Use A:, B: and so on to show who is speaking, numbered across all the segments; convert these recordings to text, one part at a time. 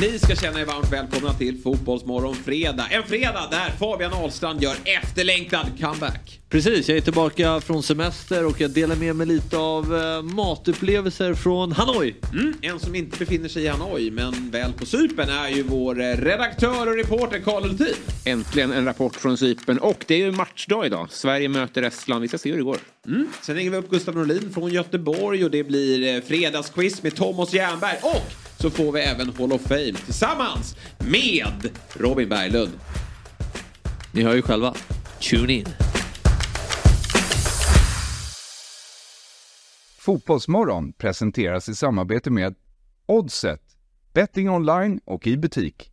A: Ni ska känna er varmt välkomna till Fotbollsmorgon fredag. En fredag där Fabian Ahlstrand gör efterlängtad comeback.
B: Precis, jag är tillbaka från semester och jag delar med mig lite av eh, matupplevelser från Hanoi.
A: Mm, en som inte befinner sig i Hanoi men väl på Cypern är ju vår eh, redaktör och reporter Karl Hultin.
C: Äntligen en rapport från Cypern och det är ju matchdag idag. Sverige möter Estland. Vi ska se hur det går.
A: Mm. Sen ringer vi upp Gustav Norlin från Göteborg och det blir eh, fredagsquiz med Thomas Jernberg och så får vi även Hall of Fame tillsammans med Robin Berglund.
B: Ni hör ju själva. Tune in.
D: Fotbollsmorgon presenteras i samarbete med Oddset, betting online och i butik.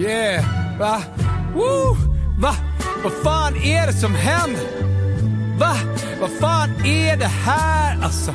E: Yeah, va? Woo! Va? Vad fan är det som händer? Va? Vad fan är det här alltså?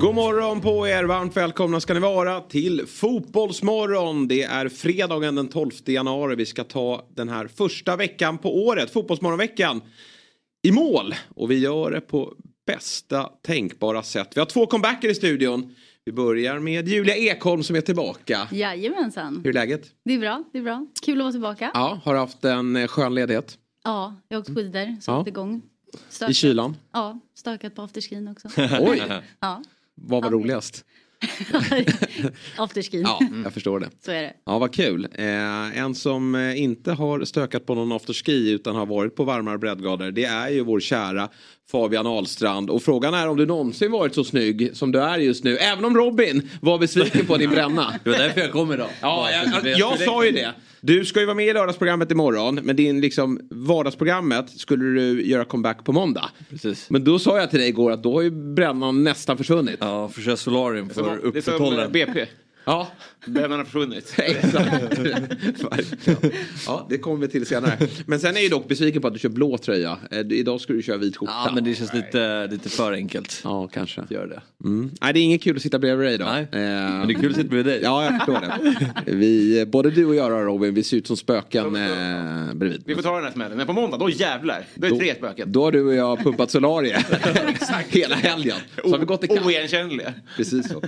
A: God morgon på er, varmt välkomna ska ni vara till Fotbollsmorgon. Det är fredagen den 12 januari. Vi ska ta den här första veckan på året, Fotbollsmorgonveckan, i mål. Och vi gör det på bästa tänkbara sätt. Vi har två comebacker i studion. Vi börjar med Julia Ekholm som är tillbaka.
F: Jajamensan.
A: Hur är läget?
F: Det är bra, det är bra. Kul att vara tillbaka.
A: Ja, har haft en eh, skön ledighet.
F: Ja, jag har åkt skidor, så
A: Ja.
F: igång.
A: I kylan.
F: Ja, stökat på afterskin också.
A: Oj,
F: ja,
A: vad var
F: Ja.
A: roligast?
F: afterskin.
A: Ja, jag förstår det.
F: Så är det.
A: Ja, vad kul. Eh, en som eh, inte har stökat på någon afterski utan har varit på varmare breddgrader det är ju vår kära Fabian Ahlstrand. Och frågan är om du någonsin varit så snygg som du är just nu. Även om Robin var besviken på din bränna.
B: Det var därför jag kom idag.
A: Ja, jag, jag, jag sa ju det. Du ska ju vara med i lördagsprogrammet imorgon. Men din liksom vardagsprogrammet skulle du göra comeback på måndag.
B: Precis.
A: Men då sa jag till dig igår att då har ju brännan nästan försvunnit.
B: Ja, för kör solarium för
C: Det är som
B: upprätthålla
C: BP.
A: Ja,
C: Brännan har försvunnit.
A: Exakt. Ja, det kommer vi till senare. Men sen är jag dock besviken på att du kör blå tröja. Eh, Idag ska du köra vit skjorta.
B: Ja, men det känns lite, lite för enkelt.
A: Ja, kanske.
B: Gör det.
A: Mm. Nej, det är inget kul att sitta bredvid dig idag.
B: Nej,
A: Eh,
B: Men det är kul att sitta bredvid dig.
A: Ja, jag förstår det. Vi, både du och jag Robin, vi ser ut som spöken eh, bredvid.
C: Vi får ta den här smällen. Men på måndag, då jävlar. Då är det tre spöken.
A: Då har du och jag pumpat solarie hela helgen. Så har vi gått i kapp.
C: Oigenkännliga.
A: Precis så.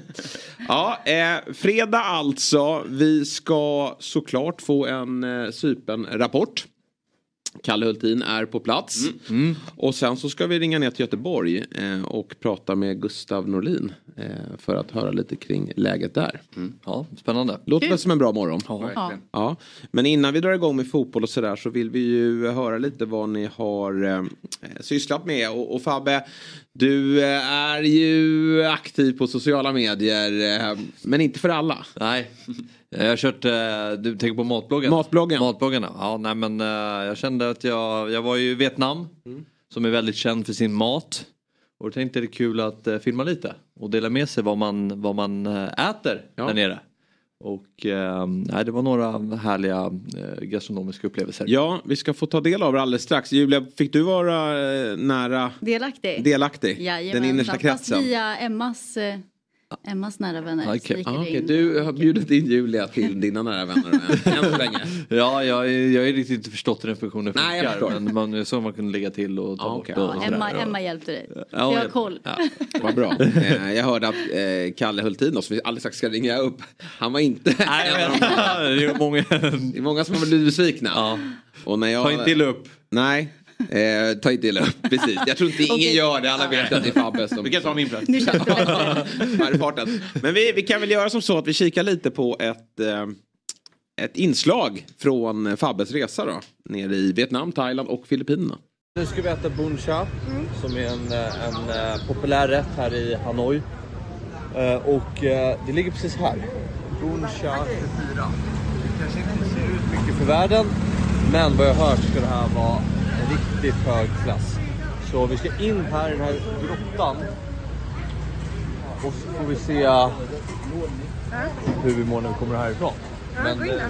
A: Ja, eh, fredag alltså. Vi ska såklart få en eh, Cypern-rapport. Kalle Hultin är på plats. Och sen så ska vi ringa ner till Göteborg eh, och prata med Gustav Norlin. Eh, för att höra lite kring läget där.
B: Ja, spännande.
A: Låter väl som en bra morgon?
F: Ja.
A: Ja, men innan vi drar igång med fotboll och sådär så vill vi ju höra lite vad ni har eh, sysslat med. Och, och Fabbe, du eh, är ju aktiv på sociala medier, eh, men inte för alla.
B: Nej, jag har kört, eh, du tänker på matbloggen?
A: Matbloggen.
B: Matbloggarna, ja nej men eh, jag kände att jag, jag var ju i Vietnam. Som är väldigt känd för sin mat. Och då tänkte jag det är kul att eh, filma lite. Och dela med sig vad man, vad man eh, äter
A: Ja.
B: där nere. Och eh, nej, det var några härliga eh, gastronomiska upplevelser.
A: Ja, vi ska få ta del av det alldeles strax. Julia, fick du vara eh, nära
F: Delaktig.
A: delaktig?
F: Jajamensan,
A: Den innersta
F: Fast
A: kretsen?
F: via Emmas, eh, Emmas nära vänner. Gick
A: Ah,
F: in.
A: Du har bjudit in Julia till dina nära vänner än, än så länge.
B: Ja, jag, jag har ju riktigt inte förstått hur den funktionen
A: Nej, jag
B: funkar.
A: förstår.
B: men man, så man kunde lägga till och ta
A: Ja,
B: bort
A: okej.
B: och,
F: Ja. Emma. Emma hjälpte dig.
B: Ja,
F: jag har koll.
A: Ja, vad bra. Eh, jag hörde att eh, Kalle Hultin, då, som vi alldeles strax ska ringa upp, han var inte
B: Nej,
A: en
B: jag vet. det är många...
A: Det är många som har blivit besvikna.
B: Ja.
A: Och när jag...
B: Ta inte illa upp.
A: Nej, eh, ta inte illa upp. Precis. Jag tror inte ingen gör det. Alla vet att det är Fabbe som...
C: Vi kan ta min plats.
F: Nu.
A: Men vi, vi kan väl göra som så att vi kikar lite på ett, eh, ett inslag från Fabbes resa då. Nere i Vietnam, Thailand och Filippinerna.
B: Nu ska vi äta bun cha som är en, en eh, populär rätt här i Hanoi. Eh, Och eh, det ligger precis här. Bun cha 24. Det kanske inte ser ut mycket för världen men vad jag har hört ska det här vara riktigt hög klass. Så vi ska in här i den här grottan och så får vi se hur vi mår när vi kommer härifrån. Men, gå in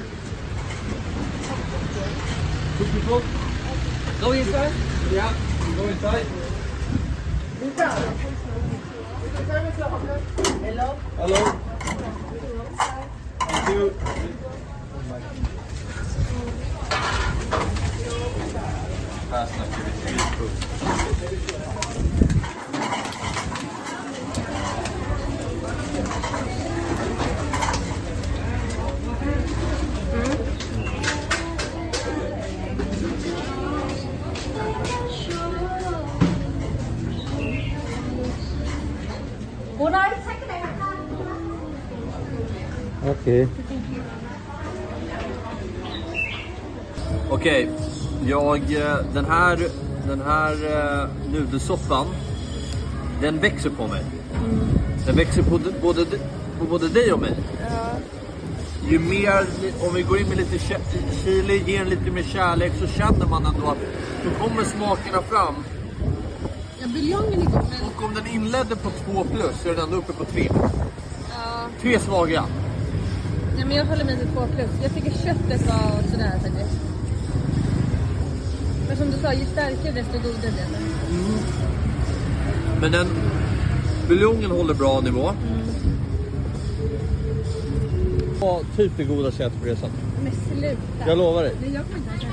B: då. Go inside? Yeah, go inside. Här snackar vi street food. Okej. Okej, jag, eh, den här, den här uh, nudelsoppan, den växer på mig. Den växer på, både, på både dig och mig. Ju mer, om vi går in med lite chili, ger den lite mer kärlek så känner man ändå att då kommer smakerna fram.
G: Ja, buljongen är god men
B: Och om den inledde på 2 plus så är den ändå uppe på 3. Tre svaga.
G: Nej, men jag håller mig till 2 plus. Jag tycker köttet var sådär faktiskt. Men som du sa, ju starkare desto godare blir det.
B: Men den buljongen håller bra nivå. Ja, typ det godaste jag ätit på resan.
G: Men sluta.
B: Jag lovar dig.
G: Nej, jag kommer inte äta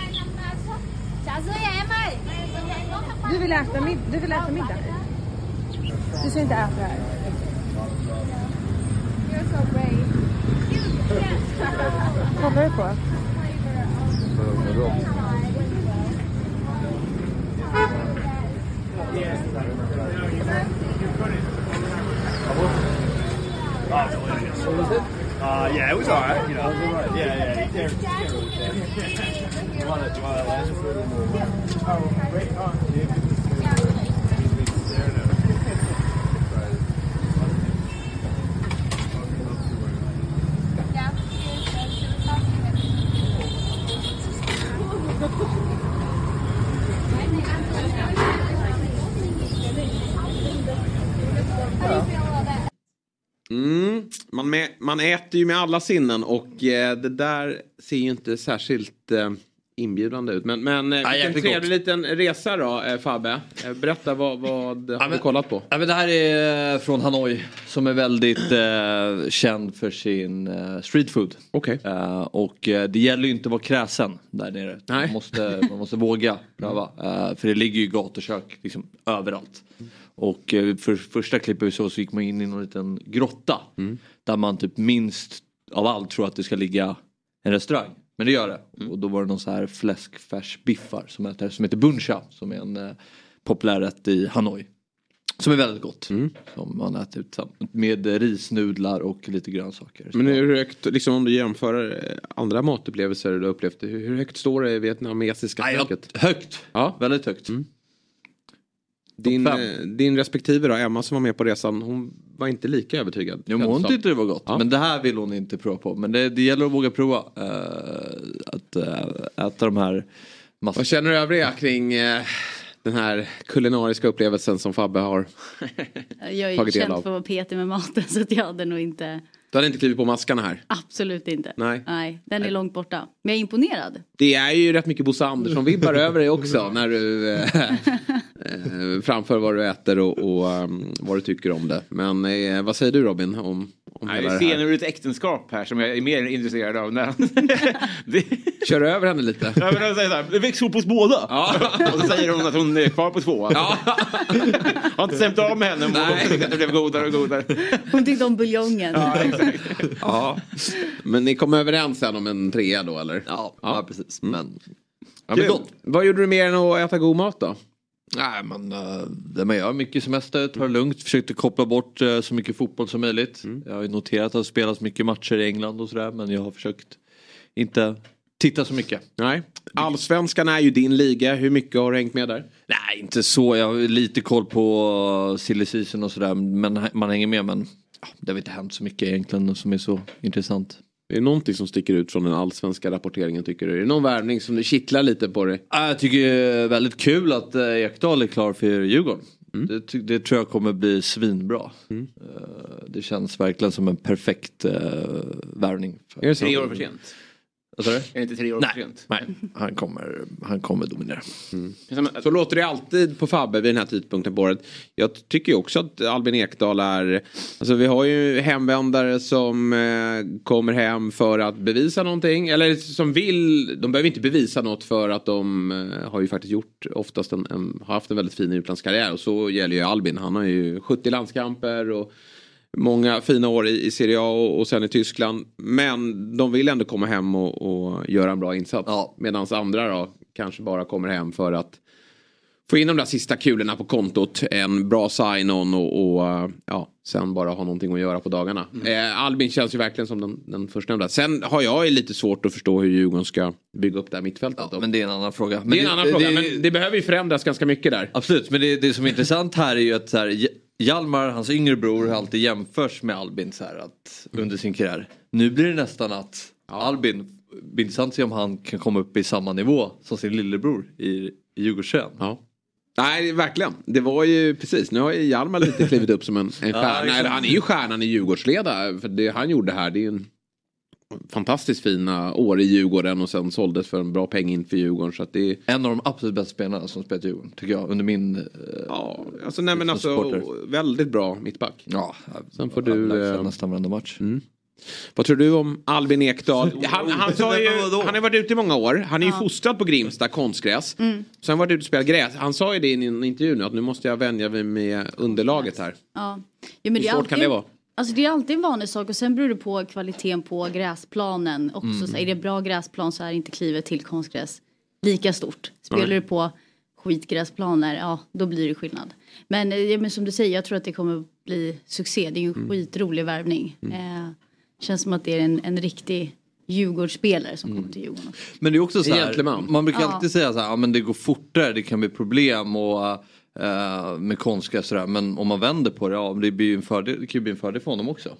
G: det. Du vill äta, mid- du vill äta middag? Du ska inte äta det här. Kollar du på?
H: Uh, yeah, it was all right. You know, yeah, yeah. You can't, you can't really say. you want to, you want to last for a little more? Oh, great talk, dude.
A: Mm, man, med, man äter ju med alla sinnen och eh, det där ser ju inte särskilt eh, inbjudande ut. Men, men eh, vilken
B: jäkligt
A: trevlig liten resa då eh, Fabbe. Eh, berätta vad, vad har du
B: men-
A: kollat på?
B: Ja, men det här är från Hanoi som är väldigt eh, känd för sin eh, street food.
A: Okej.
B: Eh, och eh, det gäller ju inte att vara kräsen där nere.
A: Nej.
B: Man måste, man måste våga pröva. Eh, för det ligger ju gatukök liksom, överallt. Och eh, för första klippet vi såg så gick man in i någon liten grotta. Där man typ minst av allt tror att det ska ligga en restaurang. Men det gör det. Och då var det någon så här fläskfärsbiffar som heter, som heter buncha. Som är en eh, populär rätt i Hanoi. Som är väldigt gott. Som man äter ut med risnudlar och lite grönsaker.
A: Men hur högt, liksom om du jämför eh, andra matupplevelser du upplevt, hur, högt står det i vietnamesiska köket?
B: högt.
A: Ja.
B: Väldigt högt.
A: Din, eh, din respektive då, Emma som var med på resan, hon var inte lika övertygad.
B: Jo, hon tyckte det var gott.
A: Ja.
B: Men det här vill hon inte prova på. Men det, det gäller att våga prova. eh, att eh, äta de här massor.
A: Vad känner övriga kring eh, den här kulinariska upplevelsen som Fabbe har?
F: Jag är ju
A: Tagit del
F: känd
A: av.
F: för att vara petig med maten så att jag hade nog inte,
A: Du hade inte klivit på maskarna här.
F: absolut inte.
A: Nej.
F: Nej, den är långt borta. Men jag är imponerad.
A: Det är ju rätt mycket Bosse Andersson-vibbar över dig också när du eh, eh, framför vad du äter och, och um, vad du tycker om det. Men eh, vad säger du Robin om
C: Nej,
A: hela
C: det är
A: det
C: scener
A: här?
C: ur ett äktenskap här som jag är mer intresserad av. När det,
A: Kör över henne lite.
C: ja, men säger så här, det växer ihop hos båda. Och så säger hon att hon är kvar på två.
A: Ja.
C: Har inte stämt av med henne hon tyckte att det blev godare och godare.
F: Hon tyckte om buljongen.
A: ja. Men ni kom överens sen om en trea då eller?
B: Ja, ja. precis. Men,
A: Ja, men. Vad gjorde du mer än att äta god mat då?
B: Nej, men uh, det man gör mycket semester, tar det lugnt, försökte koppla bort eh, så mycket fotboll som möjligt. Jag har ju noterat att det har spelats mycket matcher i England och sådär. Men jag har försökt inte titta så mycket.
A: Nej. Allsvenskan är ju din liga. Hur mycket har du hängt med där?
B: Nej, inte så. Jag har lite koll på silly season och sådär. Men man hänger med. Men det har inte hänt så mycket egentligen som är så intressant.
A: Är det någonting som sticker ut från den allsvenska rapporteringen tycker du? Är det någon värvning som du kittlar lite på dig?
B: Ja, Jag tycker det är väldigt kul att eh, Ekdal är klar för Djurgården. Det, ty- det tror jag kommer bli svinbra. Eh, Det känns verkligen som en perfekt uh, värvning.
A: det?
C: Tre år för sent.
B: Vad sa du?
C: Är det inte tre år för sent?
B: Nej, han kommer, han kommer dominera.
A: Så låter det alltid på Fabbe vid den här tidpunkten på året. Jag tycker ju också att Albin Ekdal är... Alltså vi har ju hemvändare som eh, kommer hem för att bevisa någonting. Eller som vill... De behöver inte bevisa något för att de eh, har ju faktiskt gjort oftast en, en, har haft en väldigt fin utlandskarriär. Och så gäller ju Albin. Han har ju 70 landskamper och många fina år i, i Serie A och, och sen i Tyskland. Men de vill ändå komma hem och, och göra en bra insats.
B: Ja.
A: Medan andra då kanske bara kommer hem för att få in de där sista kulorna på kontot. En bra sign-on och, och eh, ja, sen bara ha någonting att göra på dagarna. Eh, Albin känns ju verkligen som den, den förstnämnda. Sen har jag ju lite svårt att förstå hur Djurgården ska bygga upp det här mittfältet.
B: Ja, men det är en annan fråga. Men
A: det är en annan fråga, men det behöver ju förändras ganska mycket där.
B: Absolut, men det, det som är intressant här är ju att så här, Hjalmar, hans yngre bror, har alltid jämförs med Albin så här, att, under sin karriär. Nu blir det nästan att Albin, det blir intressant att se om han kan komma upp i samma nivå som sin lillebror i, i Djurgårdströjan.
A: Ja. Nej, verkligen. Det var ju precis. Nu har ju Hjalmar lite klivit upp som en, en stjärna.
B: exakt.
A: Eller han är ju stjärnan i Djurgårdsleda. För det han gjorde här, det är ju en fantastiskt fina år i Djurgården och sen såldes för en bra peng in för Djurgården. Så att det är,
B: En av de absolut bästa spelarna som spelat i Djurgården, tycker jag, under min... eh,
A: ja, alltså, nej, men alltså
B: supporter.
A: väldigt bra mittback.
B: Ja,
A: Sen får du,
B: har
A: eh,
B: nästan varenda match.
A: Vad tror du om Albin Ekdal? Han, han, sa ju, han har varit ute i många år. Han är ju fostrad på Grimsta konstgräs. Sen har han varit ute och spelat gräs. Han sa ju det i en intervju nu att nu måste jag vänja mig med underlaget här.
F: Ja. Ja, men
A: Hur svårt kan
F: alltid-
A: det vara?
F: Alltså det är alltid en vanlig sak och sen beror det på kvaliteten på gräsplanen också.
A: Mm.
F: Så är det bra gräsplan så är inte klivet till konstgräs lika stort. Spelar
A: Nej.
F: du på skitgräsplaner, ja då blir det skillnad. Men, eh, ja, men som du säger, jag tror att det kommer bli succé. Det är ju en
A: Mm.
F: skitrolig värvning. Eh, känns som att det är en, en riktig Djurgårdsspelare som kommer till Djurgården.
B: Men det är också så här, man brukar
F: Ja.
B: alltid säga så här, ja, men det går fortare, det kan bli problem och eh, med konstgräs sådär. Men om man vänder på det, ja det, blir ju en fördel, det kan ju bli en fördel för honom också.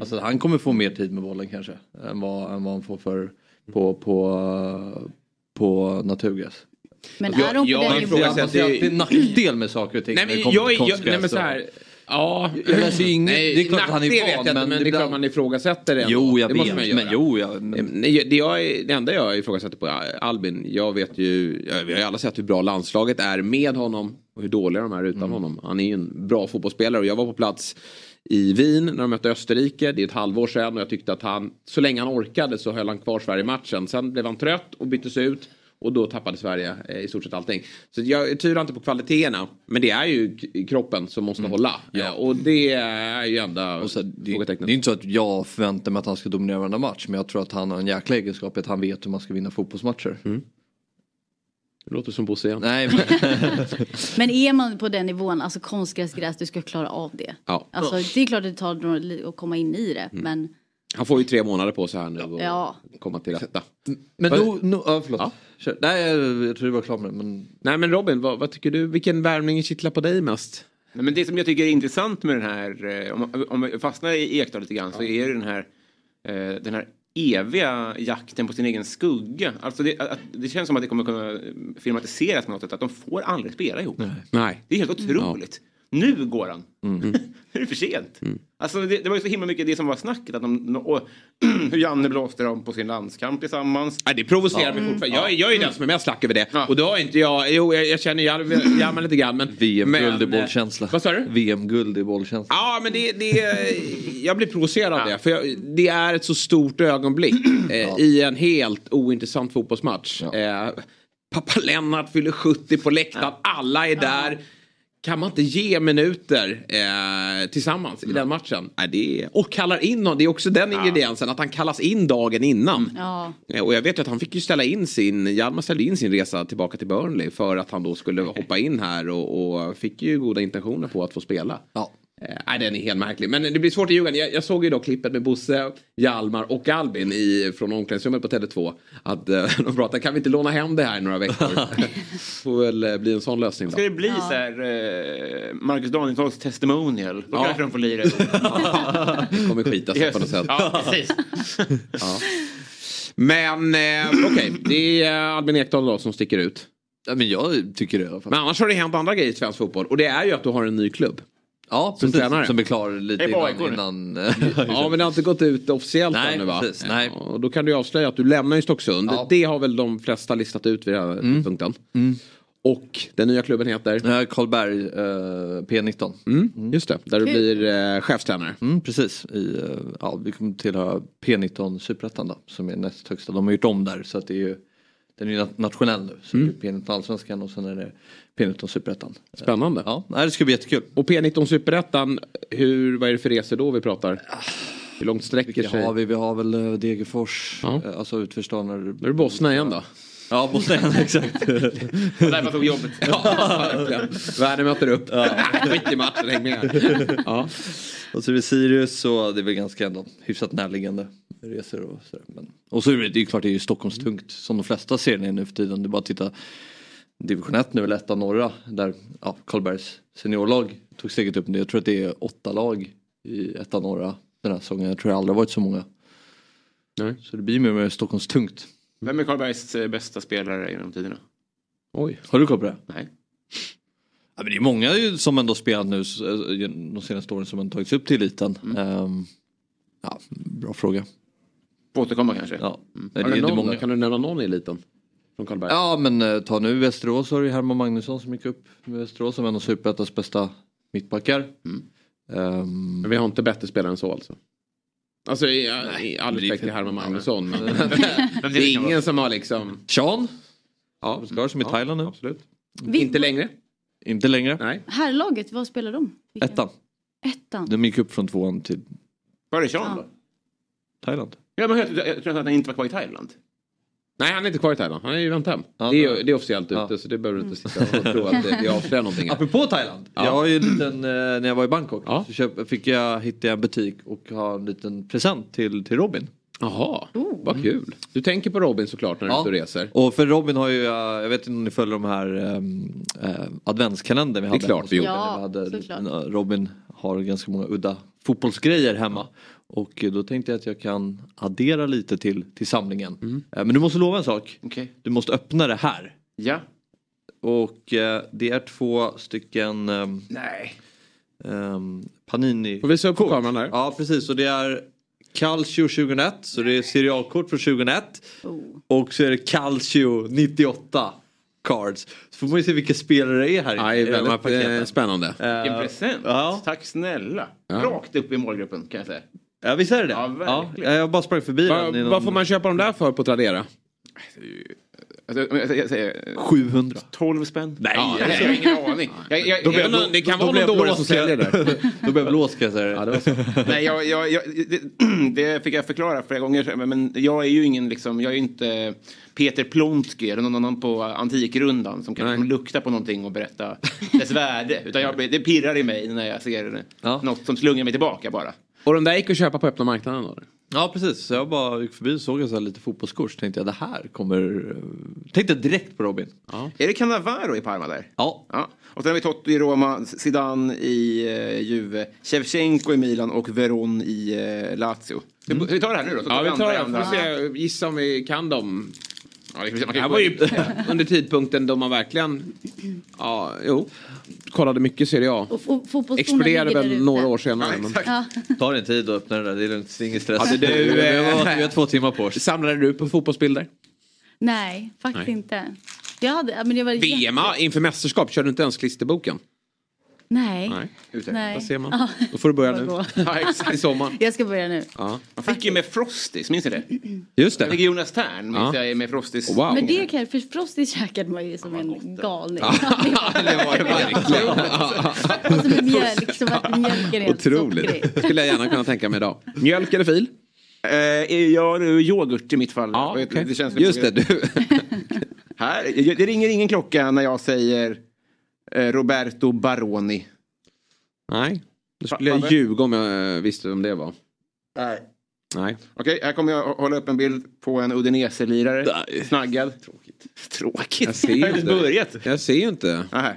B: Alltså han kommer få mer tid med bollen kanske än vad, än vad han får för på, på, på naturgräs.
F: Men
A: Jag-
F: är de på
A: jag
F: den
A: är
F: nivån?
B: Man ser alltid nackdel med saker och ting.
A: Nej
B: det
A: men jag, jag, nej, men så här. Ja,
B: Jag läser ju inget-
A: nej,
B: det är klart att han är van,
A: vet jag
B: men
A: men det är klart man ifrågasätter det.
B: Jo jag
A: det
B: vet,
A: man göra.
B: men jo ja. Men,
A: det, jag, det enda jag ifrågasätter på Albin, jag vet ju, vi har ju alla sett hur bra landslaget är med honom och hur dåliga de är utan
B: Mm.
A: honom. Han är ju en bra fotbollsspelare och jag var på plats i Wien när de mötte Österrike. Det är ett halvår sedan och jag tyckte att han, så länge han orkade så höll han kvar Sverige-matchen. Sen blev han trött och byttes ut. Och då tappade Sverige eh, i stort sett allting. Så jag tvivlar inte på kvaliteterna. Men det är ju kroppen som måste hålla.
B: Ja.
A: Eh, Och det är ju enda
B: Och så, det, det
A: frågetecknet.
B: är inte så att jag förväntar mig att han ska dominera varenda match. Men jag tror att han har en jäkla egenskap att han vet hur man ska vinna fotbollsmatcher.
A: Det låter som Bosse igen.
B: Nej, men,
F: Men är man på den nivån, alltså konstgräsgräs, du ska klara av det.
A: Ja.
F: Alltså det är klart att det tar några att komma in i det. Men
A: Han får ju tre månader på sig här nu och
F: Ja.
A: komma till rätta.
B: men då, no, förlåt.
A: Ja.
B: Kör. Nej, jag, jag tror det var klart med det, men
A: Nej men Robin, vad, vad tycker du? Vilken värvning kittlar på dig mest?
C: Nej, men det som jag tycker är intressant med den här, eh, om, vi fastnar i Ekdal lite grann, så är det den här, eh, den här eviga jakten på sin egen skugga. Alltså det, att, det känns som att det kommer kunna filmatiseras på något sätt, att de får aldrig spela ihop.
A: Nej.
C: Det är helt otroligt. Nu går han.
A: Mm.
C: nu är det för sent. Alltså det, det var ju så himla mycket det som var snacket. Att de, och, hur Janne blåste dem på sin landskamp tillsammans.
A: Nej, det provocerar mig fortfarande. Jag, jag är ju den som är mest lack över det.
C: Ja.
A: Och då har inte jag, jo jag, jag känner Hjalmar lite grann men...
B: VM-guld i bollkänsla.
A: Vad sa du?
B: VM-guld i bollkänsla.
A: Ja men det, det, jag blir provocerad av det. För jag, det är ett så stort ögonblick eh, i en helt ointressant fotbollsmatch. Eh, pappa Lennart fyller 70 på läktaren, alla är där. Kan man inte ge minuter eh, tillsammans i den matchen? Nej, det är, och kallar in honom, det är också den ingrediensen att han kallas in dagen innan.
F: ja,
A: Eh, Och jag vet ju att han fick ju ställa in sin, Hjalmar ställde in sin resa tillbaka till Burnley för att han då skulle hoppa in här och, och fick ju goda intentioner på att få spela.
B: Ja.
A: Eh, Nej, den är helt märklig. Men det blir svårt i Djurgården. Jag, jag såg ju då klippet med Bosse, Hjalmar och Albin i, från omklädningsrummet på Tele2. Att eh, de pratade, kan vi inte låna hem det här i några veckor? Får väl eh, bli en sån lösning
C: Ska
A: då.
C: det bli så här eh, Marcus Danielssons testimonial? Då
A: Ja.
C: kanske de får lira.
A: Det kommer skita sig på något sätt.
C: Ja, precis.
A: Ja. Men eh, okej, det är Albin Ekdal då som sticker ut.
B: Ja, men jag tycker det i alla fall.
A: Men annars har det hänt andra grejer i svensk fotboll. Och det är ju att du har en ny klubb.
B: Ja,
A: Som
B: precis.
A: tränare.
B: Som blir klar lite innan. innan
A: Ja men det har inte gått ut officiellt
B: Nej,
A: ännu va?
B: precis, nej.
A: Ja, Och då kan du ju avslöja att du lämnar ju Stocksund.
B: Ja.
A: Det har väl de flesta listat ut vid den här tidpunkten. Och den nya klubben heter?
B: Eh, Karlberg eh, P19.
A: Mm, Just det, där du blir eh, chefstränare.
B: Mm, precis. I, eh, ja, vi kommer tillhöra P19 Superettan som är näst högsta. De har gjort om där så att det är ju den är ju nat- nationell nu. Så det är P19 Allsvenskan och sen är det P19 Superettan.
A: Spännande.
B: Ja, nej, det ska bli jättekul.
A: Och P19 Superettan, hur, vad är det för resor då vi pratar? Hur långt sträcker sig?
B: har vi? Vi har väl eh, Degerfors,
A: Ja.
B: eh, alltså utförstående.
A: Är det Bosna igen då?
B: Ja, Bosnien exakt.
C: Där man tog jobbet.
A: Ja. Världen möter upp. Skit i matchen, häng med. Ja.
B: Och så är det Sirius och det är väl ganska ändå hyfsat närliggande resor och sådär. Men, och så är det, det är ju klart det är ju Stockholmstungt som de flesta serierna är nu för tiden. Det är bara att titta Division 1 nu är väl etta norra där ja, Karlbergs seniorlag tog steget upp. Jag tror att det är åtta lag i etta norra den här säsongen. Jag tror det aldrig varit så många.
A: Nej.
B: Så det blir mer och mer Stockholmstungt.
C: Vem är Karlbergs bästa spelare genom tiderna?
A: Oj.
B: Har du koll på det?
C: Nej.
B: Ja, men det är många ju som ändå spelat nu eh, de senaste åren som har tagits upp till eliten. Ehm, ja, bra fråga.
C: Får återkomma kanske.
B: Ja.
A: Har
B: Det inte
A: någon,
B: många.
A: Kan du nämna någon i eliten? Från Karlberg?
B: Ja men eh, ta nu Västerås har du Herman Magnusson som gick upp med Västerås som en av Superettans bästa mittbackar. Ehm,
A: Men vi har inte bättre spelare än så alltså? Alltså i, i all
B: men det är
A: respekt till Herman Magnusson. Men
C: Men
A: det är ingen som har liksom...
B: Sean
A: Ja,
B: Skar som i Thailand nu.
A: absolut.
F: Vi-
A: Inte längre?
B: Inte längre.
A: Nej.
F: Herrlaget, vad spelar de? Vilka?
B: Ettan.
F: Ettan.
B: De gick upp från tvåan till
C: Var är Sean då?
B: Thailand.
C: Ja, men jag, jag, jag tror att han inte var kvar i Thailand.
A: Nej, han är inte kvar i Thailand. Han är ju vänt hem.
B: Ja,
A: det, är, det är officiellt
B: Ja.
A: ute så det behöver du inte sitta och tro att det, det avslöjar någonting. här.
B: Apropå Thailand.
A: Ja.
B: Jag har ju en liten, eh, när jag var i Bangkok
A: Ja.
B: så köp, fick jag, hittade jag en butik och ha en liten present till, till Robin.
A: Jaha, vad kul. Du tänker på Robin såklart när du är
B: Ja.
A: och reser.
B: Och för Robin har ju, eh, jag vet inte om ni följer de här um, adventskalendern vi hade.
A: klart
B: hemma
A: vi
B: hos
A: gjorde.
B: Robin.
F: Ja,
B: vi hade,
F: såklart.
B: eh, Robin har ganska många udda fotbollsgrejer hemma. Och eh, då tänkte jag att jag kan addera lite till, till samlingen.
A: Mm.
B: Eh, Men du måste lova en sak.
C: Okej.
B: Du måste öppna det här.
C: Ja.
B: Och eh, det är två stycken um,
C: Nej.
B: um, Panini.
A: Får visa upp på kameran där.
B: Ja precis och det är Calcio 2001 så det är serialkort från 2001.
F: Oh.
B: Och så är det Calcio 98 cards. Så får man ju se vilka spelare det är här
A: Ja,
B: i de här
A: väldigt
B: paketen.
A: eh, spännande.
B: Eh,
C: En present.
B: Ja.
C: Tack snälla.
A: Ja.
C: Rakt upp i målgruppen kan jag säga.
B: ja visst är det det?
C: Ja, verkligen.
B: jag bara sprang förbi
A: Va,
B: den.
A: vad får man köpa dem där för på Tradera?
C: Alltså, jag, jag säger
B: 700.
C: 12 spänn.
B: Nej,
C: ja,
B: jag
C: har ingen aning. Jag, jag,
A: Då
C: jag,
A: jag- det kan
B: då
A: vara någon dåre som säljer det.
B: Då jag blåst kan jag säga.
A: Det.
C: Nej, jag, jag, jag, det, det fick jag förklara flera gånger. Men- jag är ju ingen, liksom, jag är ju inte Peter Plonsky eller någon annan på Antikrundan som kan liksom lukta på någonting och berätta dess värde. Utan jag, det pirrar i mig när jag ser
B: Ja.
C: något som slungar mig tillbaka bara.
A: Och de där gick att köpa på öppna marknaden då?
B: Ja precis, så jag bara gick förbi och såg jag så här lite fotbollskurs. Tänkte jag det här kommer... Tänkte jag direkt på Robin.
C: Är det Cannavaro i Parma där?
B: Ja.
C: Ja. Och sen har vi Totti i Roma, Zidane i eh, Juve, Shevchenko i Milan och Veron i eh, Lazio. Så Vi tar det här nu då. så
A: Ja, vi tar det.
C: andra.
A: Får se, gissa om vi kan dem.
C: Ja, det
A: Det var ju under tidpunkten då man verkligen, ja, jo, kollade mycket Serie A. Exploderade väl några år senare. men...
F: Ja.
B: Ta din tid och öppna det där, det är lugnt, det är ingen stress.
A: Ja, det du,
B: vi, har,
A: eh,
B: vi har två timmar på oss.
A: Samlade du på fotbollsbilder?
F: Nej, faktiskt
A: Nej.
F: inte. Jag hade, men jag var
A: VM inför mästerskap, körde du inte ens klisterboken?
F: Nej.
A: Nej.
C: Ute.
F: Nej.
A: Där ser man.
F: Ja.
A: Då får du börja
F: Vad
A: nu.
C: Ja, exakt.
A: I sommar.
F: Jag ska börja nu.
A: Ja.
C: Man fick ju med Frosties, minns ni det?
A: Just
C: Jag fick
A: det.
C: Jonas Tern, minns
A: Ja.
C: jag, med Frosties.
A: Wow.
F: Men det kan jag, för Frosties käkade man ju som en galning.
A: det var det verkligen.
F: Och så med mjölk, så var mjölken helt
A: Otroligt. Det skulle jag gärna kunna tänka mig idag. Mjölk eller fil?
C: Eh, ja, det är yoghurt i mitt fall.
A: Ja, okej.
C: det känns
A: Just det, du.
C: Här, det ringer ingen klocka när jag säger eh, Roberto Baroni.
A: Nej. Då skulle jag ljuga om jag eh, visste vem det var.
C: Nej.
A: Nej.
C: Okej, här kommer jag hålla upp en bild på en Udinese-lirare.
B: Nej.
C: Snaggad. Tråkigt. Tråkigt.
A: Jag ser
C: har
A: inte.
C: börjat.
A: Jag ser ju inte.
C: Nähä.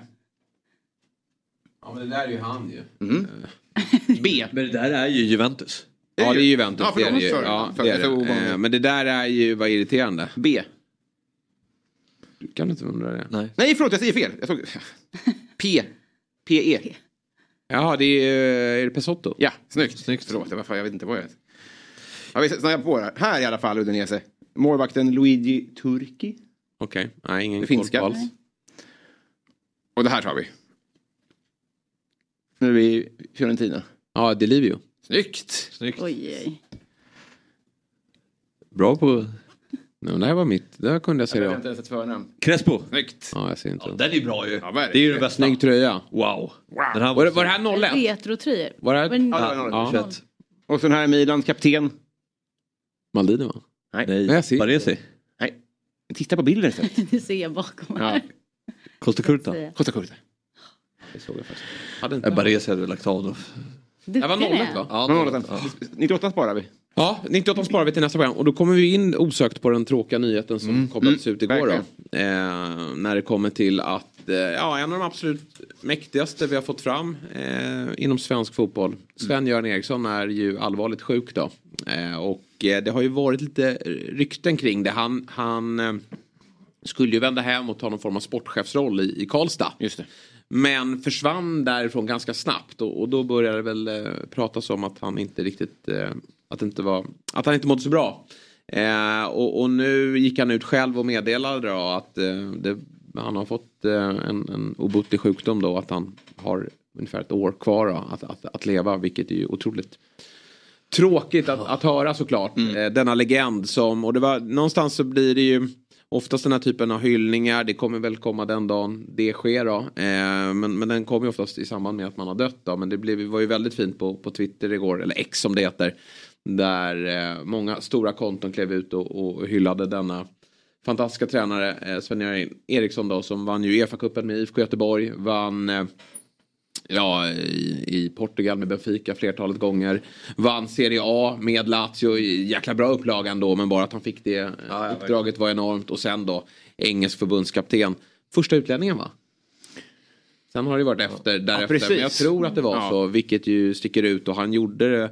A: Ja men det där är ju han ju.
C: B.
B: Men det där är ju Juventus.
A: Ja det är Juventus.
C: Ja, för
A: det är
C: de
A: det ju. Ja,
C: För
A: det är det. Eh, Men det där är ju, vad irriterande.
C: B.
A: Du kan inte undra det.
B: Nej.
C: Nej, förlåt, jag säger fel. Jag såg... P. P-E.
A: Jaha, det är, är det Pesotto?
C: Ja, snyggt. snyggt. Förlåt, jag, jag vet inte vad jag... Ja, vi snabbar på det. Här i alla fall Udinese. Målvakten Luigi Turki.
A: Okej, nej ingen
C: Det
A: koll
C: finska.
A: på alls.
C: Och det här tar vi. Nu är vi i Fiorentina.
A: Ja, Delivio.
C: Snyggt!
B: Snyggt.
F: Oj, oj.
A: Bra på... Nej, det här var mitt. Det här kunde jag
C: Jag
A: säga
C: har
A: ja.
C: inte ens ett förnamn.
B: Crespo.
C: Snyggt!
A: Ja, jag ser inte.
B: Ja, den är bra ju.
C: Ja,
B: det är ju den bästa.
A: Snygg tröja.
B: Wow. Den här
A: Var det, var det här 01?
F: Retrotröjor.
A: Var det här...
F: Men-
C: Ja, det var
A: Ja.
B: 21.
C: Och så den här Milans kapten.
A: Maldini va?
C: Nej.
A: Nej, jag ser.
B: Baresi.
C: Nej. Titta på bilden istället.
F: Det ser jag bakom
C: Ja.
F: här.
B: Costa Curta.
C: Costa Curta.
A: Det såg jag faktiskt. Hade inte
B: Nej, Baresi hade väl lagt av då.
A: Det var
F: Duktig
A: 01
F: det.
A: va?
B: Ja,
C: Men 08. 98 sparar vi.
A: Ja, 98 sparar vi till nästa program. Och då kommer vi in osökt på den tråkiga nyheten som kopplades ut igår. Då. Eh, när det kommer till att eh, ja, en av de absolut mäktigaste vi har fått fram eh, inom svensk fotboll. Sven-Göran Eriksson är ju allvarligt sjuk då. Eh, och eh, det har ju varit lite rykten kring det. Han, han eh, skulle ju vända hem och ta någon form av sportchefsroll i, i Karlstad.
C: Just det.
A: Men försvann därifrån ganska snabbt och, och då började det väl eh, pratas om att han inte riktigt, eh, att, inte var, att han inte mådde så bra. Eh, och, och nu gick han ut själv och meddelade då att eh, det, han har fått eh, en, en obotlig sjukdom då, att han har ungefär ett år kvar då, att, att, att leva, vilket är ju otroligt tråkigt att, att höra såklart. Eh, denna legend som, och det var någonstans så blir det ju oftast den här typen av hyllningar. Det kommer väl komma den dagen det sker då. Eh, men, men den kommer ju oftast i samband med att man har dött då. Men det blev, var ju väldigt fint på, på Twitter igår, eller X som det heter. Där eh, många stora konton klev ut och, och hyllade denna fantastiska tränare eh, Sven-Göran Eriksson då som vann ju Uefa-cupen med IFK Göteborg. Vann eh, Ja, i, i Portugal med Benfica flertalet gånger. Vann Serie A med Lazio jäkla bra upplaga ändå men bara att han fick det
B: ja,
A: uppdraget var enormt. Och sen då engelsk förbundskapten. Första utlänningen va? Sen har det varit efter därefter.
C: precis.
A: men jag tror att det var
C: Ja.
A: så vilket ju sticker ut och han gjorde det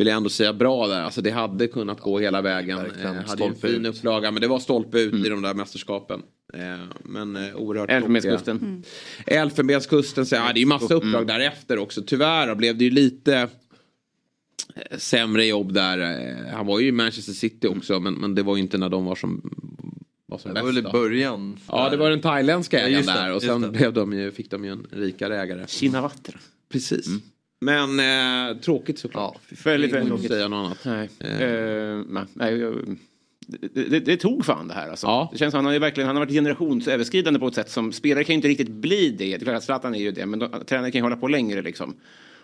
A: vill jag ändå säga bra där. Alltså det hade kunnat gå hela vägen.
B: verkligen.
A: Eh, hade en fin
B: ut.
A: upplaga men det var stolpe ut i de där mästerskapen. Eh, men eh, oerhört.
C: Elfenbenskusten.
A: Elfenbenskusten, så, ja, det är ju massa uppdrag därefter också. Tyvärr då blev det ju lite eh, sämre jobb där. Eh, Han var ju i Manchester City också men, men det var ju inte när de var som, var som
B: Det var väl i början.
A: Ja det var den thailändska
B: Ja,
A: ägaren
B: det,
A: där och sen blev de ju, fick de ju en rikare ägare.
C: Shinawatra.
A: Precis. Men eh, tråkigt såklart.
B: Ja,
C: Väldigt,
A: Det går
C: väldigt
A: inte att säga något annat.
C: Nej.
A: Eh,
C: nej, nej, jag- det, det, det tog fan det här alltså.
A: Ja.
C: Det känns som han har verkligen han har varit generationsöverskridande på ett sätt som spelare kan ju inte riktigt bli det. Det är klart att Zlatan är ju det men de, tränare kan ju hålla på längre liksom.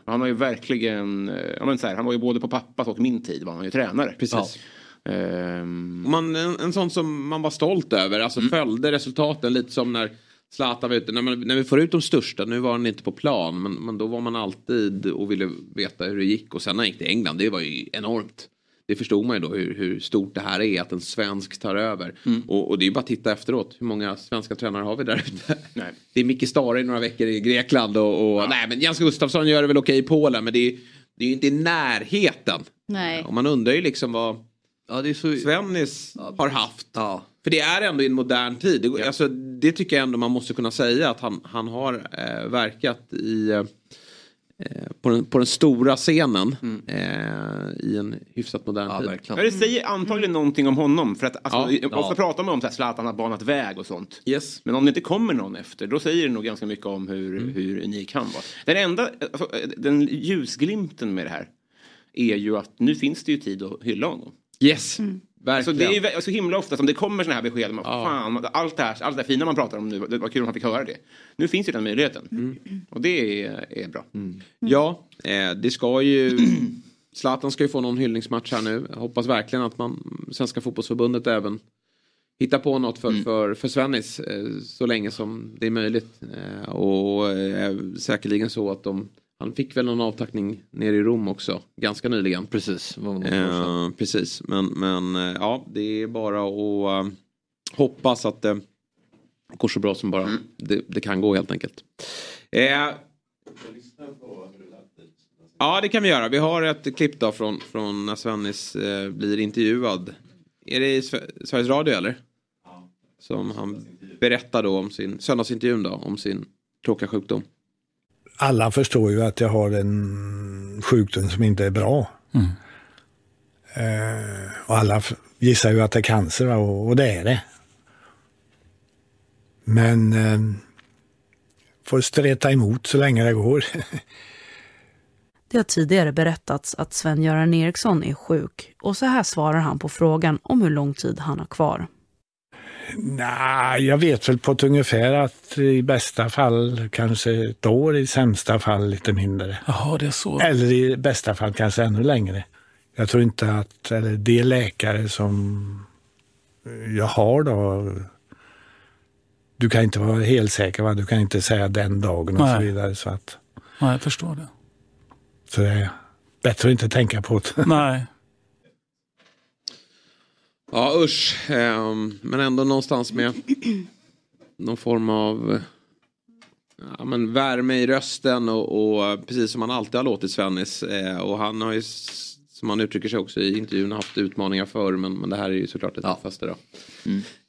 C: Och han har ju verkligen, eh, ja, men så här, han var ju både på pappas och min tid var han ju tränare.
A: Precis.
C: Ehm,
A: Man, en, en sån som man var stolt över, alltså följde resultaten lite som när Zlatan var ute. När, man, när vi får ut de största, nu var han inte på plan, men, men då var man alltid och ville veta hur det gick. Och sen när han gick till England, det var ju enormt. Det förstod man ju då hur, hur stort det här är, att en svensk tar över. Och, och det är ju bara att titta efteråt, hur många svenska tränare har vi där ute?
C: Nej.
A: Det är Micke Stare i några veckor i Grekland och, och nej men Jens Gustafsson gör det väl okej i Polen, men det är, det är ju inte i närheten.
F: Nej.
A: Och man undrar ju liksom vad
B: Ja, det är så...
A: Svennis har haft.
B: Ja.
A: För det är ändå i en modern tid. Det, alltså, det tycker jag ändå man måste kunna säga att han, han har eh, verkat i, eh, på, den, på den stora scenen eh, i en hyfsat modern
B: Ja,
A: tid.
C: Ja,
B: verkligen.
C: det säger antagligen någonting om honom. För att alltså,
A: Ja.
C: ofta pratar man om att Zlatan har banat väg och sånt.
A: Yes.
C: Men om det inte kommer någon efter, då säger det nog ganska mycket om hur, hur unik han var. Den enda, alltså, den ljusglimten med det här är ju att nu finns det ju tid att hylla honom.
A: Yes,
C: Alltså
A: verkligen.
C: det är så himla ofta som det kommer såna här besked att
A: Ja.
C: fan, allt det, här, allt det här fina man pratar om nu, det var kul om han fick höra det. Nu finns ju den möjligheten. Och det är, är bra.
A: Ja, eh, det ska ju... Zlatan ska ju få någon hyllningsmatch här nu. Jag hoppas verkligen att man, Svenska fotbollsförbundet även hittar på något för, för, för Svennis eh, så länge som det är möjligt. Eh, och eh, säkerligen så att de, han fick väl någon avtackning nere i Rom också, ganska nyligen.
B: Precis.
A: Eh, precis, men, men eh, ja, det är bara att eh, hoppas att det går så bra som bara det, det kan gå helt enkelt. Eh, ja, det kan vi göra. Vi har ett klipp då från, från när Svennis eh, blir intervjuad. Är det i Sve- Sveriges Radio eller? Som han berättar då om sin, söndagsintervjun då, om sin tråkiga sjukdom.
I: Alla förstår ju att jag har en sjukdom som inte är bra. Eh, och alla gissar ju att det är cancer och, och det är det. Men eh, får streta emot så länge det går.
J: Det har tidigare berättats att Sven-Göran Eriksson är sjuk och så här svarar han på frågan om hur lång tid han har kvar.
I: Nej, jag vet väl på ett ungefär att i bästa fall kanske ett år, i sämsta fall lite mindre.
K: Jaha, det är så.
I: Eller i bästa fall kanske ännu längre. Jag tror inte att, eller de läkare som jag har då, du kan inte vara helt säker, va? du kan inte säga den dagen och så
K: Nej.
I: vidare. Så, att,
K: Ja, jag förstår det.
I: så det är bättre att inte tänka på det.
K: Nej.
A: Ja usch, ehm, men ändå någonstans med någon form av ja, men värme i rösten och, och eh, precis som han alltid har låtit Svennis. Eh, och han har ju, som han uttrycker sig också i intervjun, haft utmaningar förr men, men det här är ju såklart det tuffaste då.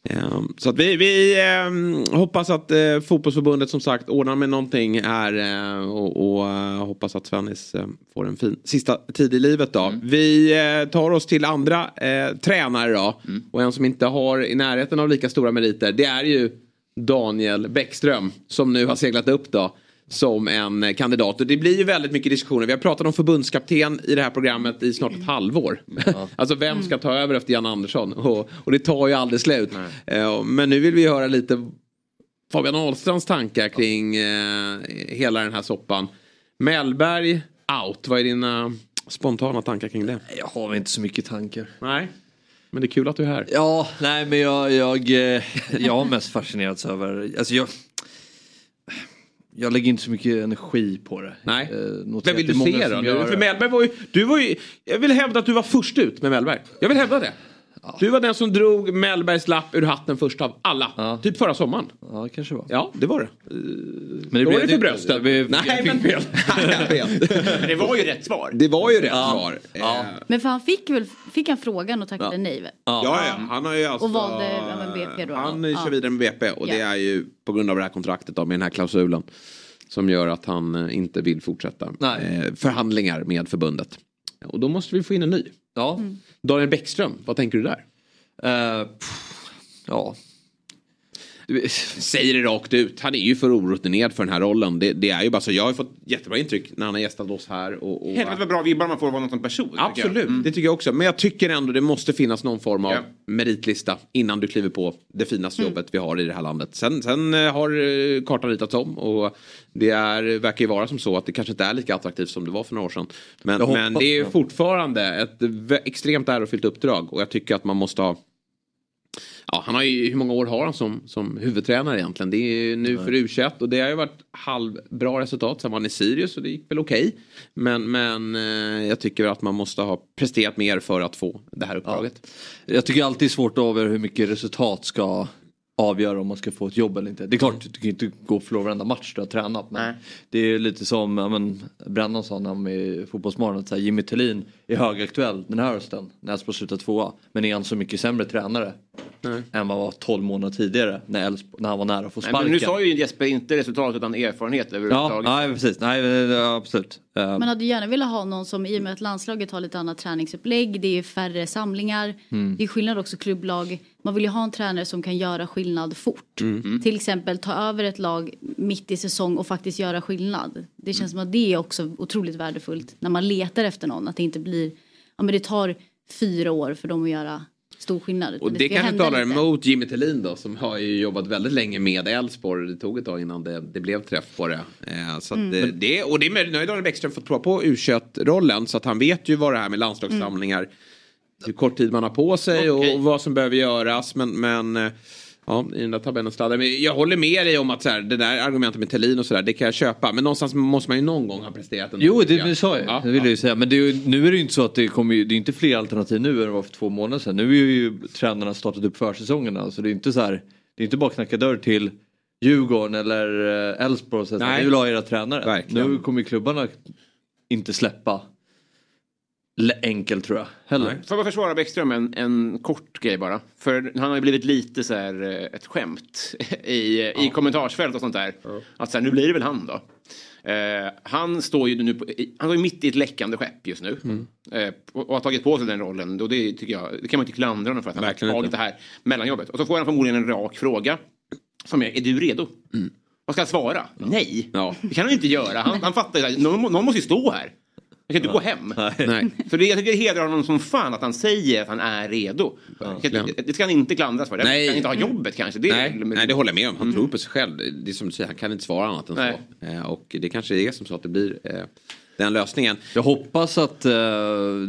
A: Ehm, Så att vi, vi ehm, hoppas att eh, fotbollsförbundet som sagt ordnar med någonting här eh, och, och eh, hoppas att Svennis får en fin sista tid i livet då. Vi eh, tar oss till andra tränare då. Och en som inte har i närheten av lika stora meriter det är ju Daniel Bäckström som nu har seglat upp då som en eh, kandidat. Och det blir ju väldigt mycket diskussioner. Vi har pratat om förbundskapten i det här programmet i snart ett halvår. alltså vem ska ta över efter Jan Andersson? Och, och det tar ju aldrig slut. Eh, Men nu vill vi höra lite Fabian Ahlstrands tankar kring eh, hela den här soppan. Mellberg out. Vad är dina spontana tankar kring det?
B: Jag har inte så mycket tankar.
A: Nej, men det är kul att du är här.
B: Ja, nej men jag, jag, eh, jag har mest fascinerats över, alltså jag, jag lägger inte så mycket energi på det.
A: Nej.
B: Eh,
A: Vem vill du se då?
B: gör
A: för. Mellberg var ju, du var ju, jag vill hävda att du var först ut med Mellberg. Jag vill hävda det. Du var den som drog Mellbergs lapp ur hatten först av alla. Typ förra sommaren.
B: Ja, det kanske var.
A: Ja, det var det.
B: Men
A: Då var det för
B: det-
A: bröstet.
B: det blev-
A: Nej,
B: jag fick
A: men
B: fel.
C: det var ju rätt svar.
A: Det var ju rätt svar.
B: Ja.
F: Men för han fick väl, fick han frågan och tackade
B: Ja.
F: nej?
A: Ja, ja, han har ju alltså...
F: Och valde, ja, BP då.
A: Han
F: Ja.
A: kör vidare med BP och det
F: Ja.
A: är ju på grund av det här kontraktet då, med den här klausulen. Som gör att han eh, inte vill fortsätta
B: Nej.
A: eh, förhandlingar med förbundet. Och då måste vi få in en ny.
B: Ja.
F: Mm.
A: Daniel Bäckström, vad tänker du där?
B: Pff, ja. Du,
A: Säger det rakt ut, han är ju för orutinerad för den här rollen. Det, det är ju bara så, jag har fått jättebra intryck när han har gästat oss här. Och, och
C: Helvete vad bra vibbar man får av honom som person. tycker.
A: Absolut, det tycker jag också. Men jag tycker ändå det måste finnas någon form av
C: Ja.
A: meritlista innan du kliver på det finaste jobbet vi har i det här landet. Sen, sen eh, har eh, kartan ritats om och det är, verkar ju vara som så att det kanske inte är lika attraktivt som det var för några år sedan. Men, men det är ju fortfarande ett extremt ärofyllt uppdrag och jag tycker att man måste ha Ja, han har ju, hur många år har han som, som huvudtränare egentligen? Det är nu för U21 och det har ju varit halvbra resultat. Sen var han i Sirius och det gick väl okej. Men, men eh, jag tycker att man måste ha presterat mer för att få det här uppdraget.
B: Jag tycker alltid det är svårt att avgöra hur mycket resultat ska avgöra om man ska få ett jobb eller inte. Det är klart, du kan inte gå och förlora varenda match du har tränat. Men det är lite som ja, men, Brännan sa när han var i Fotbollsmorgon att här, Jimmy Tillin är högaktuell den här hösten när Elfsborg slutar tvåa. Men är han så mycket sämre tränare än vad han var 12 månader tidigare när, Elfsborg, när han var nära att få
C: Nej,
B: sparken.
C: men nu sa ju Jesper inte resultat utan erfarenhet
B: Ja,
C: överhuvudtaget.
B: nej, precis. Nej, ja, absolut. Eh,
F: Man hade gärna velat ha någon som, i och med att landslaget har lite annat träningsupplägg, det är färre samlingar,
B: Mm.
F: det är skillnad också klubblag. Man vill ju ha en tränare som kan göra skillnad fort.
B: Mm.
F: Till exempel ta över ett lag mitt i säsong och faktiskt göra skillnad. Det känns som att det är också otroligt värdefullt när man letar efter någon. Att det inte blir, ja men det tar fyra år för dem att göra stor skillnad.
A: Och det
F: ska
A: kanske talar
F: lite.
A: emot Jimmy Tillin då som har ju jobbat väldigt länge med Elfsborg. Det tog ett tag innan det, det blev träff på det. Eh, så att
F: Mm.
A: det, det, och det är möjligt, nu har ju Daniel Bäckström fått prova på u rollen så att han vet ju vad det här med landslagssamlingar, hur kort tid man har på sig och, och vad som behöver göras. Men, men eh, ja, i den där tabellen sladdar. Men jag håller med dig om att så här, det där argumentet med Thelin och sådär, det kan jag köpa. Men någonstans måste man ju någon gång ha presterat en
B: Jo, det, sa jag. det vill jag ju säga. Men det nu är det ju inte så att det kommer det är inte fler alternativ nu än det var för två månader sedan. Nu är ju tränarna startat upp försäsongerna. Så det är inte så här, det är inte bara att knacka dörr till Djurgården eller eh, Elfsborg och säga vi vill ha era tränare.
A: Verkligen.
B: Nu kommer ju klubbarna inte släppa enkelt tror jag. Heller.
C: Får jag bara försvara Bäckström en, en kort grej bara. För han har ju blivit lite så här eh, ett skämt i, i kommentarsfält och sånt där. Att så här, nu blir det väl han då. Eh, han står ju nu på, han står mitt i ett läckande skepp just nu.
A: Mm.
C: Eh, och, och har tagit på sig den rollen. Och det, tycker jag, det kan man inte klandra honom för att han
A: Verkligen
C: har tagit det här mellanjobbet. Och så får han förmodligen en rak fråga. Som är, är du redo? Vad ska jag svara? Nej,
A: Mm. Ja.
C: det kan han inte göra. Han, han fattar ju, någon, någon måste ju stå här. Jag kan inte gå hem.
A: Nej.
C: Så det, jag tycker det hedrar honom som fan att han säger att han är redo. Det ska han inte klandras för.
A: Nej.
C: Han kan inte ha jobbet kanske. Det
A: Nej, nej, det håller jag med om. Han tror på sig själv. Det är som du säger, han kan inte svara annat än
C: Nej.
A: så. Eh, och det kanske är som så att det blir eh, den lösningen.
B: Jag hoppas att, eh,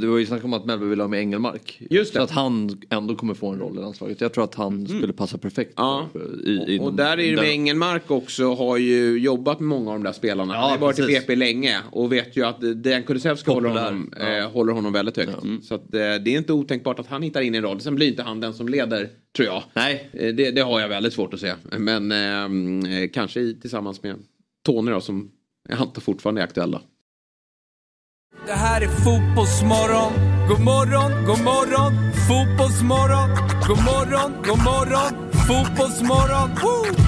B: det var ju snack om att Mellby vill ha med Engelmark.
A: Just det.
B: Så att han ändå kommer få en roll i landslaget. Jag tror att han skulle passa perfekt.
A: Ja.
B: I, inom
A: Och där är det med Engelmark också har ju jobbat med många av de där spelarna.
B: Ja,
A: han har varit i. BP länge och vet ju att Dejan Kulusevski håller honom, eh, håller honom väldigt högt. Så att, eh, det är inte otänkbart att han hittar in i en roll. Sen blir inte han den som leder, tror jag.
B: Nej.
A: Eh, det, det har jag väldigt svårt att se. Men eh, eh, kanske i, tillsammans med Tony då som jag antar fortfarande är aktuell då.
E: Det här är Fotbollsmorgon. God morgon, god morgon. Fotbollsmorgon. God morgon, god morgon. Fotbollsmorgon. Woo!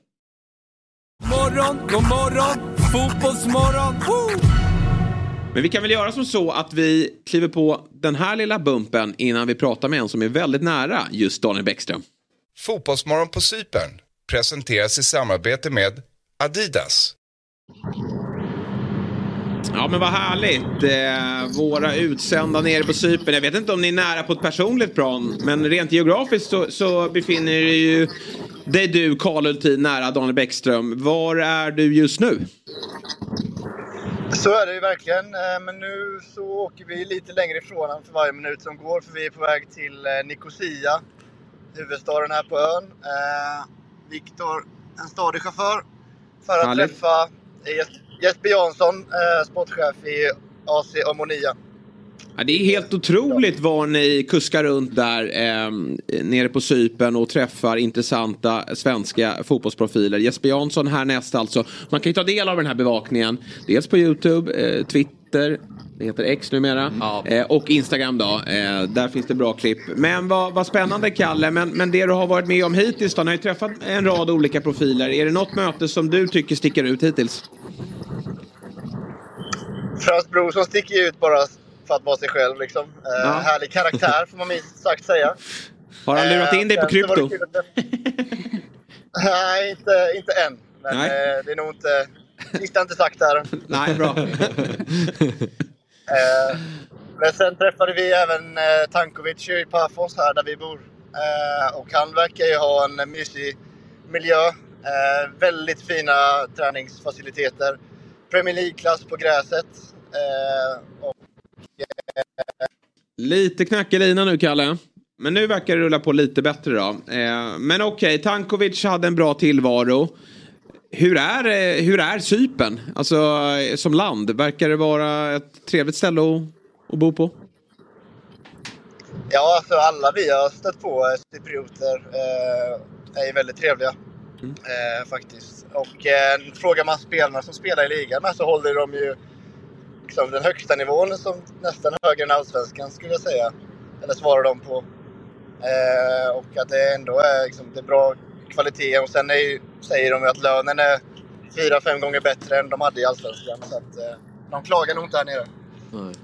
E: Morgon, god morgon. Fotbollsmorgon. Woo!
A: Men vi kan väl göra som så att vi kliver på den här lilla bumpen innan vi pratar med en som är väldigt nära just Daniel Bäckström.
L: Fotbollsmorgon på Cypern presenteras i samarbete med Adidas.
A: Ja men vad härligt. Eh, våra utsända nere på Cypern. Jag vet inte om ni är nära på ett personligt plan. Men rent geografiskt så, så befinner du ju dig du, Karl Ultin, nära Daniel Bäckström. Var är du just nu?
M: Så är det ju verkligen. Eh, Men nu så åker vi lite längre ifrån honom för varje minut som går. För vi är på väg till eh, Nicosia, huvudstaden här på ön. Eh, Viktor, en stadig chaufför, för att
A: Härligt.
M: träffa Jes- Jesper Jansson, sportchef i AC Omonia.
A: Ja, det är helt otroligt var ni kuskar runt där eh, nere på Cypern och träffar intressanta svenska fotbollsprofiler. Jesper Jansson härnäst alltså. Man kan ju ta del av den här bevakningen. Dels på Youtube, eh, Twitter, det heter X numera. Eh, och Instagram då. Eh, där finns det bra klipp. Men vad, vad spännande Kalle. Men, men det du har varit med om hittills då. Ni har ju träffat en rad olika profiler. Är det något möte som du tycker sticker ut hittills?
M: Frans Brorsson sticker ju ut bara för att vara sig själv. Liksom. Eh,
A: Ja.
M: Härlig karaktär får man minst sagt säga.
A: Har han lurat in dig på
M: Eh,
A: krypto?
M: Nej, inte, inte än. Men
A: Nej.
M: eh, det är nog inte... Sista inte sagt där.
A: Nej, bra.
M: Men sen träffade vi även Tankovic i Pafos här där vi bor. Och han verkar ju ha en mysig miljö. Väldigt fina träningsfaciliteter. Premier League-klass på gräset. Och,
A: Lite lina nu Kalle. Men nu verkar det rulla på lite bättre då. Eh, men okej, Tankovic hade en bra tillvaro. Hur är, eh, hur är Cypern? Alltså eh, som land, verkar det vara ett trevligt ställe att, att bo på?
M: ja, alltså alla vi har stött på cyprioter eh, är väldigt trevliga. Eh, faktiskt. Och eh, frågar man spelarna som spelar i ligan så håller de ju liksom, den högsta nivån som nästan högre än allsvenskan skulle jag säga. Eller svarar de på. Eh, och att det ändå är, liksom, det är bra kvalitet. Och sen är ju, säger de ju att lönen är fyra, fem gånger bättre än de hade i allsvenskan. Så att, eh, de klagar nog inte här nere.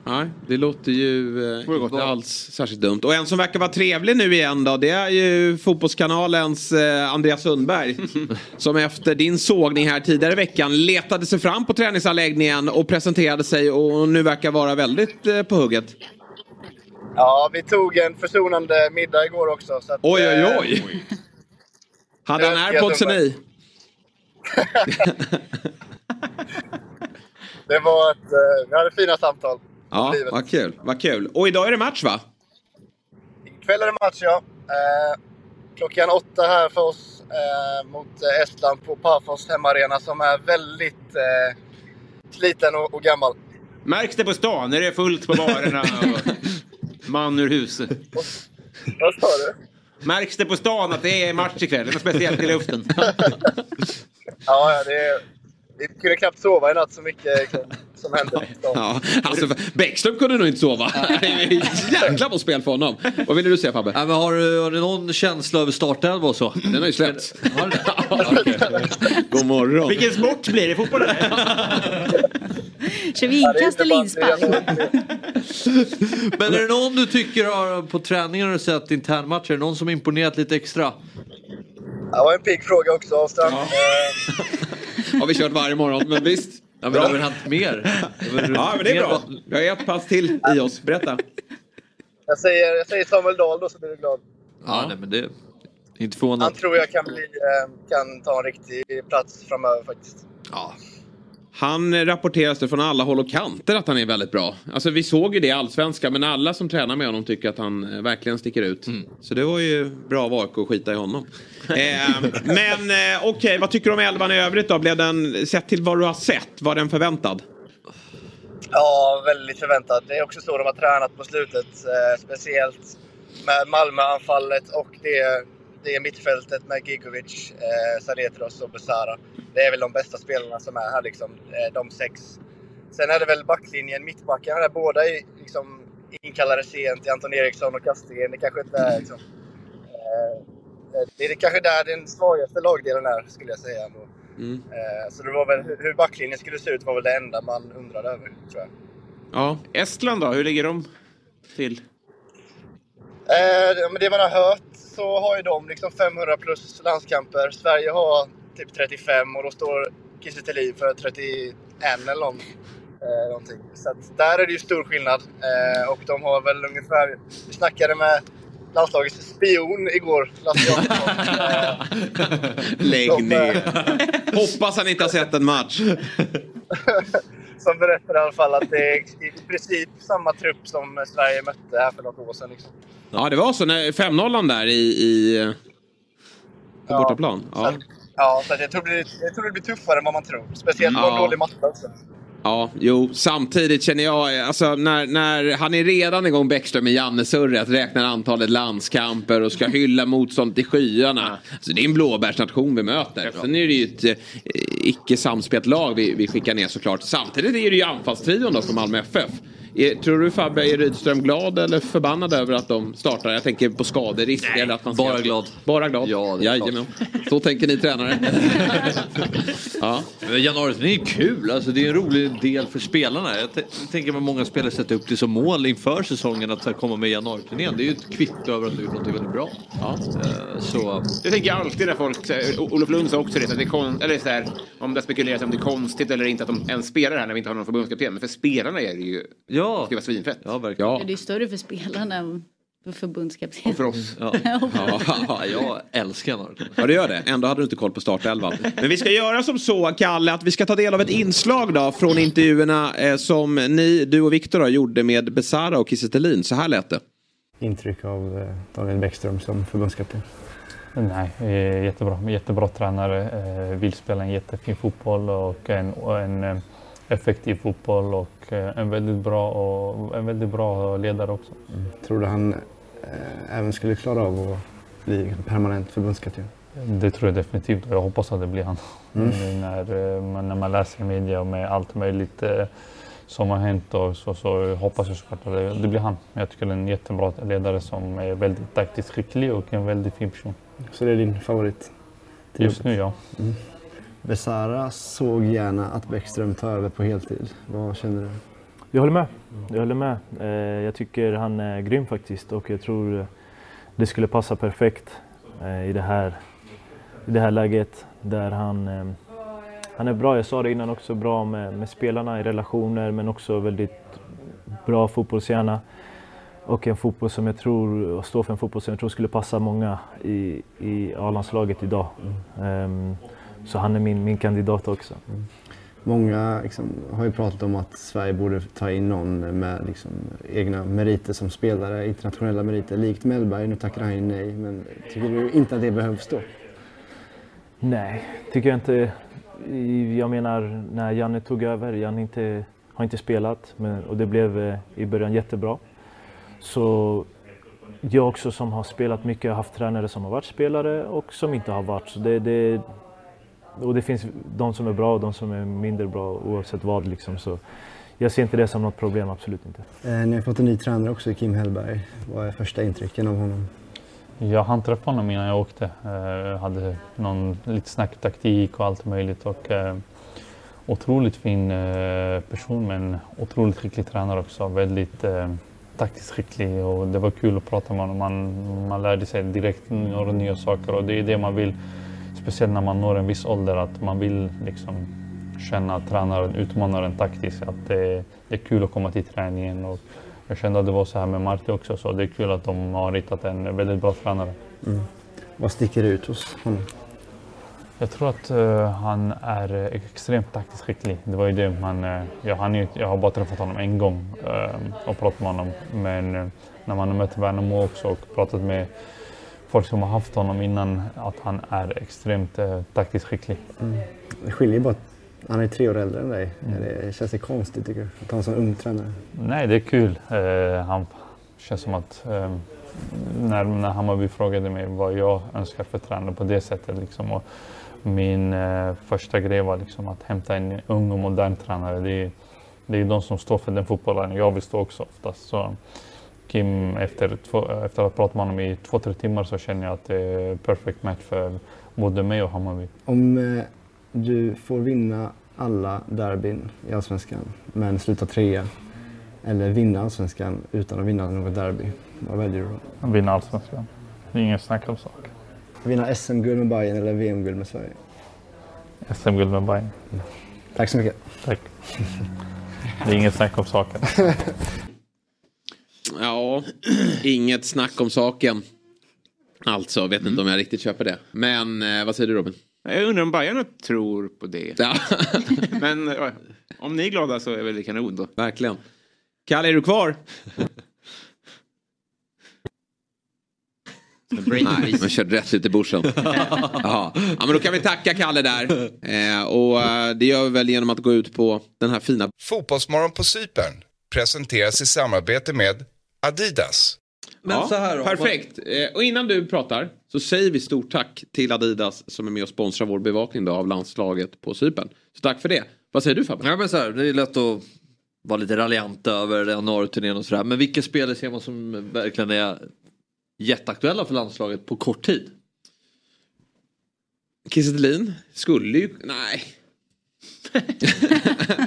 A: Nej, det låter ju eh, inte alls särskilt dumt. Och en som verkar vara trevlig nu igen då, det är ju Fotbollskanalens eh, Andreas Sundberg. som efter din sågning här tidigare i veckan letade sig fram på träningsanläggningen och presenterade sig och nu verkar vara väldigt eh, på hugget.
M: Ja, vi tog en försonande middag igår också. Så att,
A: Oj, oj,
M: eh,
A: oj. Hade han airpodsen i?
M: Det var ett, eh, vi hade fina samtal.
A: Ja,
M: Livet.
A: vad kul. Vad kul. Och idag är det match va?
M: Ikväll är det match, ja. Eh, klockan åtta här för oss eh, mot Estland på Pafos hemmaarena som är väldigt eh, sliten och, och gammal.
C: Märks det på stan? Är det fullt på barerna? Och man ur huset?
M: Vad sa du?
C: Märks det på stan att det är match ikväll? Det är något speciellt i luften?
M: Ja, ja, det, vi kunde knappt sova i natt så mycket som hände.
A: Ja, alltså, Bäckström kunde nog inte sova. Det är Jäklar på spel för honom. Vad ville du säga Fabbe?
B: Ja, men har, du, har du någon känsla över startelva och så?
A: Den har ju släppts.
B: Har det?
A: God morgon.
C: Vilken sport blir det? Fotboll eller?
F: Kör vi inkast eller inspark?
B: Men är det någon du tycker har på träningen har du sett internmatcher? Är det någon som imponerat lite extra?
M: Det var en pigg fråga också, Avstrand. Eh,
A: Har vi kört varje morgon, men visst.
B: Ja, men det har väl hänt mer?
A: Ja, men det är bra. Vi har ett pass till i oss. Berätta.
M: jag, säger, jag säger Samuel Dahl då så blir du glad.
B: Ja, nej, men det är inte
M: Han
B: förvånad.
M: tror jag kan, bli, eh, kan ta en riktig plats framöver faktiskt.
A: Ja. Han rapporteras det från alla håll och kanter att han är väldigt bra. Alltså vi såg ju det i Allsvenskan men alla som tränar med honom tycker att han eh, verkligen sticker ut. Så det var ju bra av AIK att skita i honom. eh, men eh, okej, vad tycker du om elvan i övrigt då? Blev den, sett till vad du har sett, var den förväntad?
M: Ja, väldigt förväntat. Det är också så de har tränat på slutet. Eh, speciellt med Malmö-anfallet och det, det mittfältet med Gigovic, eh, Saretros och Besara. Det är väl de bästa spelarna som är här, liksom, eh, de sex. Sen är det väl backlinjen, mittbackarna där båda är liksom inkallade sent till Anton Eriksson och Kastgren. Det kanske inte är liksom, eh, det är kanske där den svagaste lagdelen är, skulle jag säga. ändå.
A: Mm.
M: Eh, Så det var väl hur hur backlinjen skulle se ut var väl det enda man undrade över, tror jag.
C: Ja. Estland då? Hur ligger de till?
M: Eh, men det man har hört så har ju de liksom 500 plus landskamper. Sverige har typ 35 och då står Kiese Thelin för 31 eller någon, eh, någonting. Så att där är det ju stor skillnad. Eh, och de har väl ungefär... Vi snackade med landslagets spion igår, Lasse Jakobsson. Eh,
A: Lägg
M: De,
A: ner.
M: eh,
A: Hoppas han inte har sett en match.
M: som berättade i alla fall att det är i princip samma trupp som Sverige mötte här för något år sedan. Liksom.
A: Ja, det var så. när 5-0 där i, i på
M: Ja.
A: bortaplan. Ja.
M: Ja, så jag, tror det, jag tror det blir tuffare än vad man tror. Speciellt på en
A: Ja.
M: dålig matta också.
A: Ja, jo, samtidigt känner jag, alltså när, när han är redan igång Bäckström med Janne-surret, räknar antalet landskamper och ska hylla motståndet i skyarna. Alltså, det är en blåbärsnation vi möter. Sen är det ju ett eh, icke samspelt lag vi, vi skickar ner såklart. Samtidigt är det ju anfallstrion då från Malmö FF. Är, tror du Fabbe, är Rydström glad eller förbannad över att de startar? Jag tänker på skaderisk. eller att man ska-
B: bara glad.
A: Bara glad?
B: Ja,
A: Jajamän. Så tänker ni tränare. ja.
B: Januari det är kul, alltså, det är en rolig del för spelarna. Jag tänker att många spelare sätter upp det som mål inför säsongen att här, komma med januariturnén. Det är ju ett kvitto över att du gjort något väldigt bra.
C: Ja.
B: Eh, Så
C: Jag tänker alltid när folk, Olof Lund sa också det, att det är kon, eller så här, om det spekuleras om det är konstigt eller inte att de ens spelar här när vi inte har någon förbundskapten. Men för spelarna är det ju,
B: ja.
C: Det var svinfett.
B: Ja, verkligen.
A: Ja.
F: Det är större för spelarna än för förbundskapten.
C: Och för oss.
B: Ja.
A: Ja.
B: jag älskar januari.
A: Ja, det gör det. Ändå hade du inte koll på startelvan. Men vi ska göra som så, Kalle, att vi ska ta del av ett inslag då från intervjuerna eh, som ni, du och Viktor gjorde med Besara och Kiese. Så här lät det.
N: intryck av eh, Daniel Bäckström som förbundskapten?
O: Nej, eh, jättebra. Jättebra tränare. Eh, Vill spela en jättefin fotboll och en, en eh, effektiv fotboll och eh, en väldigt bra, och en väldigt bra ledare också.
N: Tror du han eh, även skulle klara av att bli en permanent förbundskapten?
O: Det tror jag definitivt och jag hoppas att det blir han.
N: Mm.
O: Nu När, eh, man- när man läser i media med allt möjligt eh, som har hänt och så, så hoppas jag såklart att det, det blir han. Jag tycker det är en jättebra ledare som är väldigt taktiskt skicklig och en väldigt fin person.
N: Så det är din favorit?
O: Just nu ja.
N: Mm. Besara såg gärna att Bäckström tar över på heltid. Vad känner du?
P: Jag håller med. Jag håller med. Eh, Jag tycker han är grym faktiskt och jag tror det skulle passa perfekt eh, i det här, i det här läget där han, eh, han är bra. Jag sa det innan också, bra med, med spelarna i relationer men också väldigt bra fotbollshjärna. och en fotboll som jag tror, och stå för en fotboll som jag tror skulle passa många i, i A-landslaget idag. Ehm, så han är min, min kandidat också.
N: Många liksom, har ju pratat om att Sverige borde ta in någon med liksom, egna meriter som spelare, internationella meriter, likt Mellberg. Nu tackar han ju nej, men tycker du inte att det behövs då?
P: Nej, tycker jag inte. Jag menar, när Janne tog över, Janne inte, har inte spelat men, och det blev eh, i början jättebra. Så jag också som har spelat mycket har haft tränare som har varit spelare och som inte har varit. Så det, det, och det finns de som är bra och de som är mindre bra oavsett vad. Liksom. Så jag ser inte det som något problem, absolut inte.
N: Eh, ni har fått en ny tränare också, Kim Hellberg. Vad är första intrycken av honom?
O: Jag hann träffa honom innan jag åkte. Eh, hade någon lite snack taktik och allt möjligt. Och, eh, otroligt fin eh, person men otroligt skicklig tränare också. Väldigt eh, taktiskt skicklig och det var kul att prata med honom. Man, man lärde sig direkt några nya saker och det är det man vill. Speciellt när man når en viss ålder att man vill liksom känna att tränaren utmanar en taktiskt. Att det, det är kul att komma till träningen. Och jag kände att det var så här med Marti också så det är kul att de har hittat en väldigt bra tränare.
N: Mm. Vad sticker ut hos honom?
O: Jag tror att eh, han är eh, extremt taktiskt skicklig. Det var ju det man... Uh, jag, han är, jag har bara träffat honom en gång eh, och pratat med honom. Men eh, när man har mött Värnamo också och pratat med folk som har haft honom innan, att han är extremt uh, taktiskt skicklig.
N: Mm. Det skiljer bara att han är tre år äldre än dig.
O: Mm.
N: Det känns det konstigt tycker du? Att ha en sån ung tränare?
O: Nej, det är kul. Eh, han känns som att eh, när, när Hammarby frågade mig vad jag önskar för tränare på det sättet. Liksom, och min eh, första grej var liksom att hämta en ung och modern tränare. Det är, det är de som står för den fotbollen jag vill stå också oftast. Så Kim, efter, två, efter att ha pratat med honom i två, tre timmar så känner jag att det är perfect match för både mig och Hammarby.
N: Om eh, du får vinna alla derbyn i Allsvenskan men sluta trea eller vinna Allsvenskan utan att vinna något derby, vad väljer du då?
O: Vinna allsvenskan. Det är ingen snack om saken.
N: Vinna SM-guld med Bayern eller VM-guld med Sverige?
O: SM-guld med Bayern.
N: Tack så mycket.
O: Tack. Det är inget snack om saken.
A: Ja, inget snack om saken. Alltså, vet inte om jag riktigt köper det. Men eh, vad säger du Robin?
C: Jag undrar om Bajarna tror på det.
A: Ja.
C: Men eh, om ni är glada så är väl det kanon då.
A: Verkligen. Kalle, är du kvar? Nej, man körde rätt ut i bushen. Ja, men då kan vi tacka Kalle där. Eh, och eh, det gör vi väl genom att gå ut på den här fina...
L: Fotbollsmorgon på Cypern presenteras i samarbete med Adidas.
A: ja, perfekt. Eh, och innan du pratar så säger vi stort tack till Adidas som är med och sponsrar vår bevakning då av landslaget på Cypern. Så tack för det. Vad säger du Fabbe?
B: Ja, men så här, det är lätt att vara lite raljant över januariturnén och sådär. Men vilka spelare ser man som verkligen är jätteaktuella för landslaget på kort tid?
A: Kiese skulle ju... Nej.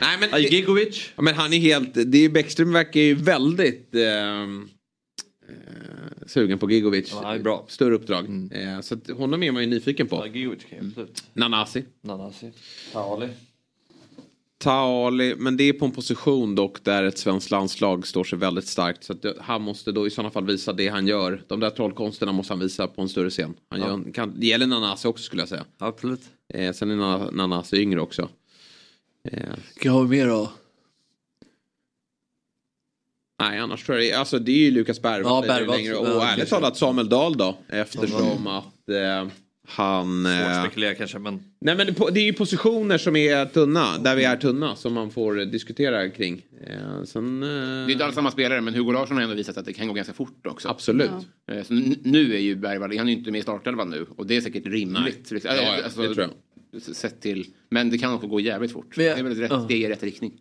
A: Nej men...
B: Gigovic?
A: Ja, men han är helt... Det är, Bäckström verkar ju väldigt ehm, eh, sugen på Gigovic.
B: Ja, är bra.
A: Större uppdrag. Eh, så att honom är man ju nyfiken på.
B: Ja, Gigovic absolut.
A: Nanasi.
B: Nanasi. Taali.
A: Taali, men det är på en position dock där ett svenskt landslag står sig väldigt starkt. Så han måste då i sådana fall visa det han gör. De där trollkonsterna måste han visa på en större scen. Han
B: Ja.
A: gör, kan, det gäller Nanasi också skulle jag säga.
B: Absolut.
A: Eh, sen är Nana- Nanasi yngre också. Eh,
B: Vilka har vi mer då?
A: Nej, annars tror jag det är, alltså, det är ju Lukas Bergvall.
B: Ja, Bergvall.
A: längre.
B: Ja,
A: Och ärligt
B: kanske.
A: talat Samuel Dahl då. Eftersom att eh, han...
B: Svårt
A: Eh,
B: att spekulera kanske men...
A: nej men det, är ju positioner som är tunna. Där vi är tunna. Som man får eh, diskutera kring. Eh, sen, eh,
C: Det är inte alls samma spelare men Hugo Larsson har ändå visat att det kan gå ganska fort också.
A: Absolut.
C: Eh, Så n- nu är ju Bergvall, han är ju inte med i startelvan nu och det är säkert rimligt.
A: Nej. Ja, ja,
C: Alltså,
A: det tror
C: jag. Sett till, men det kan också gå jävligt fort.
B: Men-
C: det är väl rätt
B: Ja.
C: steg i rätt riktning.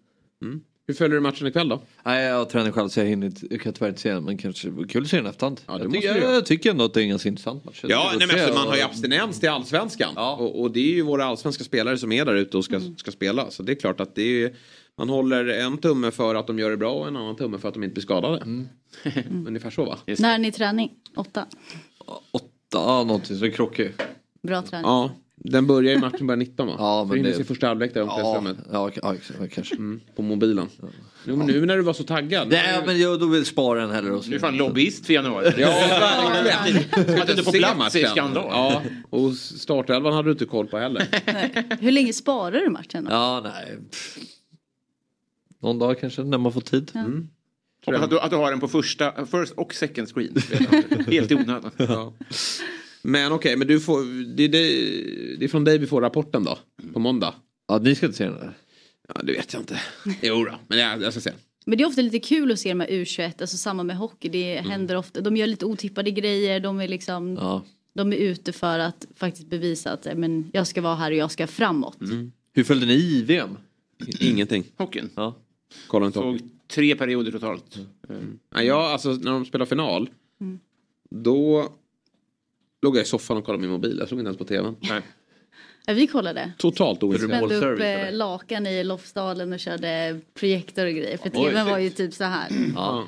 A: Hur följer du matchen ikväll då?
B: Nej, jag tränar själv så jag, hinner, inte- jag kan tyvärr inte se den men kanske kul att se den efterhand.
A: Ja, det
B: jag,
A: måste
B: tycker, jag,
A: göra.
B: tycker ändå att det är en ganska intressant match. Jag
A: Ja, nej, men alltså, man har ju abstinens till allsvenskan. Och, och det är ju våra allsvenska spelare som är där ute och ska, ska spela. Så det är klart att det är, man håller en tumme för att de gör det bra och en annan tumme för att de inte blir skadade. Ungefär så va?
F: När är ni träning? Åtta?
B: Ja, någonting så krockig.
F: Bra träning.
A: Ja, Den börjar ju matchen börjar 19 va?
B: Ja, men det-
A: sin första halvlek där
B: Ja, ja, ja, ja, kanske.
A: Mm, på mobilen. Jo, men nu när du var så taggad.
B: Nej, men jag, då vill spara den heller.
C: Du är fan lobbyist för januari.
A: Ja, verkligen.
C: Att du inte får
A: Se
C: plats i skandal.
A: Ja, och startelvan hade du inte koll på heller.
F: Hur länge sparar du matchen då?
B: Ja, nej. pff. Någon dag kanske, när man får tid.
A: Mm.
C: Hoppas att du, att du har den på första, first och second screen. Helt i onödan.
A: Men okej, men du får, det, det, det är från dig vi får rapporten då? På måndag?
B: Ja, ni ska inte se den där?
A: Ja, det vet jag inte. Jo då, men jag, jag ska se.
F: Men det är ofta lite kul att se de här U21, alltså samma med hockey. Det
A: Mm.
F: händer ofta, de gör lite otippade grejer, de är liksom
B: Ja.
F: De är ute för att faktiskt bevisa att men, jag ska vara här och jag ska framåt.
B: Hur följde ni i VM?
A: Ingenting.
C: Hockeyn.
B: Ja.
A: Kolla inte
C: Såg tre perioder totalt.
A: Ja, jag, alltså när de spelar final.
F: Mm.
A: Då låg jag i soffan och kollade min mobil. Jag såg inte ens på tvn.
C: Nej.
F: Ja, vi kollade.
A: Totalt ointresserad.
F: Spände upp eh, lakan i Lofsdalen och körde projektor och grejer. För tvn var ju typ så här.
A: Ja.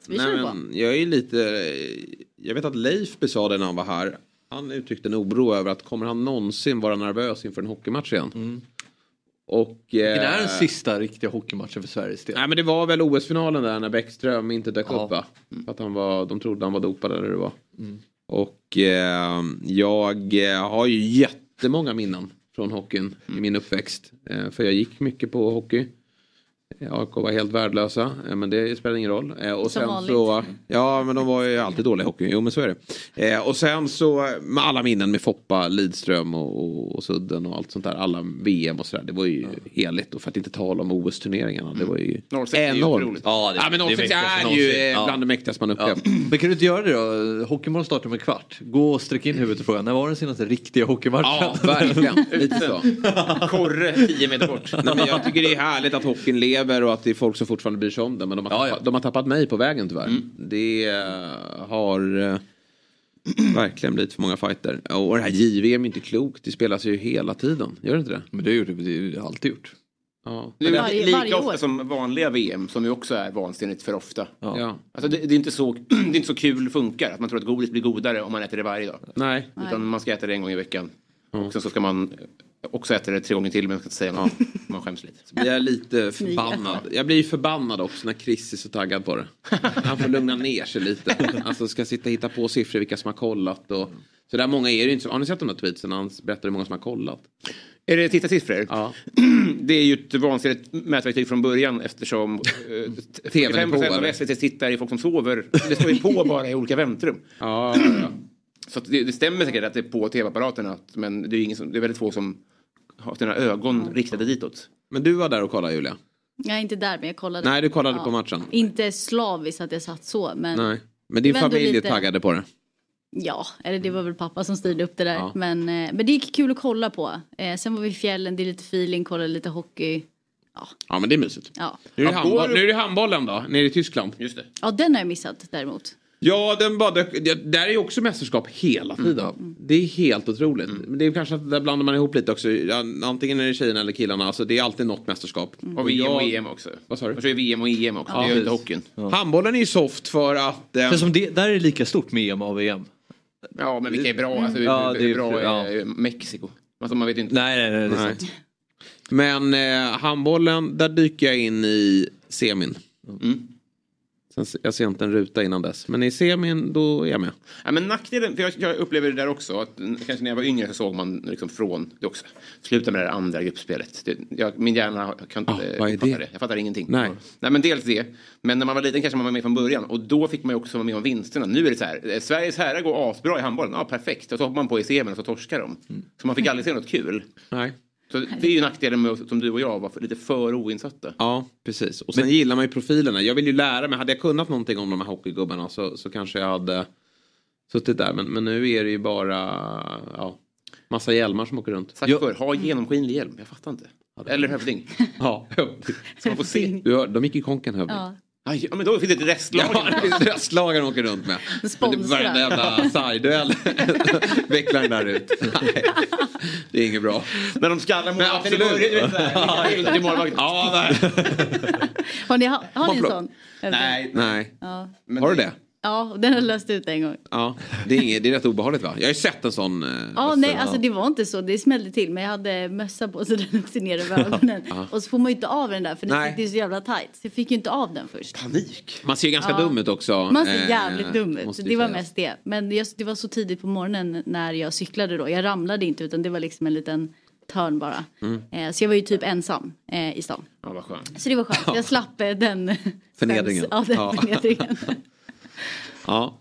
F: Så vi
A: Nej,
F: körde på.
A: men jag är lite... Jag vet att Leif sa det när han var här. Han uttryckte en oro över att kommer han någonsin vara nervös inför en hockeymatch igen? Och...
B: Vilken
A: eh,
B: är den sista riktiga hockeymatchen för Sveriges del?
A: Nej men det var väl OS-finalen där när Bäckström inte dök
B: Ja.
A: upp va? För att han var, de trodde han var dopad eller hur det var.
B: Mm.
A: Och eh, jag eh, har ju jättemånga minnen från hockeyn i min uppväxt. Eh, för jag gick mycket på hockey. AIK var helt värdelösa, eh, men det spelar ingen roll. Eh, Och
F: Som
A: sen
F: vanligt.
A: så, ja men de var ju alltid dåliga i hockey, jo men så är det. Eh, Och sen så med alla minnen med Foppa, Lidström och, och, och Sudden och allt sånt där. Alla VM och sådär. Det var ju heligt och för att inte tala om OS-turneringarna. Det var ju
C: 06 är ju
A: enormt.
B: Ja, det-
A: ja men
B: det är
A: 06
B: mäktigast
A: är ju eh,
B: Ja.
A: bland det mäktigaste man upplevt.
B: Men kan du inte göra det då? Hockeymorgon startar om en kvart. Gå och sträck in huvudet och fråga, när var den senaste riktiga hockeymatchen?
A: Ja, verkligen. Lite så.
C: Korre 10 meter bort.
A: Nej, men jag tycker det är härligt att hockeyn lever och att det är folk som fortfarande bryr sig om det. Men de har, tappat, De har tappat mig på vägen tyvärr. Det eh, har eh, verkligen blivit för många fighter. Och det här JVM är inte klokt. Det spelas ju hela tiden. Gör det inte det?
B: Men det har gjort det, har alltid gjort.
A: Ja.
C: Det är
F: Varje-
C: lika
F: varje
C: ofta
F: år.
C: som vanliga VM som ju också är vansinnigt för ofta.
A: Ja.
C: Alltså det, det, är inte så, det är inte så kul funkar att man tror att godis blir godare om man äter det varje dag.
A: Nej.
C: Utan man ska äta det en gång i veckan. Och sen så ska man också äta det tre gånger till men jag ska inte säga något. Man skäms lite.
A: Jag är lite förbannad. Jag blir förbannad också när Chris är så taggad på det. Han får lugna ner sig lite. Alltså ska sitta och hitta på siffror vilka som har kollat. Och... Så där många är det inte. Har ni sett de där tweetsen? Han berättar hur många som har kollat.
C: Är det tittarsiffror?
A: Ja.
C: Det är ju ett vansinnigt mätverktyg från början eftersom eh,
A: TVn är på,
C: 45% av? SVTs tittare är folk som sover. Det står ju på bara i olika väntrum.
A: Ja, ja, ja.
C: Så det, det stämmer säkert att det är på tv-apparaterna men det är, ingen som, det är väldigt få som har sina ögon riktade ditåt.
A: Men du var där och kollade Julia?
F: Jag är inte där men jag kollade.
A: Nej, du kollade på matchen.
F: Inte slaviskt att jag satt så men.
A: Nej. Men din familj
F: lite-
A: är taggade på det?
F: Ja, eller det var väl pappa som styrde upp det där.
A: Ja.
F: Men, eh, men det gick kul att kolla på. Eh, sen var vi i fjällen, det är lite feeling, kollade lite hockey.
A: Ja men det är mysigt.
F: Ja,
A: Nu är det,
C: Ja,
A: handboll, nu är det handbollen då, nere i Tyskland.
C: Just det.
F: ja den har jag missat däremot.
A: Ja, den bara, det, det, där är ju också mästerskap hela tiden. Det är helt otroligt. Men det är kanske att där blandar man ihop lite också. Ja, antingen är det tjejerna eller killarna. Alltså, det är alltid något mästerskap.
C: Och VM och
A: jag-
C: EM också.
A: Vad sa du?
C: Kör ju VM och EM också.
A: Ja,
C: det gör ju inte hockeyn.
A: Handbollen är ju soft för att... Eh,
B: som det, där är det lika stort med EM och VM.
C: Ja, men vilka är bra? Alltså,
B: Ja, det är-
C: bra
B: ja.
C: är Mexiko? Alltså man vet ju inte.
B: Nej, nej, nej. Det är
A: Nej.
B: sant.
A: Men eh, handbollen, där dyker jag in i semin.
C: Mm.
A: Sen, jag ser inte en ruta innan dess. Men i semin, då är jag med.
C: Ja, men nackdelen, för jag, jag upplever det där också, att mm, kanske när jag var yngre så såg man liksom från det också. Sluta med det där andra gruppspelet. Det, jag, min hjärna kan inte
A: Ah, vad är
C: fatta
A: det?
C: Jag fattar ingenting.
A: Nej.
C: Nej men dels det. Men när man var liten kanske man var med från början och då fick man ju också vara med om vinsterna. Nu är det så här, eh, Sveriges herrar går asbra i handbollen. Ja perfekt. Och så hoppar man på i semin och så torskar de. Så man fick aldrig se något kul.
A: Nej.
C: Så det är ju nackdelen med som du och jag var för, lite för oinsatta.
A: Ja, precis. Och sen gillar man ju profilerna. Jag vill ju lära mig. Hade jag kunnat någonting om de här hockeygubbarna så, så kanske jag hade suttit där. Men, men nu är det ju bara ja, massa hjälmar som åker runt.
C: Sagt förr, ha genomskinlig hjälm. Jag fattar inte. Eller hövding.
A: Ja,
C: Så man får se.
A: du hör, de gick i konken hövding.
F: Ja.
C: Aj, Ja, men då finns det ett restlager.
A: Ja, det finns röstlagen åker runt med. Men det
F: Sponsrar.
A: varenda jävla sargduell vecklar den där ut. Nej, det är inget bra.
C: När de skallar
A: Men
C: målvakten i
A: absolut.
C: början. till målvakten.
A: Ja, nej.
F: Har ni, har, har ni en sån?
C: Nej.
A: nej.
F: Ja.
C: Men
A: Har du det?
F: Ja, den har löst ut en gång.
A: Ja, det är, inget, det är rätt obehagligt va? Jag har ju sett en sån. eh,
F: Ja, nej, alltså det var inte så. Det smällde till. Men jag hade mössa på så den åkte ner över ögonen.
A: Ja.
F: Och så får man ju inte av den där för
A: Nej.
F: sitter ju så jävla tight. Så jag fick ju inte av den först.
A: Panik. Man ser ju ganska
F: Ja.
A: dum ut också.
F: Man ser
A: eh,
F: jävligt dum ut. Det var mest det. Men jag, det var så tidigt på morgonen när jag cyklade då. Jag ramlade inte utan det var liksom en liten törn bara.
A: Mm.
F: Eh, så jag var ju typ ensam eh, i stan.
A: Ja, vad skönt.
F: Så det var skönt. Jag slapp eh, den
A: Förnedringen.
F: Ja, den
A: Ja.
F: förnedringen.
A: Ja.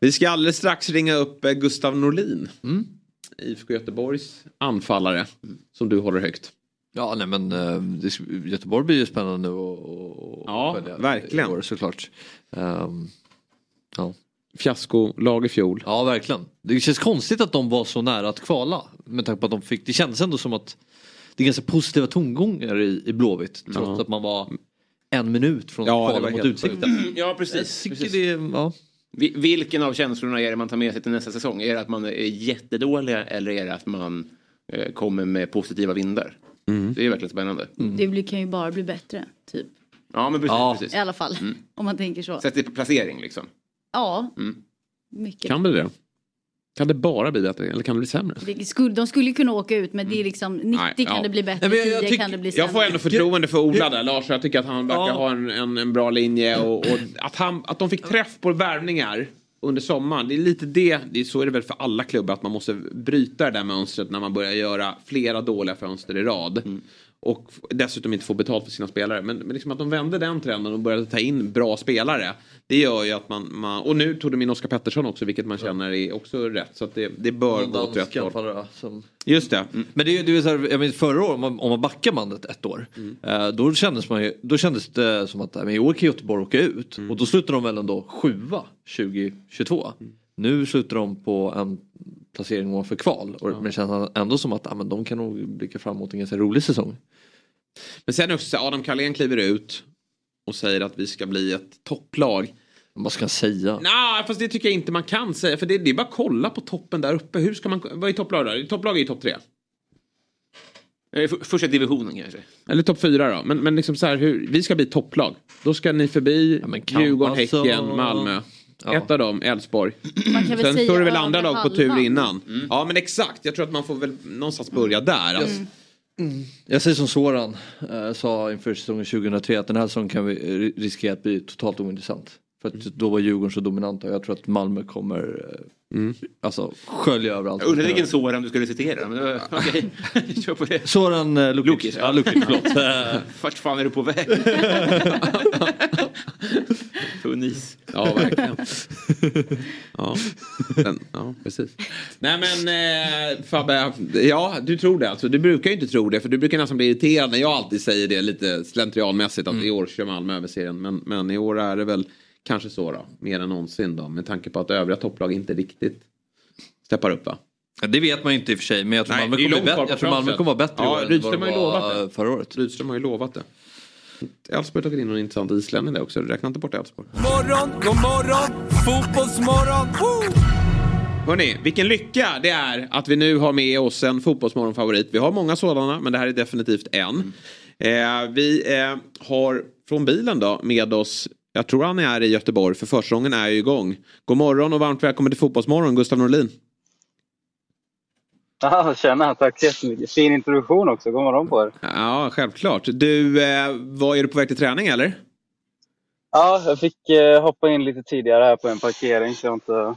A: Vi ska alldeles strax ringa upp eh, Gustav Norlin.
B: Mm.
A: IFK Göteborgs anfallare. Som du håller högt.
B: Ja, nej men det, Göteborg blir ju spännande och,
A: Ja,
B: följa
A: verkligen.
B: år, såklart. Um, ja.
A: Fiaskolag i fjol.
B: Ja, verkligen. Det känns konstigt att de var så nära att kvala. Med tanke på att de fick, det kändes ändå som att det är ganska positiva tongångar i, i Blåvitt. Trots
A: Ja.
B: att man var en minut från
A: Ja, det var
B: mot
A: helt
B: Utsikten.
C: Ja, precis. Precis.
B: det, ja.
C: Vi- Vilken av känslorna är det man tar med sig till nästa säsong? Är det att man är jättedåliga eller är det att man eh, kommer med positiva vindar?
A: Mm.
C: Det är verkligen spännande.
F: Det blir, kan ju bara bli bättre. Typ.
C: Ja, men precis.
A: Ja.
C: precis.
F: I alla fall.
C: Mm.
F: Om man tänker så.
C: Sett till placering liksom.
F: Ja,
C: Mm.
F: mycket.
A: Kan det det? Kan det bara bli bättre eller kan det bli sämre?
F: Det skulle, de skulle ju kunna åka ut men det är liksom 90
A: Nej,
F: kan
A: ja.
F: det bli bättre,
A: Nej, jag- jag
F: 10
A: tycker-
F: kan det bli sämre.
A: Jag får ändå förtroende för Ola där, Lars. Jag tycker att han verkar
B: Ja.
A: ha en, en, en bra linje och, och att, han, att de fick träff på värvningar under sommaren. Det är lite det, det är, så är det väl för alla klubbar att man måste bryta det där mönstret när man börjar göra flera dåliga fönster i rad. Och dessutom inte få betalt för sina spelare. Men, men liksom att de vände den trenden och började ta in bra spelare. Det gör ju att man, man och nu tog de in Oskar Pettersson också vilket man känner är också rätt. Så att det, det bör gå åt rätt håll.
B: som...
A: Just det.
B: Men det är, det är så här, jag minns förra året, om man, om man backar bandet ett år. Eh, då, kändes man ju, då kändes det som att men i år kan Göteborg åka ut. Och då slutade de väl ändå sjua 2022. Nu slutar de på en placering ovanför kval. Och, Men det känns ändå som att ja, men de kan nog blicka fram mot en ganska rolig säsong.
A: Men sen också så här, Adam Carlén kliver ut och säger att vi ska bli ett topplag.
B: Vad ska han säga?
A: Nej, fast det tycker jag inte man kan säga. För det, det är bara att kolla på toppen där uppe. Hur ska man, vad är topplag då? Topplag är ju topp tre.
C: Eh, Första divisionen kanske.
A: Eller topp fyra då. Men, men liksom så här, hur, vi ska bli topplag. Då ska ni förbi
B: kan
A: Djurgården,
B: alltså-
A: Häcken, Malmö.
B: Ja.
A: Ett av dem, Elfsborg. Sen står det väl andra lag på tur innan. Ja men exakt, jag tror att man får väl någonstans börja där. Alltså.
B: Jag säger som Soran eh, sa inför säsongen 2003 att den här säsongen kan vi ri- riskera att bli totalt ointressant. För att då var Djurgården så dominanta och jag tror att Malmö kommer eh, alltså, skölja över allt.
C: Jag undrar vilken Soran du skulle citera. Men, okej, kör på det.
B: Soran eh, Lukic.
C: Lukic,
B: Ja, Lukic, förlåt.
C: Vart fan är du på väg? Tunis.
A: Ja, verkligen. ja. Den, ja, precis. Nej men eh, Fabbe, ja du tror det alltså. Du brukar ju inte tro det för du brukar nästan bli irriterad när jag alltid säger det lite slentrianmässigt att i år kör Malmö över serien. Men, men i år är det väl kanske så då, mer än någonsin då. Med tanke på att övriga topplag inte riktigt steppar upp va?
B: Ja, det vet man ju inte i och för sig men jag tror
A: Nej,
B: Malmö kommer, bättre. Jag tror Malmö kommer vara bättre i
A: Ja,
B: år än vad
A: Rydström
B: de var,
A: lovat det.
B: förra året.
A: Rydström har ju lovat det. Elfsborg tagit in någon intressant islänning där också. Räkna inte bort Elfsborg.
E: Morgon, god morgon, fotbollsmorgon. Woo!
A: Hörni, vilken lycka det är att vi nu har med oss en fotbollsmorgonfavorit. Vi har många sådana, men det här är definitivt en. Eh, vi eh, har från bilen då med oss, jag tror han är i Göteborg, för försäsongen är ju igång. God morgon och varmt välkommen till Fotbollsmorgon, Gustav Norlin.
Q: Ja, tjena, tack så jättemycket. Fin introduktion också. God morgon på er.
A: Ja, självklart. Du, eh, vad är du på väg till träning eller?
Q: Ja, jag fick eh, hoppa in lite tidigare här på en parkering så jag inte...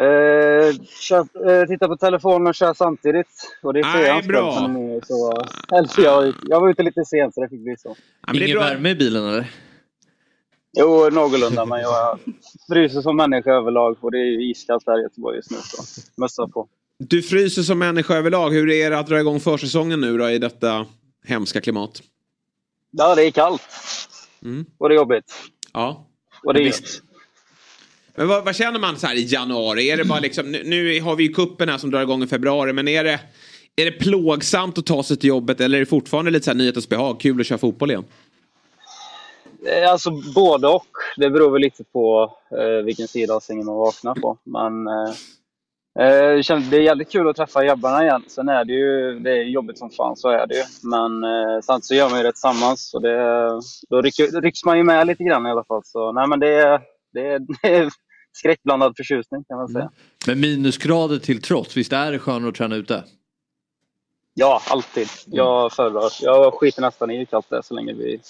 Q: Eh, kör, eh, titta på telefonen och kör samtidigt. Och det är
A: Nej, bra.
Q: som är så jag. Jag var ute lite sent så det fick bli så.
B: Ingen värme i bilen eller?
Q: Jo, någorlunda, men jag fryser som människa överlag och det är ju iskallt här i Göteborg just nu. Så mössa på.
A: Du fryser som människa överlag. Hur är det att dra igång försäsongen nu då i detta hemska klimat?
Q: Ja, det är kallt.
A: Mm.
Q: Och det är jobbigt.
A: Ja.
Q: Och det är
A: Visst. Men vad, vad känner man så här i januari? Är det bara liksom, nu, nu har vi ju kuppen här som drar igång i februari, men är det, är det plågsamt att ta sig till jobbet eller är det fortfarande lite så här nyhetens behag? Kul att köra fotboll igen?
Q: Eh, Alltså både och. Det beror väl lite på eh, vilken sida av sängen man vaknar på. Men eh, eh, det är jävligt kul att träffa grabbarna igen. Sen är det ju det är jobbigt som fan, så är det ju. Men eh, samtidigt så gör man ju det tillsammans. Så det, då rycker, rycks man ju med lite grann i alla fall. Så nej men det är, det är, det är skräckblandad förtjusning kan man säga.
R: Men minusgrader till trots, visst är det skönare att träna ute?
Q: Ja, alltid. Jag föredrar. Jag skiter nästan i kallt så länge vi...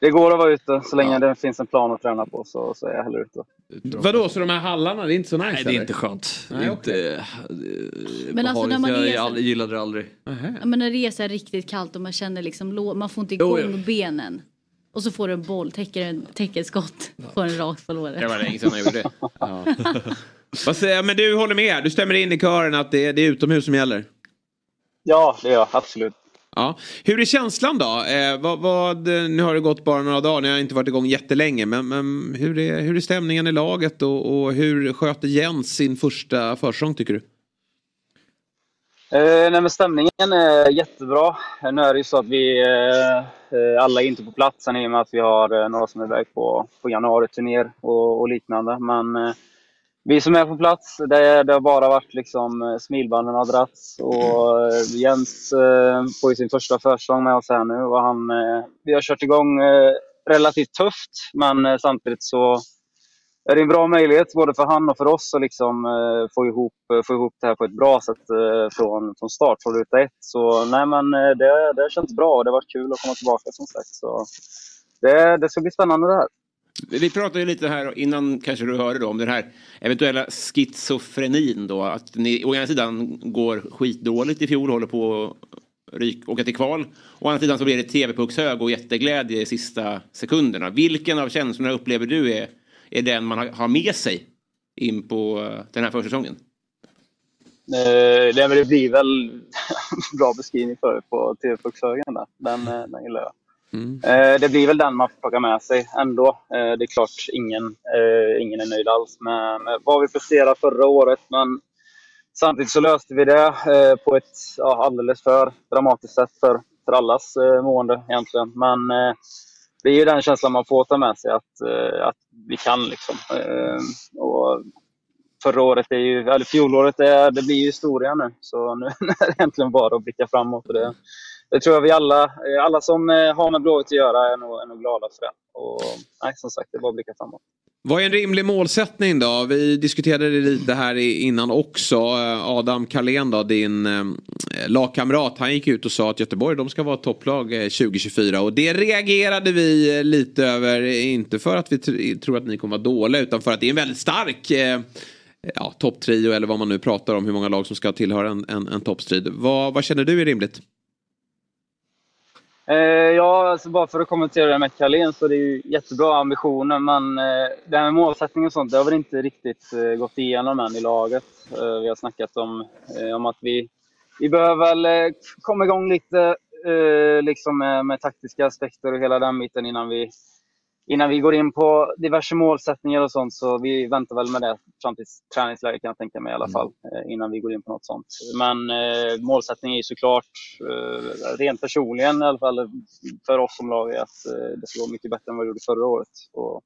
Q: Det går att vara ute. Så länge det finns en plan att träna på så, så är jag hellre ute.
A: Vadå, så de här hallarna, det är inte så nice?
R: Nej, det är
A: eller?
R: inte skönt.
A: Nej,
R: inte, eh,
F: Men alltså när man
R: jag, gillade det aldrig.
F: Ja, men när det är så här riktigt kallt och man känner liksom, man får inte
R: Jo,
F: igång
R: jo.
F: benen. Och så får du en boll, täcker, en, täcker ett skott, får en rakt på låret.
A: Det var länge sedan jag gjorde det. Ja. Vad säger, men du håller med, du stämmer in i kören att det är, det är utomhus som gäller?
Q: Ja, det gör jag absolut.
A: Ja. Hur är känslan då? Eh, vad, vad, nu har det gått bara några dagar, ni har inte varit igång jättelänge. Men, men hur, är, hur är stämningen i laget och, och hur sköter Jens sin första försäsong tycker du?
Q: Eh, nej, men stämningen är jättebra. Nu är det ju så att vi eh, eh alla är inte på plats i och med att vi har eh, några som är iväg på, på januari-turnéer och, och liknande. Men eh, vi som är på plats, det, det har bara varit liksom eh, smilbanden har dragits och eh, Jens eh, får ju sin första försäsong med oss här nu och han, eh, vi har kört igång eh, relativt tufft men eh, samtidigt så är det en bra möjlighet både för han och för oss att liksom, eh, få, ihop, eh, få ihop det här på ett bra sätt eh, från, från start, från ruta ett. Så nej, men eh, det, det känns bra och det har varit kul att komma tillbaka som sagt. Så det, det ska bli spännande det här.
C: Vi pratade ju lite här innan kanske du hörde då om den här eventuella schizofrenin då. Att ni å ena sidan går skitdåligt i fjol, håller på att ryk, åka till kval. Å andra sidan så blir det TV-puckshög och jätteglädje i sista sekunderna. Vilken av känslorna upplever du är, är den man har, med sig in på eh, den här försäsongen?
Q: Eh, det, blir väl bra beskrivning för på TV-puckshögen där. Den, eh, den gillar jag. Mm. Eh, det blir väl den man får plocka med sig ändå. Eh, det är klart ingen, eh, ingen är nöjd alls med, med vad vi presterade förra året. Men samtidigt så löste vi det eh, på ett ja, alldeles för dramatiskt sätt för, för allas eh, mående egentligen. Men eh, det är ju den känslan man får ta med sig att, eh, att vi kan liksom. Eh, och förra året är ju, eller fjolåret, är, det blir ju historia nu. Så nu är det egentligen bara att blicka framåt. Och det, det tror jag vi alla, eh, alla som eh, har med Blåvitt att göra är nog, är nog glada för det. Och nej, som sagt, det är bara att blicka framåt.
A: Vad är en rimlig målsättning då? Vi diskuterade det lite här innan också. Eh, Adam Carlén då, din lagkamrat, han gick ut och sa att Göteborg de ska vara ett topplag 2024 och det reagerade vi lite över. Inte för att vi tror att ni kommer vara dåliga utan för att det är en väldigt stark ja, topptrio eller vad man nu pratar om, hur många lag som ska tillhöra en, en, en toppstrid. Vad, vad känner du är rimligt?
Q: Eh, ja, alltså bara för att kommentera det med Carlén så det är ju jättebra ambitioner men eh, det här med målsättning och sånt det har väl inte riktigt eh, gått igenom än i laget. Eh, vi har snackat om, eh, om att vi, vi behöver väl eh, komma igång lite eh, liksom med, med taktiska aspekter och hela den biten innan vi, innan vi går in på diverse målsättningar och sånt. Så vi väntar väl med det fram till träningsläget kan jag tänka mig i alla fall. eh, Innan vi går in på något sånt. Men eh, målsättningen är ju såklart, eh, rent personligen i alla fall för oss som lag, är att eh, det ska vara mycket bättre än vad vi gjorde förra året. Och,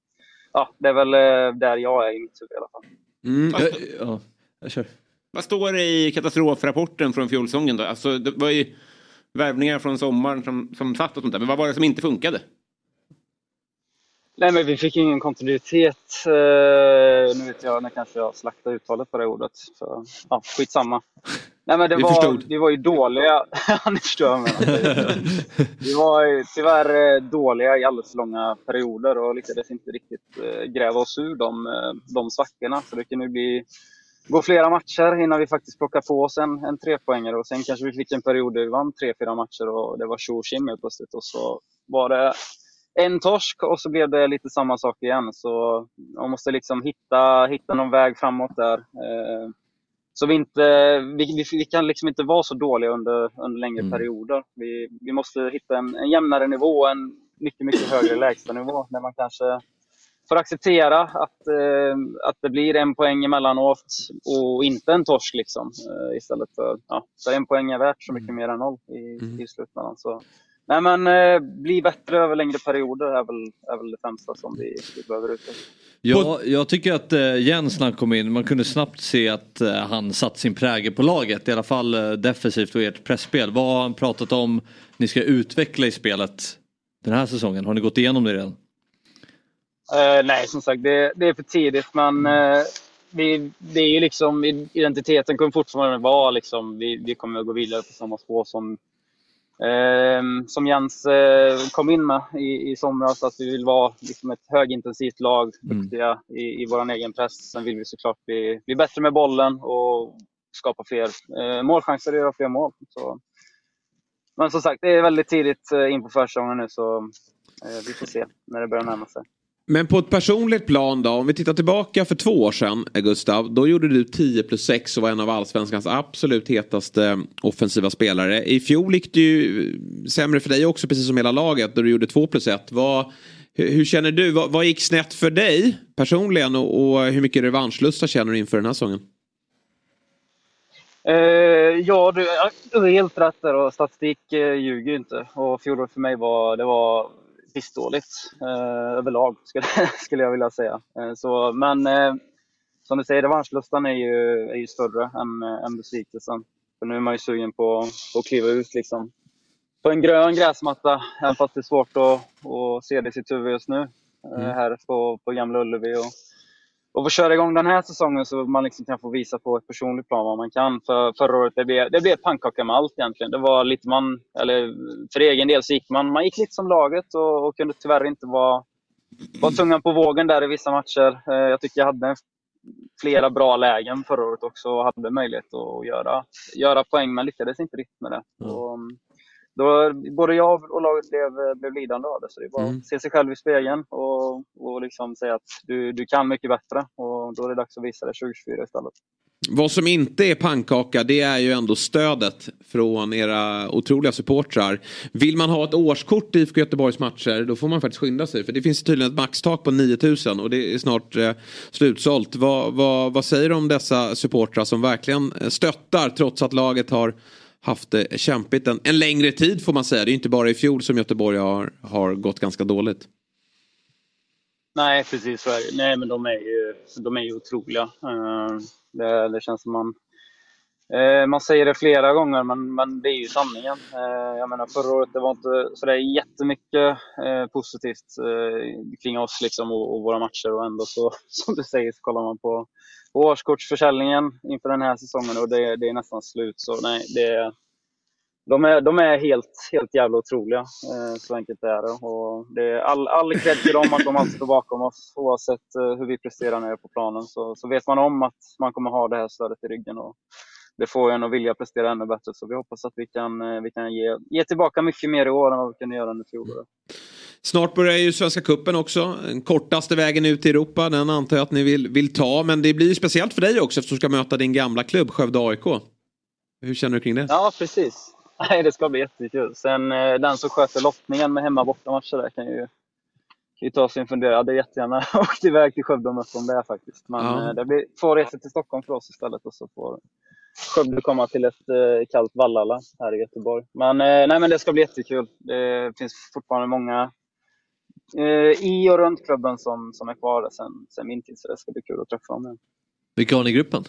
Q: ja, det är väl eh, där jag är i mitt huvud i alla fall.
A: Mm.
R: ja, jag kör.
C: Vad står det i katastrofrapporten från fjolsäsongen då? Alltså, det var ju värvningar från sommaren som, som satt och sånt där. Men vad var det som inte funkade?
Q: Nej, men vi fick ingen kontinuitet. Eh, nu vet jag, nu kanske jag slaktar uttalet på det ordet. Så, ja, skitsamma. Nej, men det
A: Vi
Q: var,
A: förstod.
Q: vi var ju dåliga. Ni förstår vad. Vi var ju tyvärr eh, dåliga i alldeles för långa perioder och lyckades inte riktigt eh, gräva oss ur de, de svackorna. Så det kan nu bli gå flera matcher innan vi faktiskt plockar på oss en, en trepoängare. Och sen kanske vi fick en period där vi vann tre, fyra matcher och det var tjo och helt plötsligt. Och så var det en torsk och så blev det lite samma sak igen. Så man måste liksom hitta, hitta någon väg framåt där. Eh, Så vi, inte, vi, vi, kan liksom inte vara så dåliga under, under längre perioder. Vi, vi måste hitta en, en jämnare nivå, en mycket, mycket högre lägstanivå där man kanske får acceptera att, eh, att det blir en poäng emellanåt och inte en torsk liksom. Eh, istället för, ja, så en poäng är värt så mycket mer än noll i, i slutändan. Så, nej men eh, bli bättre över längre perioder är väl, är väl det främsta som vi, vi behöver utveckla.
R: Ja, jag tycker att eh, Jens när han kom in, man kunde snabbt se att eh, han satt sin prägel på laget. I alla fall eh, defensivt och ert pressspel. Vad har han pratat om ni ska utveckla i spelet den här säsongen? Har ni gått igenom det redan?
Q: Eh, nej, som sagt, det, det är för tidigt. Men eh, vi, det är ju liksom, identiteten kommer fortfarande vara liksom, vi, vi kommer att gå vidare på samma spår som, eh, som Jens eh, kom in med i, i somras. Att vi vill vara liksom, ett högintensivt lag,
R: Mm.
Q: duktiga i, i vår egen press. Sen vill vi såklart bli, bli bättre med bollen och skapa fler eh, målchanser och göra fler mål. Så. Men som sagt, det är väldigt tidigt eh, in på försäsongen nu så eh, vi får se när det börjar närma sig.
A: Men på ett personligt plan då, om vi tittar tillbaka för två år sedan, eh, Gustav, då gjorde du 10 plus 6 och var en av allsvenskans absolut hetaste offensiva spelare. I fjol gick det ju eh, sämre för dig också, precis som hela laget, då du gjorde 2 plus 1. Vad, hur, känner du, vad, vad gick snett för dig personligen och, och hur mycket revanschlusta känner du inför den här säsongen?
Q: Eh, ja, du, eh, ja, du är helt rätt där och statistik eh, ljuger ju inte. Och fjolåret för mig var, det var pissdåligt eh, överlag, skulle, skulle jag vilja säga. Eh, så, men eh, som du säger, revanschlustan är ju, är ju större än, eh, än besvikelsen. För nu är man ju sugen på, på att kliva ut liksom, på en grön gräsmatta, även fast det är svårt att, att se det i sitt huvud just nu. Eh,
R: Mm.
Q: här på, på Gamla Ullevi. Och, och få köra igång den här säsongen så man liksom kan få visa på ett personligt plan vad man kan. För förra året det blev det blev pannkaka med allt egentligen. Det var lite man, eller för egen del så gick man, man gick lite som laget och, och kunde tyvärr inte vara, vara tungan på vågen där i vissa matcher. Eh, Jag tycker jag hade flera bra lägen förra året också och hade möjlighet att göra, göra poäng men lyckades inte riktigt med det. Och, då, både jag och laget blev, blev lidande av det. Så det är bara
A: Mm.
Q: att se sig själv i spegeln och, och liksom säga att du, du kan mycket bättre. Och då är det dags att visa det 2024 istället.
A: Vad som inte är pannkaka det är ju ändå stödet från era otroliga supportrar. Vill man ha ett årskort i IFK Göteborgs matcher då får man faktiskt skynda sig. För det finns tydligen ett maxtak på 9000 och det är snart eh, slutsålt. Vad, vad, vad säger du om dessa supportrar som verkligen stöttar trots att laget har haft det kämpigt en, en längre tid får man säga. Det är inte bara i fjol som Göteborg har, har gått ganska dåligt.
Q: Nej, precis så är det. Nej, men de är ju, de är ju otroliga. Eh, det, det känns som man... Eh, man säger det flera gånger, men, men det är ju sanningen. Eh, jag menar, förra året det var inte så där jättemycket positivt kring oss liksom, och, och våra matcher. Och ändå så, som du säger, så kollar man på årskortsförsäljningen inför den här säsongen och det, det är nästan slut. Så nej, det de är, de är helt, helt jävla otroliga. Eh, så enkelt är det. Och det är all, all cred till dem att de alltid står bakom oss. Oavsett eh, hur vi presterar nere på planen så, så vet man om att man kommer ha det här stödet i ryggen. Och det får en att vilja prestera ännu bättre. Så vi hoppas att vi kan, eh, vi kan ge, ge tillbaka mycket mer i år än vad vi kunde göra under fjolåret.
A: Snart börjar ju Svenska Cupen också. Den kortaste vägen ut i Europa. Den antar jag att ni vill, vill ta. Men det blir ju speciellt för dig också eftersom du ska möta din gamla klubb Skövde AIK. Hur känner du kring det?
Q: Ja, precis. Nej, det ska bli jättekul. Sen eh, den som sköter lottningen med hemma bortamatcher där kan ju, kan ju ta sig en funderare. Jag hade jättegärna åkt iväg till Skövde och mött dem där faktiskt. Men
A: Ja.
Q: eh, det blir två resor till Stockholm för oss istället och så får Skövde komma till ett eh, kallt Vallala här i Göteborg. Men, eh, nej, men det ska bli jättekul. Det finns fortfarande många eh, i och runt klubben som, som är kvar sen, sen min tid, så det ska bli kul att träffa dem igen.
R: Vilka har ni i gruppen?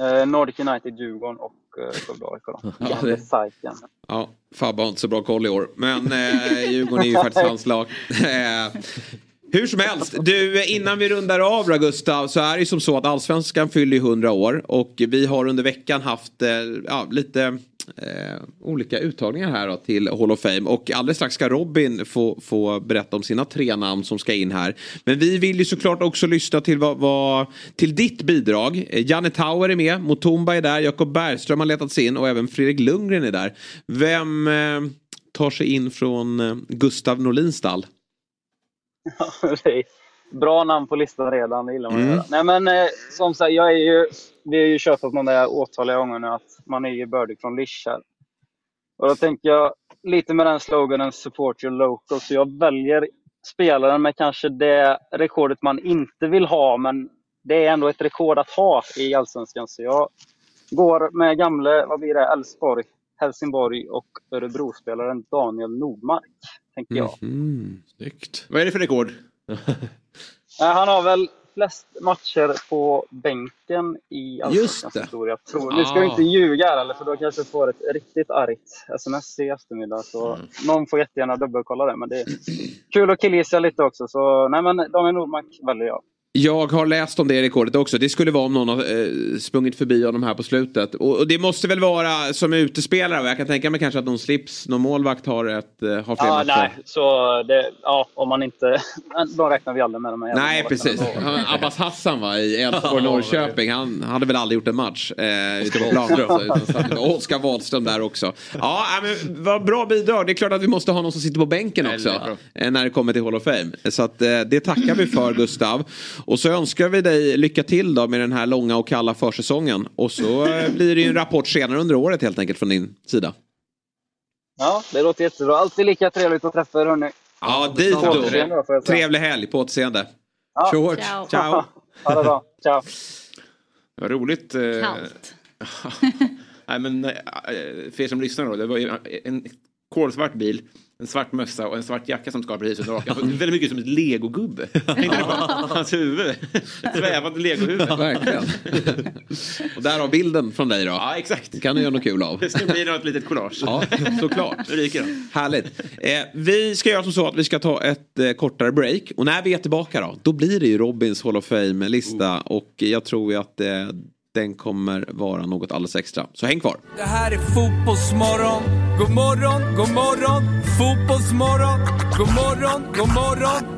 Q: Eh, Nordic United, Djurgården och eh, Skövde AIK.
A: Ja, det-
Q: Sajken.
A: Ja, Fabbe har inte så bra koll i år. Men eh, Djurgården är ju faktiskt hans lag. Hur som helst, du innan vi rundar av då, Gustav så är det ju som så att allsvenskan fyller ju 100 år och vi har under veckan haft eh, ja, lite eh, olika uttagningar här då, till Hall of Fame och alldeles strax ska Robin få, få berätta om sina tre namn som ska in här. Men vi vill ju såklart också lyssna till, vad, vad, till ditt bidrag. Eh, Janne Tauer är med, Mutumba är där, Jakob Bergström har letats in och även Fredrik Lundgren är där. Vem eh, tar sig in från eh, Gustav Norlins stall?
Q: Bra namn på listan redan, det gillar man
A: Mm.
Q: göra. Nej men eh, som sagt, jag är ju, vi har ju kört på det åtaliga gånger nu att man är ju bördig från här. Och då tänker jag lite med den sloganen support your local, så jag väljer spelaren med kanske det rekordet man inte vill ha, men det är ändå ett rekord att ha i Allsvenskan. Så jag går med gamle, vad blir det, Elfsborg, Helsingborg och Örebro-spelaren Daniel Nordmark, tänker jag.
A: Mm, snyggt.
C: Vad är det för rekord?
Q: Nej, han har väl flest matcher på bänken i Allsvenskans historia. Tror. Nu ska
A: Ah.
Q: inte ljuga här eller för då kanske jag får ett riktigt argt sms i eftermiddag. Så
A: Mm.
Q: någon får jättegärna dubbelkolla det. Men det är kul att killgissa lite också. Så nej men Daniel Nordmark väljer jag.
A: Jag har läst om det rekordet också. Det skulle vara om någon har eh, sprungit förbi honom här på slutet. Och, och det måste väl vara som utespelare. va? Jag kan tänka mig kanske att någon slips, någon målvakt har, ett, eh, har fler
Q: Ja,
A: matcher.
Q: nej, så det, ja, om man inte... Då räknar vi aldrig med de här
A: Nej, precis. Han- Abbas Hassan va, i Elfsborg Norrköping. Han hade väl aldrig gjort en match eh, ute på Oskar Wahlström där också. Ja, men vad bra bidrag. Det är klart att vi måste ha någon som sitter på bänken också. eh, När det kommer till Hall of Fame. Så att, eh, det tackar vi för Gustav. Och så önskar vi dig lycka till då med den här långa och kalla försäsongen. Och så eh, blir det ju en rapport senare under året helt enkelt från din sida.
Q: Ja, det låter jättebra. Alltid lika trevligt att träffa er hörni.
A: Ja, dit
Q: då.
A: Trevlig helg, på återseende.
Q: Ja.
A: Hårt.
Q: Ciao.
A: Ciao.
Q: Ha det bra. Ciao.
C: Det var roligt. eh,
F: Kallt.
C: Nej, men eh, för er som lyssnar då. Det var ju en kolsvart bil, en svart mössa och en svart jacka som skar precis under hakan. Väldigt mycket som ett legogubbe. Tänkte du på Hans huvud. Ett svävande legohuvud.
A: Verkligen. Och där har bilden från dig då.
C: Ja, exakt.
A: Kan du göra något kul av.
C: Det ska bli något litet collage.
A: Ja, såklart.
C: Ryker.
A: Härligt. Eh, vi ska göra som så att vi ska ta ett eh, kortare break. Och när vi är tillbaka då, då blir det ju Robins Hall of Fame-lista. Och jag tror ju att eh, den kommer vara något alldeles extra. Så häng kvar.
E: Det här är fotbollsmorgon. God morgon, god morgon. Fotbollsmorgon. God morgon, god morgon.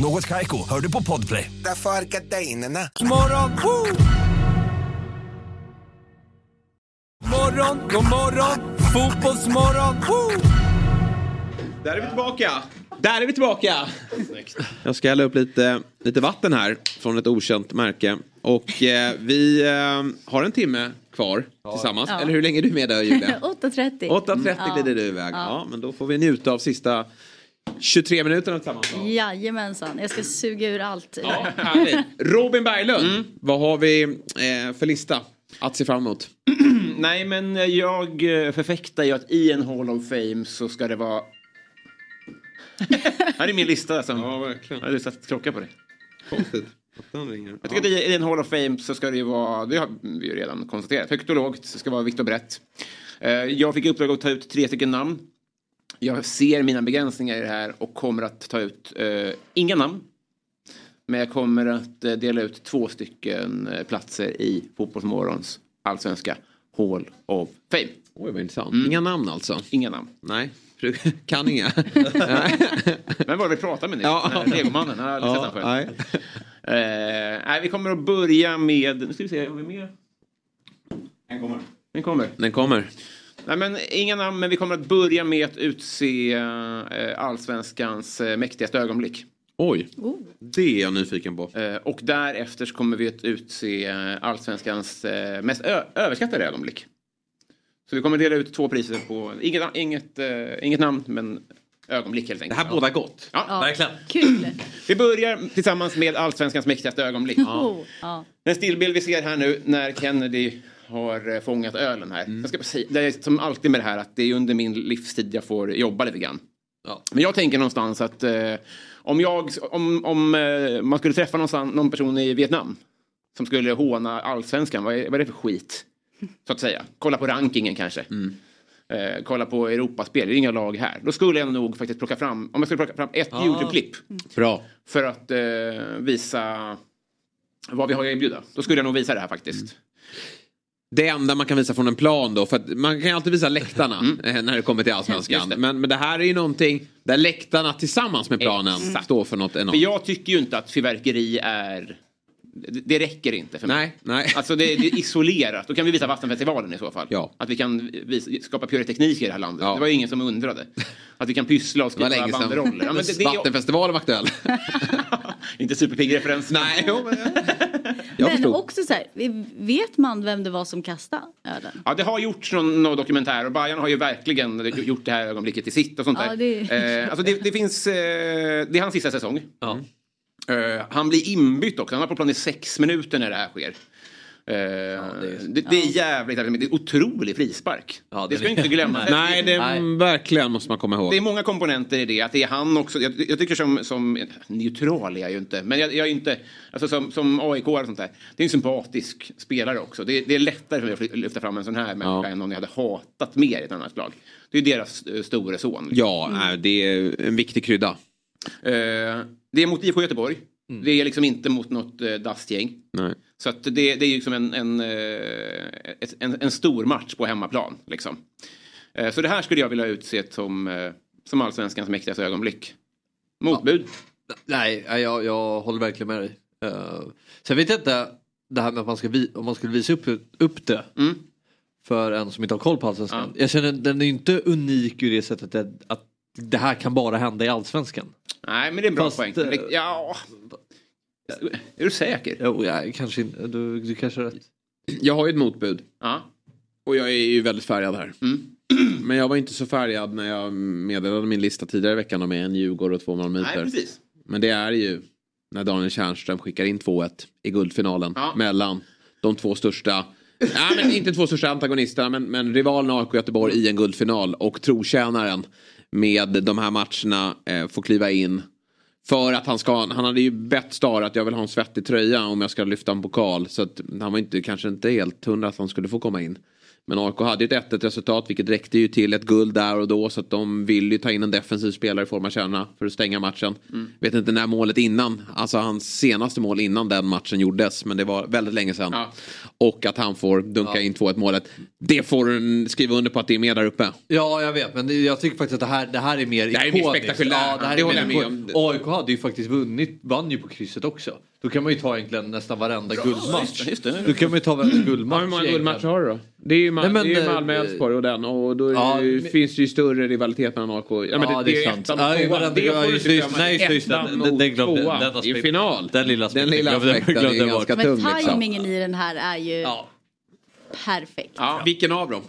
S: Något Kaiko, hör du på Podplay.
T: Därför är gardinerna.
E: Morgon, woo! morgon, god morgon. Fotbollsmorgon. Woo!
A: Där är vi tillbaka. Där är vi tillbaka. Jag ska hälla upp lite, lite vatten här från ett okänt märke. Och eh, vi eh, har en timme kvar tillsammans.
F: Ja.
A: Eller hur länge är du med där Julia?
F: 8.30.
A: 8.30
F: Ja.
A: glider du iväg. Ja.
F: Ja.
A: men då får vi njuta av sista 23 minuterna tillsammans.
F: Jajamensan, jag ska suga ur allt.
A: Ja, härligt. Robin Berglund, vad har vi eh, för lista att se fram emot?
C: Nej, men jag eh, förfäktar ju att i en Hall of Fame så ska det vara... här är min lista. Som... Ja, verkligen. Jag hade satt klocka på det.
A: Konstigt.
C: Jag tycker att i i en Hall of Fame så ska det ju vara, det har vi ju redan konstaterat, högt och lågt. Det ska vara vitt och brett. Eh, Jag fick i uppdrag att ta ut tre stycken namn. Jag ser mina begränsningar i det här och kommer att ta ut eh, inga namn. Men jag kommer att eh, dela ut två stycken eh, platser i Fotbollsmorgons allsvenska Hall of Fame.
A: Oj, vad intressant. Inga namn alltså?
C: Inga namn.
A: Nej, kan inga.
C: Vem var det vi pratade med nu?
A: Ja.
C: Legomannen, jag har aldrig
A: Ja,
C: sett förut. Eh, nej, vi kommer att börja med, nu ska vi se, har vi med? Den kommer. Den kommer.
A: Den kommer.
C: Nej, men inga namn, men vi kommer att börja med att utse eh, allsvenskans eh, mäktigaste ögonblick.
A: Oj, det är jag nyfiken på.
C: Eh, och därefter så kommer vi att utse allsvenskans mest överskattade ögonblick. Så vi kommer dela ut två priser på, inget, inget, inget namn, men ögonblick helt enkelt.
A: Det här båda gott.
C: Ja,
F: Ja.
C: verkligen.
F: Kul!
C: Vi börjar tillsammans med allsvenskans mäktigaste ögonblick.
F: Oh, ja.
C: Den stillbild vi ser här nu när Kennedy har eh, fångat ölen här. Jag ska bara säga, det är som alltid med det här att det är under min livstid jag får jobba lite grann. Men jag tänker någonstans att eh, om, jag, om, om eh, man skulle träffa någonstans, någon person i Vietnam som skulle håna allsvenskan, vad är, vad är det för skit? Så att säga. Kolla på rankingen kanske. Eh, kolla på Europaspel, det är inga lag här. Då skulle jag nog faktiskt plocka fram, om jag skulle plocka fram ett
A: Ah.
C: YouTube-klipp.
A: Bra.
C: För att eh, visa vad vi har att erbjuda. Då skulle jag nog visa det här faktiskt.
A: Det enda man kan visa från en plan då, för man kan ju alltid visa läktarna eh, när det kommer till allsvenskan. Men, men det här är ju någonting där läktarna tillsammans med planen
C: Exakt.
A: står för något enormt.
C: För jag tycker ju inte att fyrverkeri är... Det, det räcker inte för mig.
A: Nej, nej.
C: Alltså det, det är isolerat. Då kan vi visa Vattenfestivalen i så fall.
A: Ja.
C: Att vi kan visa, skapa pyroteknik i det här landet. Det var ju ingen som undrade. Att vi kan pyssla och skriva banderoller. Ja, men det, det
A: Vattenfestivalen var aktuell.
C: inte superpigg referens.
A: Nej, jo, men... Jag
F: Men
A: förstod.
F: också så här, vet man vem det var som kastade ölen?
C: Ja, det har gjorts någon, någon dokumentär och Bayern har ju verkligen gjort det här ögonblicket till sitt och sånt
F: Ja,
C: där.
F: det-
C: Eh, alltså det, det finns, eh, det är hans sista säsong. Eh, han blir inbytt också, han var på plan i sex minuter när det här sker. Eh, det, det, är jävligt, det är otrolig frispark. det ska inte glömmas.
A: Nej, det är, verkligen måste man komma ihåg.
C: Det är många komponenter i det. Att det är han också. Jag, jag tycker som, som neutral är jag ju inte. Men jag, jag är inte, alltså som, som AIK och sånt där. Det är en sympatisk spelare också. Det, det är lättare för mig att lyfta fram en sån här människa än om jag hade hatat mer i ett annat lag. Det är deras eh, store son.
A: Ja, nej, det är en viktig krydda.
C: Eh, det är mot IFK Göteborg. Det är liksom inte mot något eh, dastgäng.
A: Nej.
C: Så att det, det är ju liksom en, en, eh, en, en stor match på hemmaplan. Liksom. Eh, Så det här skulle jag vilja utse som, eh, som allsvenskans mäktigaste ögonblick. Motbud.
B: Nej, nej, jag, jag håller verkligen med dig. Uh, sen vet jag inte det här med att man ska vi, om man skulle visa upp, upp det.
C: Mm.
B: För en som inte har koll på allsvenskan. Jag känner den är inte unik ur det sättet att, att det här kan bara hända i allsvenskan.
C: Nej, men det är en bra
B: Fast,
C: poäng. Ja. Är du säker?
B: Jo, ja, kanske inte. Du, du kanske har rätt.
A: Jag har ju ett motbud.
C: Ja.
A: Och jag är ju väldigt färgad här.
C: Mm.
A: Men jag var inte så färgad när jag meddelade min lista tidigare i veckan om en Djurgården och två malmöiter.
C: Nej, precis.
A: Men det är ju när Daniel Tjärnström skickar in 2-1 i guldfinalen
C: Ja.
A: mellan de två största Nej, men inte två största antagonisterna men, men rivalen AIK Göteborg i en guldfinal och trotjänaren med de här matcherna eh, får kliva in. För att han ska, han hade ju bett Star att jag vill ha en svettig tröja om jag ska lyfta en pokal. Så att han var inte, kanske inte helt hundra att han skulle få komma in. Men AIK hade ju ett 1 resultat vilket räckte ju till ett guld där och då. Så att de vill ju ta in en defensiv spelare i form av Kärna för att stänga matchen.
C: Mm.
A: Vet inte när målet innan, alltså hans senaste mål innan den matchen gjordes. Men det var väldigt länge sedan. Och att han får dunka in 2-1 målet. Det får du skriva under på att det är med där uppe.
B: Ja, jag vet. Men det- jag tycker faktiskt att det här, det här är mer
A: Det här är mer
B: ikoniskt.
A: spektakulärt.
B: Ja, det här
A: Det
B: är
A: håller jag med
B: ikoniskt. AIK hade ju faktiskt vunnit, vann ju på krysset också. Då kan man ju ta egentligen nästan varenda guldmatch.
C: just det.
B: Då kan man ju ta varenda guldmatch.
A: hur många guldmatcher har du då? Det är ju, Ma-
B: Nej, men,
A: det är ju
B: eh,
A: Malmö-Elfsborg och den och då
B: ja,
A: det ju,
B: men-
A: finns det ju större rivalitet mellan AIK ja, men
B: Ja, det är sant. Ja,
A: Det
B: ja,
A: får du inte glömma.
B: nej, just-
A: Ettan
B: den- den- glömde- den
A: i final.
B: Den lilla
A: Den
B: aspekten
A: är
B: jag
A: ganska tung.
F: Men
A: Liksom.
F: tajmingen i den här är ju perfekt.
A: Ja, vilken av dem?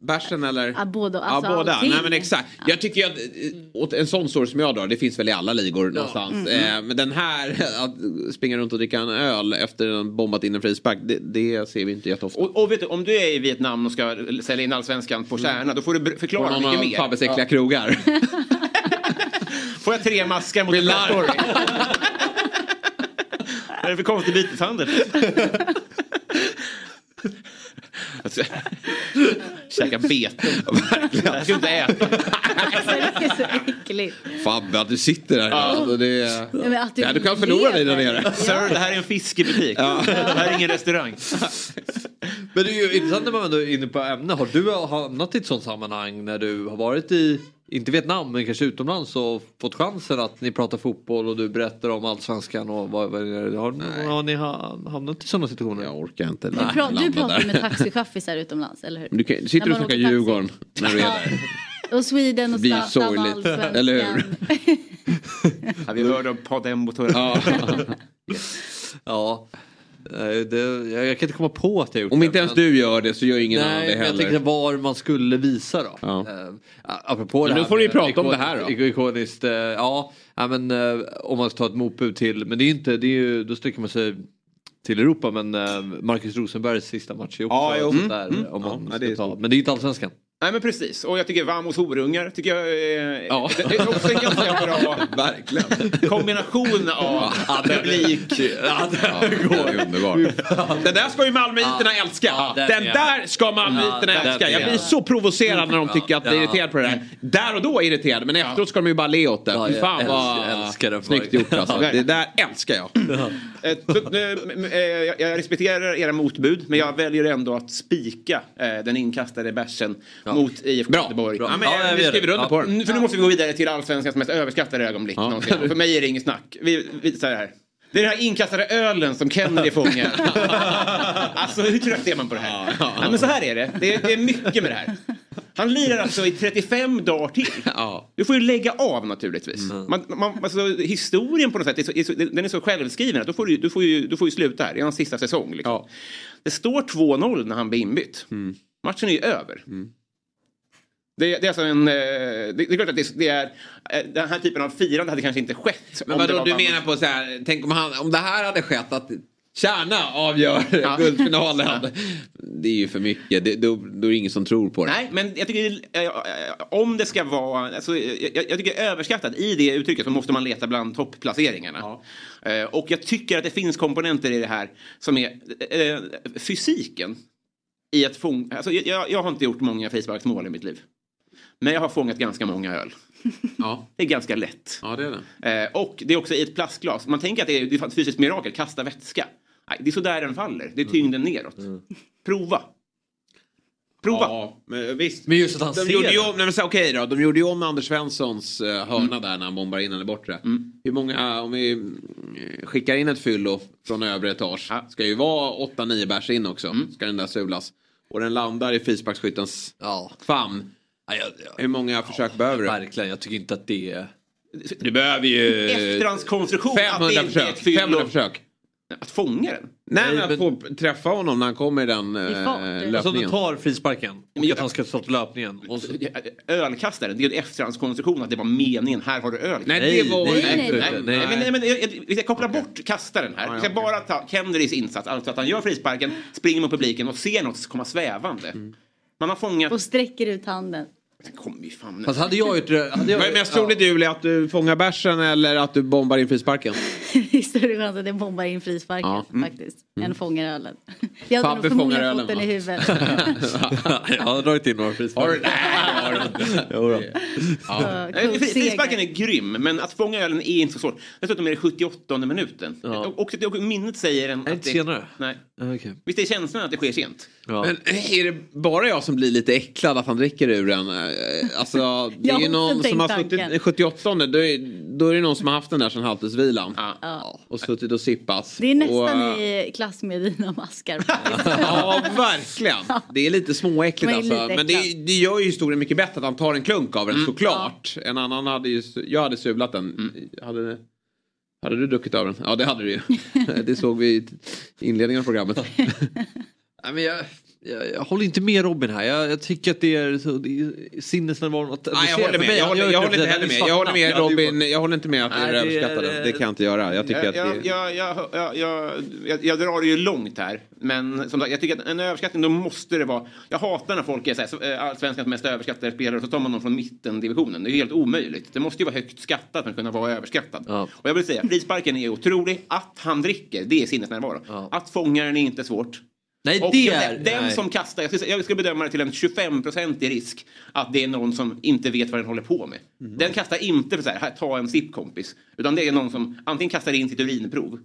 A: Bärsen eller?
F: Ja, båda. Alltså,
A: ja, båda.
F: allting.
A: Nej, men exakt. Jag tycker att eh, åt en sån story som jag drar, det finns väl i alla ligor någonstans.
F: Mm.
A: Eh, men den här, att springa runt och dricka en öl efter en bombat in en frispark, det, det ser vi inte jätteofta.
C: Och, och vet du, om du är i Vietnam och ska sälja in allsvenskan på Kärna, då får du förklara
A: På någon
C: mycket
A: av
C: mer.
A: Fabbes äckliga krogar.
C: Får jag tre maskar mot en story? Vad är det för konstig byteshandel? Alltså, Käka beten. Verkligen. Jag ska inte äta.
F: Alltså, det är så äckligt.
A: Fabbe, att du sitter där. Alltså, det är...
F: Ja, men att du
A: Ja, du kan förlora dig där nere.
C: Sir, det här är en fiskebutik. Det här är ingen restaurang.
B: Men det är ju intressant när man ändå är inne på ämne. Har du hamnat i ett sånt sammanhang när du har varit i, inte Vietnam, men kanske utomlands och fått chansen att ni pratar fotboll och du berättar om allsvenskan och vad, vad är det? Har, har ni ha- hamnat i sådana situationer?
A: Jag orkar inte.
F: Du, pra- du pratar med taxichaffisar utomlands, eller hur?
A: Du, kan, du sitter och snackar. Djurgården när du är där.
F: Och Sweden och Zlatan och allsvenskan.
A: Eller hur?
C: Ja, vi hörde om Podem och Torre.
A: Ja.
B: Ja. Nej, Det, jag, jag kan inte komma på att jag gjort
A: Om
B: det,
A: inte ens
B: men-
A: du gör det så gör ingen
B: Nej,
A: annan det
B: men jag
A: heller.
B: tänkte var man skulle visa då.
A: Ja.
B: Eh, apropå
A: Men
B: det
A: nu får ni prata om det här då.
B: iko- Ikoniskt, eh, ja, ja men eh, om man ska ta ett motbud till, men det är ju inte, det är ju, då sträcker man sig till Europa men eh, Marcus Rosenbergs sista match är också
C: Ja, jo. Mm,
B: där
C: mm.
B: om man
C: Ja,
B: ska ta. Men det är ju inte allsvenskan.
C: Nej men precis, och jag tycker Vamos horungar tycker jag är, det, det är också en ganska bra
A: Verkligen.
C: kombination av publik.
B: Ja,
A: det är underbart. Den där ska ju malmöiterna älska.
B: den
A: den
B: är-
A: där ska malmöiterna
B: Ja, den
A: älska. Jag blir så provocerad när de tycker att det är
B: Ja.
A: irriterad på det där. Där och då är irriterad men efteråt ska de ju bara le åt det.
B: Ja,
A: Fan vad
B: älskar- älskar den
A: snyggt gjort alltså.
B: Ja.
A: Det där älskar jag.
C: Eh, eh, eh, jag- Jag respekterar era motbud men jag väljer ändå att spika eh, den inkastade bärsen mot IFK Göteborg.
A: Ja, men,
B: Ja,
A: vi skriver under
B: Ja.
A: på den.
C: Mm, För nu måste vi gå vidare till allsvenskans mest överskattade ögonblick. någonsin. För mig är det inget snack. Vi, vi, så här. Det är den här inkastade ölen som Kennedy fångar. alltså hur trött är man på det här? Ja, men så här är det. Det är, det är mycket med det här. Han lirar alltså i 35 dagar till. Du får ju lägga av naturligtvis. Man, man, alltså, historien på något sätt, är så, är så, den är så självskriven att du får, du, du, får ju, du får ju sluta här. Det är hans sista säsong. Liksom. Det står 2-0 när han blir inbytt. Matchen är ju över. Det, det är alltså en... eh, Det, det är klart att det, det är... eh, Den här typen av firande hade kanske inte skett.
A: Men vadå, du menar på så här, tänk om, han, om det här hade skett att Kärna avgör guldfinalen. Det är ju för mycket, det, då, då är det ingen som tror på det.
C: Nej, men jag tycker eh, om det ska vara, alltså, jag, jag tycker överskattat i det uttrycket så måste man leta bland topplaceringarna. Eh, och jag tycker att det finns komponenter i det här som är fysiken i att alltså, jag- jag, jag har inte gjort många frisparksmål i mitt liv. Men jag har fångat ganska många öl.
A: Ja.
C: Det är ganska lätt.
A: Ja, det är det.
C: Eh, och det är också i ett plastglas. Man tänker att det är, det är ett fysiskt mirakel, kasta vätska. Nej, det är så där den faller. Det är tyngden neråt. Prova. Prova.
A: Ja, men visst.
R: Men just att han
A: de
R: ser
A: gjorde ju om, nej, men så, okej då, de gjorde ju om Anders Svenssons uh, hörna där när han bombar in den i bortre. Hur många, om vi mm, skickar in ett fyllo från övre etage, ska ju vara 8-9 bärs in också, ska den där sulas. Och den landar i frisparksskyttens famn. Hur många försök behöver du?
R: Verkligen, jag tycker inte att det är...
A: Du behöver ju...
C: Efterhandskonstruktion. att
A: 500
C: det inte är
A: försök.
C: ett fyllo.
A: 500 försök.
C: Att fånga den?
A: Nej, men att få träffa honom när han kommer i den eh,
R: Alltså
A: löpningen.
R: du tar frisparken och att han ska stå på löpningen. Och så...
C: Ölkastaren, det är en efterhandskonstruktion att det var meningen, här har du öl.
R: Nej, det var-
C: nej,
R: nej,
C: nej,
R: nej,
C: nej,
R: nej.
C: Men, nej, men, jag- jag- vi ska koppla bort kastaren här. Vi ska bara ta Kennedys insats, alltså att han gör frisparken, springer mot publiken och ser något komma svävande. Man har fångat...
F: Och sträcker ut handen.
C: Ju fan.
R: Fast hade jag gjort det... Hade jag,
A: Vad är mest troligt Julia, att du fångar bärsen eller att du bombar in frisparken?
F: Det är större chans att jag bombar in frisparken
A: Ja. Mm.
F: faktiskt. Än fångar ölen. Jag hade
A: Fabbe
F: nog
A: fångar ölen,
F: fått den
A: va?
F: i huvudet.
R: jag har dragit in några frisparkar.
A: Har du? Nej,
R: Jo då.
F: Ja,
C: Frisparken är grym, men att fånga ölen är inte så svårt. Dessutom är det 78 minuten. Och, och, och minnet säger en...
R: Är det inte senare?
C: Nej.
R: Okej.
C: Visst är känslan att det sker sent?
R: Ja.
A: Men är det bara jag som blir lite äcklad att han dricker ur den? Eh, Alltså, det är ju någon som har suttit
F: tanken.
A: i 78 då är, då är det någon som har haft den där sedan halvtidsvilan.
F: Ja.
A: Och suttit och sippas.
F: Det är nästan
A: och, eh,
F: i klass med dina maskar.
A: Ja, verkligen. Det är lite småäckligt alltså.
F: lite
A: Men det, det gör ju historien mycket bättre att han tar en klunk av den såklart. En annan hade ju, jag hade sulat den. Hade, hade du druckit av den? Ja det hade du ju. det såg vi i inledningen av programmet.
R: Nej, men jag, jag, jag håller inte med Robin här. Jag, jag tycker att det är, så, det är sinnesnärvaron att
A: Nej, jag håller med. Jag håller, jag håller inte heller med. Jag håller med Robin. Jag håller inte med att
C: Nej, det är-
A: överskattade. Det kan jag inte göra. Jag tycker
C: jag,
A: att det
C: jag, jag, jag, jag, jag, jag, jag drar det ju långt här. Men som sagt, jag tycker att en överskattning, då måste det vara... Jag hatar när folk är så här, eh, allsvenskans mest överskattade spelare och så tar man någon från mittendivisionen. Det är ju helt omöjligt. Det måste ju vara högt skattat för att kunna vara överskattad. Och jag vill säga, frisparken är otrolig. Att han dricker, det är sinnesnärvaro. Att fånga den är inte svårt.
R: Nej,
C: och
R: det är-
C: Den
R: nej.
C: som kastar, jag skulle, jag skulle bedöma det till en 25-procentig risk att det är någon som inte vet vad den håller på med.
R: Mhm.
C: Den kastar inte för så här, här ta en sipp kompis. Utan det är någon som antingen kastar in sitt urinprov.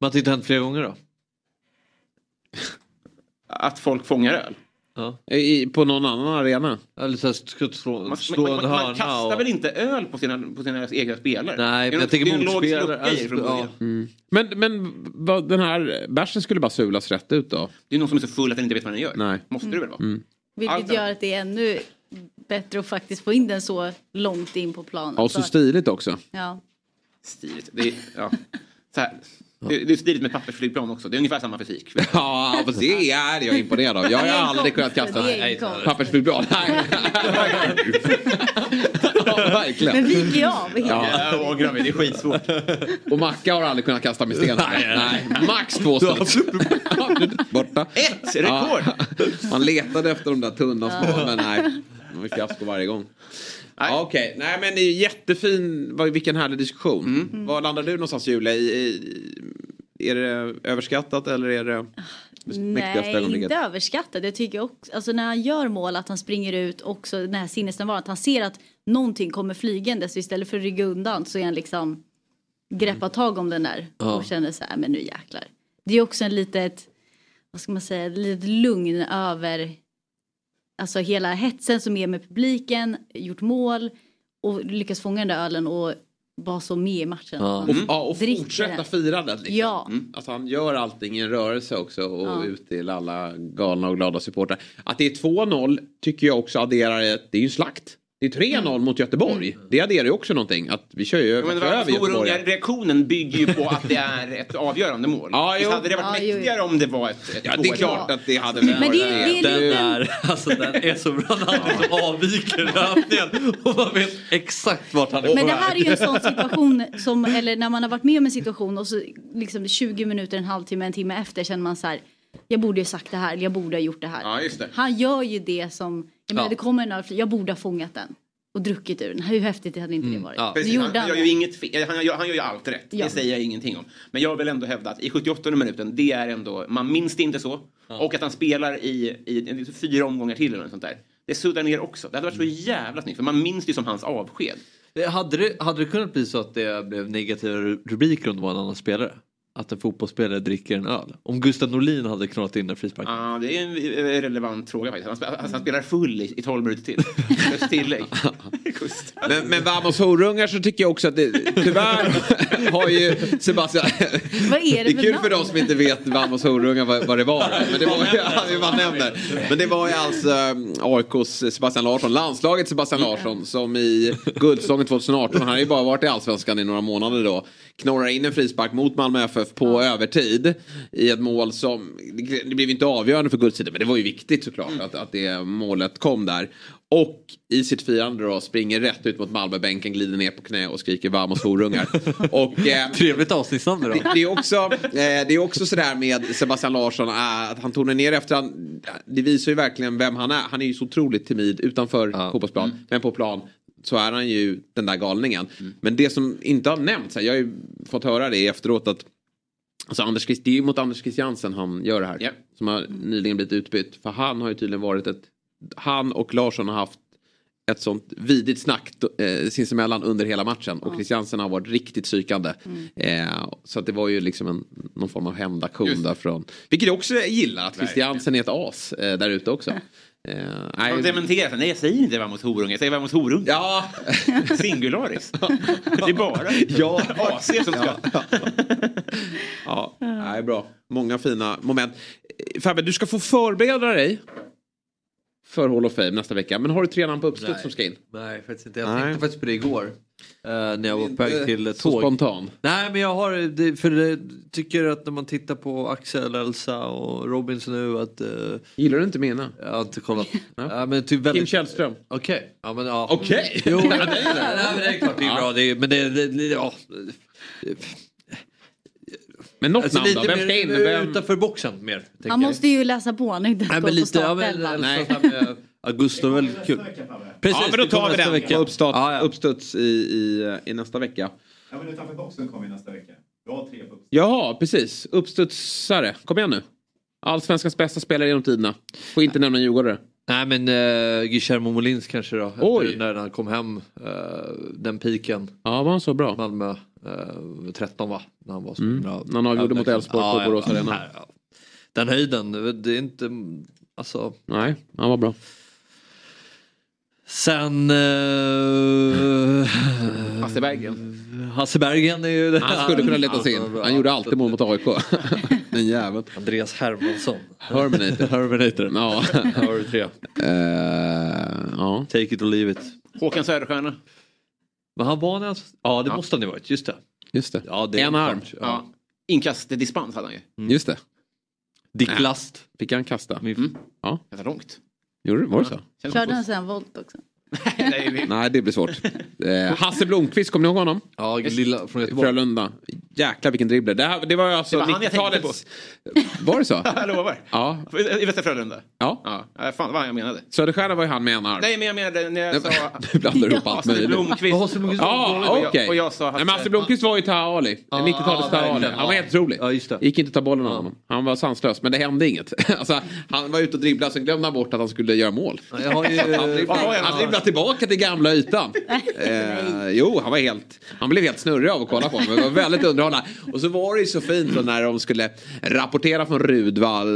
R: Att det inte hänt flera gånger då?
C: Att folk fångar öl.
R: Ja.
A: I, på någon annan arena?
R: Eller så här, ska slå,
C: Man,
R: slå
C: man,
R: en
C: man,
R: hörna
C: man kastar
R: och...
C: väl inte öl på sina, på sina egna spelare?
R: Nej,
C: Det
R: men
C: är
R: jag tänker motspelare, alltså, ja.
A: Mm. Men, men vad, den här bärsen skulle bara sulas rätt ut då?
C: Det är någon som är så full att den inte vet vad den gör.
A: Nej.
C: Måste det väl vara?
A: Mm.
F: Vilket
C: Allt-
F: gör att det är ännu bättre att faktiskt få in den så långt in på planen.
A: Ja, och så stiligt också.
F: Ja.
C: Stiligt. Det är, ja. så här. Det, det är stiligt med pappersflygplan också. Det är ungefär samma fysik.
A: Ja, fast det är jag imponerad av. Jag har aldrig kunnat kasta pappersflygblad. Nej. ja, verkligen.
F: Men viker av helt.
A: Ja.
C: Åh, gravid, det är skitsvårt.
A: Och Macka har aldrig kunnat kasta med sten.
C: Nej,
A: Nej,
C: nej.
A: Max två stycken. Borta.
C: Ett rekord!
A: Han letade efter de där tunna små, men nej. Det var fiasko varje gång. Ja, Okej, nej men det är jättefin, vilken härlig diskussion. Var landar du någonstans Julia? I, i, är det överskattat eller är det
F: Nej, inte överskattat. Jag tycker också, alltså när han gör mål att han springer ut också den här sinnesnärvaron. Att han ser att någonting kommer flygande så istället för att rygga undan så är han liksom greppar tag om den där
R: Ja.
F: och känner så här, men nu jäklar. Det är också en litet, vad ska man säga, ett litet lugn över alltså hela hetsen som är med publiken, gjort mål och lyckas fånga den där ölen och vara så med i matchen.
A: Och,
F: Man
A: ja, och fortsätta
F: den.
A: firandet. Liksom.
F: Ja.
A: Alltså han gör allting i en rörelse också och
F: Ja.
A: ut till alla galna och glada supportrar. Att det är 2-0 tycker jag också adderar ett, det är ju en slakt. Det är 3-0 mot Göteborg. Det adderar ju också någonting. Att vi kör ju
C: Ja, men
A: över Göteborg.
C: reaktionen bygger ju på att det är ett avgörande mål.
A: Ja,
C: Visst
A: jo.
C: hade det varit
A: Ja, jo, jo.
C: mäktigare om det var ett, ett
A: Ja, det är
C: mål?
A: klart att det hade
F: Men det- det är
B: Den
F: lite-
B: är, alltså den är så bra när han liksom avviker löpningen och man vet exakt vart han är
F: Men det här är ju en sån situation som, eller när man har varit med om en situation och så liksom 20 minuter, en halvtimme, en timme efter känner man så här. Jag borde ju sagt det här, eller jag borde ha gjort det här.
A: Ja, just det.
F: Han gör ju det som, jag menar
C: Ja.
F: det kommer en öl, jag borde ha fångat den. Och druckit ur den. Hur häftigt hade inte det varit? Nu
C: Precis,
F: gjorde
C: han, han gör ju inget fel, han gör, han gör ju allt rätt.
F: Ja.
C: Det säger jag ingenting om. Men jag vill ändå hävda att i 78 minuten, det är ändå, man minns det inte så. Och att han spelar i, i, i fyra omgångar till eller något sånt där. Det suddar ner också. Det hade varit så jävla snyggt, för man minns det ju som hans avsked.
B: Det- Hade det, hade det kunnat bli så att det blev negativa ru- rubriker om det var en annan spelare? Att en fotbollsspelare dricker en öl? Om Gustav Norlin hade knallat in en frispark?
C: Ja, det är en eh, relevant fråga faktiskt. Han, sp- alltså, han spelar full i, i 12 minuter till. Tillägg.
A: Men, men Vamos horungar så tycker jag också att det tyvärr har ju Sebastian...
F: Vad är det
A: Det är
F: för
A: kul
F: namn?
A: för de som inte vet Vamos horungar vad, vad det var. Men det var ju, man nämner. Men det var ju alltså um, AIKs Sebastian Larsson, landslaget Sebastian Larsson som i Guldsäsongen 2018, han har ju bara varit i Allsvenskan i några månader då, knorrar in en frispark mot Malmö FF på övertid i ett mål som, det blev inte avgörande för guldtiden men det var ju viktigt såklart att, att det målet kom där. Och i sitt firande då springer rätt ut mot Malmöbänken, glider ner på knä och skriker Vamos horungar. Och, eh,
B: Trevligt avsnittsnamn då.
A: det, det, är också, eh, det är också sådär med Sebastian Larsson äh, att han tonar ner efter han, Det visar ju verkligen vem han är. Han är ju så otroligt timid utanför fotbollsplan. Men på plan så är han ju den där galningen. Men det som inte har nämnts jag har ju fått höra det efteråt att Alltså Anders, det är ju mot Anders Christiansen han gör det här. Som har nyligen blivit utbytt. För han har ju tydligen varit ett... Han och Larsson har haft ett sånt vidigt snack eh, sinsemellan under hela matchen. Och Christiansen har varit riktigt psykande. Eh, så att det var ju liksom en, någon form av hämndaktion därifrån. Vilket jag också gillar, att Christiansen är ett as eh, där ute också. Eh, nej,
C: Han dementerar, nej jag säger inte Vamos horungar, jag säger Vamos horungar.
A: Ja.
C: Singularis. Det är bara
A: Ja.
C: AC som ska...
A: Ja, nej, bra. Många fina moment. Eh, Fabbe, du ska få förbereda dig för Hall of Fame nästa vecka. Men har du tre namn på uppstuds som ska in?
B: Nej, faktiskt inte. Jag
A: Nej.
B: tänkte faktiskt på det igår. eh, när jag var på väg till
A: så
B: tåg.
A: spontan.
B: Nej, men jag har, det, för det, tycker att när man tittar på Axel, Elsa och Robinson nu att... Uh,
A: Gillar du inte mina?
B: Jag har inte kollat. ja. men typ väldigt...
A: Kim Källström.
B: Okej. Ja, men ja.
A: Okej.
B: Jo,
A: Ja,
B: men,
A: det
B: nej,
A: är det.
B: nej, men det är klart det är bra. Det är, men det, det, det ja.
A: Men något
B: Alltså,
A: namn då?
B: lite
A: Vem ska in? Vem-
B: Utanför boxen mer.
F: Han måste ju läsa på, han inte
B: Nej, men lite, ja, men, nej. Augusto är väl kul. Precis,
A: ja, men då tar vi
B: nästa
A: den
B: vecka.
A: uppstart,
B: Ja, ja.
A: uppstuds i, i, i nästa vecka.
U: Ja, men utanför boxen kommer vi nästa vecka. Du har tre på uppstuds.
A: Jaha, precis. Uppstudsare. Kom igen nu. Allsvenskans bästa spelare genom tiderna. Får inte nämna Djurgårdare.
B: Nej men uh, Guillermo Molins kanske då.
A: Oj.
B: När han kom hem. eh, den piken.
A: Ja, var han så bra?
B: Malmö uh, 13 va? När han var så
A: Mm.
B: bra.
A: När han avgjorde mot Elfsborg på Borås Arena.
B: ja. Den höjden, det är inte... Alltså...
A: Nej, han var bra.
B: Sen... Uh,
C: Hasse Berggren.
B: Hasse Bergen är ju...
A: Han skulle kunna letas in.
B: var bra.
A: Han gjorde alltid mål mot AIK. Den jäveln.
B: Andreas Hermansson.
A: Herminator.
B: Herminator.
A: Ja.
B: Har du tre.
A: Eh, ja.
B: Take it or leave it.
C: Håkan Söderstjärna.
B: Men han var när Ja det
C: Ja.
B: måste han ju varit, just det.
A: Just det.
B: Ja, det är
A: en arm.
C: Ja. Inkastdispens hade han ju.
A: Just det.
B: Dick. Last.
A: Fick han kasta?
C: Mm.
A: Ja.
C: Det var långt.
A: Gjorde det? Var det så?
F: Körde han sen volt också?
A: Nej, det blir svårt. Eh, Hasse Blomqvist, kommer ni ihåg honom?
B: Ja, lilla från Göteborg.
A: Frölunda. Jäklar vilken dribbler. Det, här, det var alltså
C: Det var han jag tänkte
A: 90-talets... Var det så?
C: jag lovar.
A: Ja.
C: I Västra Frölunda.
A: ja.
C: Ja, fan vad jag menade.
A: Söderstjärna var ju han med en arm.
C: Nej men jag menade när jag sa...
A: Du blandar ihop allt möjligt.
C: Blomqvist.
B: Hasse Blomqvist.
A: Ja, okej.
C: Och jag sa
A: Nej, men Hasse Blomqvist var ju Taha Ali. 90-talets
B: ja,
A: Taha Ali. Han var helt otrolig.
B: Ja, just det.
A: Gick inte att ta bollen av honom. Han var sanslös, men det hände inget. alltså, han var ute och dribblade, sen glömde han bort att han skulle göra mål.
B: Jag har ju...
A: Han dribblade, han dribblade tillbaka till gamla ytan. eh, jo, han var helt... Han blev helt snurrig av att kolla på honom. Det var väldigt underhållande. Och så var det ju så fint då när de skulle rapportera från Rudvall...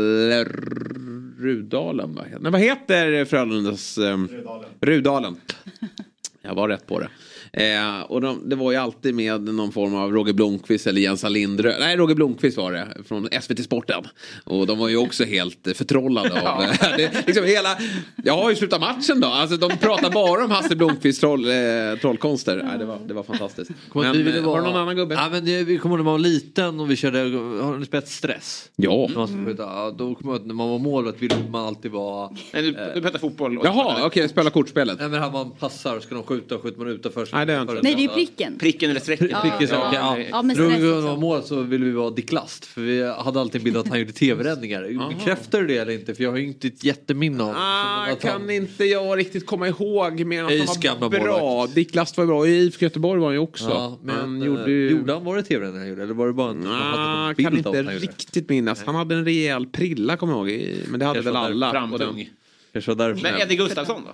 A: Rudalen, va? Nej, vad heter Frölundas... Um, Rudalen. Jag var rätt på det. Eh, och de, det var ju alltid med någon form av Roger Blomqvist eller Jens Lindrö. Nej, Roger Blomqvist var det från SVT Sporten. Och de var ju också helt eh, förtrollade av eh, det, liksom hela, Ja, hur slutar matchen då? Alltså de pratar bara om Hasse Blomqvists troll, eh, trollkonster. Nej, det, var, det var fantastiskt.
R: Kommer
A: Men,
R: vi
A: eh,
R: vara-
A: Har du någon annan gubbe?
R: Ja, men vi kommer ihåg när man var liten och vi körde, har ni spelat stress?
A: Ja.
R: Skjuta, ja, då kommer jag när man var målvakt ville man alltid vara...
C: Nej, du, du pratar fotboll. och-
A: Jaha, okej, spela kortspelet.
R: Nej men här man passar, ska de skjuta, skjuter man utanför.
A: Nej, det har jag inte.
F: Nej, det är ju pricken.
C: Pricken eller strecket.
F: Ja,
R: Pricken,
F: ja.
R: ja.
F: Ja, men stress
R: vi var mål så ville vi vara Dick Last för vi hade alltid en bild att han gjorde tv-räddningar. Bekräftar du det eller inte? För jag har ju inte ett jätteminne av
A: Ah, kan inte jag riktigt komma ihåg mer än att
R: Ejs
A: han var bra.
R: målvakt.
A: Dick Last var bra. I IFK Göteborg var han ju också.
R: Ja, men
A: han
R: eh,
A: gjorde ju...
R: gjorde han, var det tv-räddningar han gjorde? Eller var det bara en...
A: Ah,
R: någon
A: kan inte riktigt minnas. Han hade en rejäl prilla kommer jag ihåg. Men det hade väl alla.
C: framtung.
R: Kanske var därför.
C: Men Eddie Gustafsson då?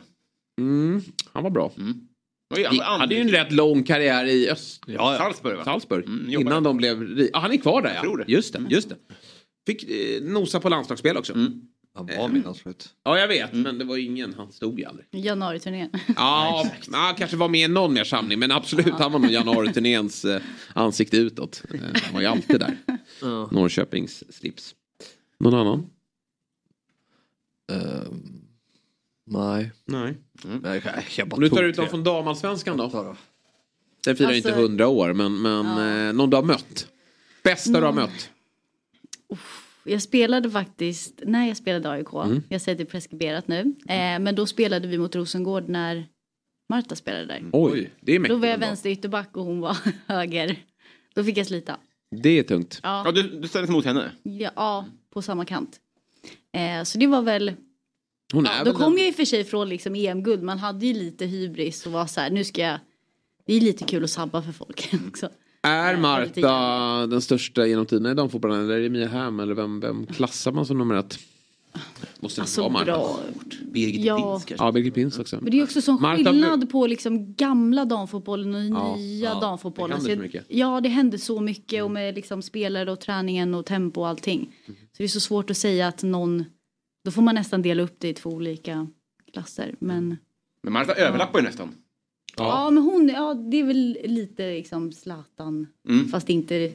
A: Mm, han var bra.
C: Oj,
A: Han hade ju en rätt lång karriär i Öst...
C: Ja, Salzburg va?
A: Salzburg.
C: Mm, jobbade.
A: Innan de blev... Ah, han är kvar där ja.
C: tror det.
A: Just det, just det. Fick eh, nosa på landslagsspel också.
R: Han var min anslut.
A: Ja, jag vet. Men det var ingen. Han stod ju aldrig.
F: Januariturnén.
A: Ja, ja, kanske var med i någon mer samling. Men absolut, han var nog januariturnéns eh, ansikte utåt. Eh, han var ju alltid där. Norrköpings slips. Någon annan?
R: Ehm, nej.
A: Nej.
R: Nej, jag, jag bara
A: Om du tar ut dem
R: tre.
A: från damallsvenskan då? Den firar ju inte
F: Alltså-
A: hundra år, men, men eh, någon du har mött. Bästa du har
F: Någon-
A: mött.
F: Jag spelade faktiskt, när jag spelade AIK,
A: Mm.
F: jag säger att det är preskriberat nu, eh, men då spelade vi mot Rosengård när Marta spelade där.
A: Oj, det är
F: Då
A: mäktigt.
F: var jag vänster ytterback och hon var höger. Då fick jag slita.
A: Det är tungt.
F: Ja.
C: Ja, du, du ställdes mot henne?
F: Ja, ja på samma kant. Eh, så det var väl,
A: Hon är
F: ja, då kom
A: den-
F: jag i och för sig från liksom EM-guld, man hade ju lite hybris och var så här, nu ska jag, det är lite kul att sabba för folk också.
A: Är
F: lite
A: Marta den största genom tiderna i damfotbollen? Eller är det Mia Hamm? Eller vem, vem klassar man som nummer ett? Måste det
F: Alltså
A: vara Marta?
F: bra.
C: Birgit
F: Ja.
C: Pins kanske?
A: Ja, Birgit Pins också.
F: Men det är också sån
A: Marta-
F: skillnad på liksom gamla damfotbollen och
A: Ja,
F: nya
A: ja,
F: damfotbollen.
A: det händer
F: Så
A: så
F: jag-
A: mycket.
F: Ja, det händer så mycket och med liksom spelare och träningen och tempo och allting.
A: Mm.
F: Så det är så svårt att säga att någon, då får man nästan dela upp det i två olika klasser. Men
C: Men Marta överlappar ju nästan.
F: ja, men hon, ja det är väl lite liksom Zlatan,
C: Mm.
F: fast inte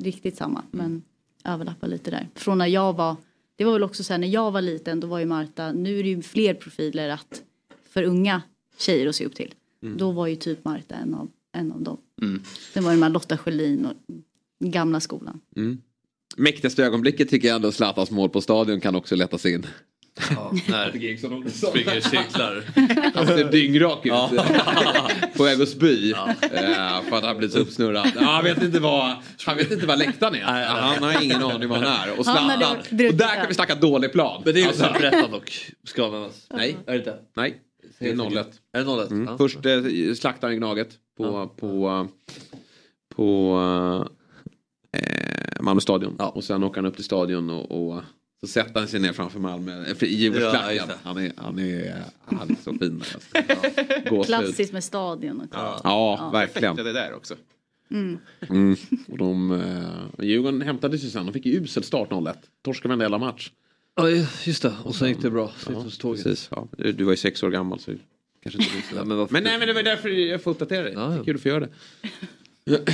F: riktigt samma, men överlappar lite där. Från när jag var, det var väl också så här när jag var liten, då var ju Marta, nu är det ju fler profiler att för unga tjejer att se upp till.
A: Mm.
F: Då var ju typ Marta en av, en av dem.
C: Mm.
F: Sen var det med Lotta Schelin och gamla skolan.
A: Mm. Mäktigaste ögonblicket tycker jag ändå Zlatans mål på stadion kan också lättas in.
R: Ja, när springer i cirklar.
A: Han ser dyngrak ut. På väg att spy. Eh, för att han blivit så uppsnurrad. Ja, han, vet inte vad, han vet inte vad läktaren är. Han har ingen aning vad han är. Och Zlatan. Och där kan vi snacka dålig plan.
R: Men det är ju
A: Alltså,
R: alltså, berätta dock. Ska användas.
A: Nej.
R: Är det inte?
A: Nej, det är 0-1.
R: Är det 0-1?
A: Mm.
R: Ja.
A: Först eh, slaktar han Gnaget på, på, på eh, Malmö stadion. Och sen åker han upp till stadion och, och så sätter han sig ner framför Malmö, eh, i
R: Ja,
A: Djurgårdsklacken.
R: det.
A: han, är, han, är, han är så fin. Alltså.
F: Klassiskt med stadion också.
A: Ja, verkligen.
C: Det där också.
F: Mm.
A: Mm. Och de, eh, Djurgården hämtade sig sen. De fick ju usel start 0-1. Torskade varenda jävla match.
R: Ja, just det. Och sen gick det bra.
A: Precis, ja. Du var ju sex år gammal så kanske inte visste.
R: Ja, men
A: men nej, men det var därför jag får uppdatera dig.
R: Ja,
A: Det
R: ja.
A: är kul att få göra det.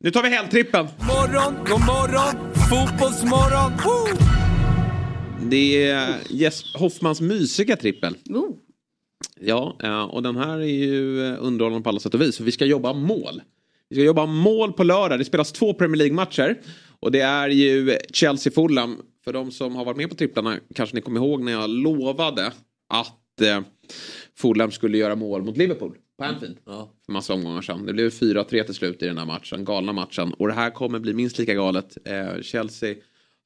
A: Nu tar vi helgtrippen.
E: Morgon, god morgon, fotbollsmorgon. Woo!
A: Det är Jesper Hoffmans mysiga trippel.
F: Oh.
A: Ja, eh, och den här är ju eh, underhållande på alla sätt och vis. För vi ska jobba mål. Vi ska jobba mål på lördag. Det spelas två Premier League-matcher. Och det är ju Chelsea-Fulham. För de som har varit med på tripplarna kanske ni kommer ihåg när jag lovade att eh, Fulham skulle göra mål mot Liverpool på Anfield.
R: Ja.
A: För massa omgångar sedan. Det blev 4-3 till slut i den här matchen. Galna matchen. Och det här kommer bli minst lika galet. Eh, Chelsea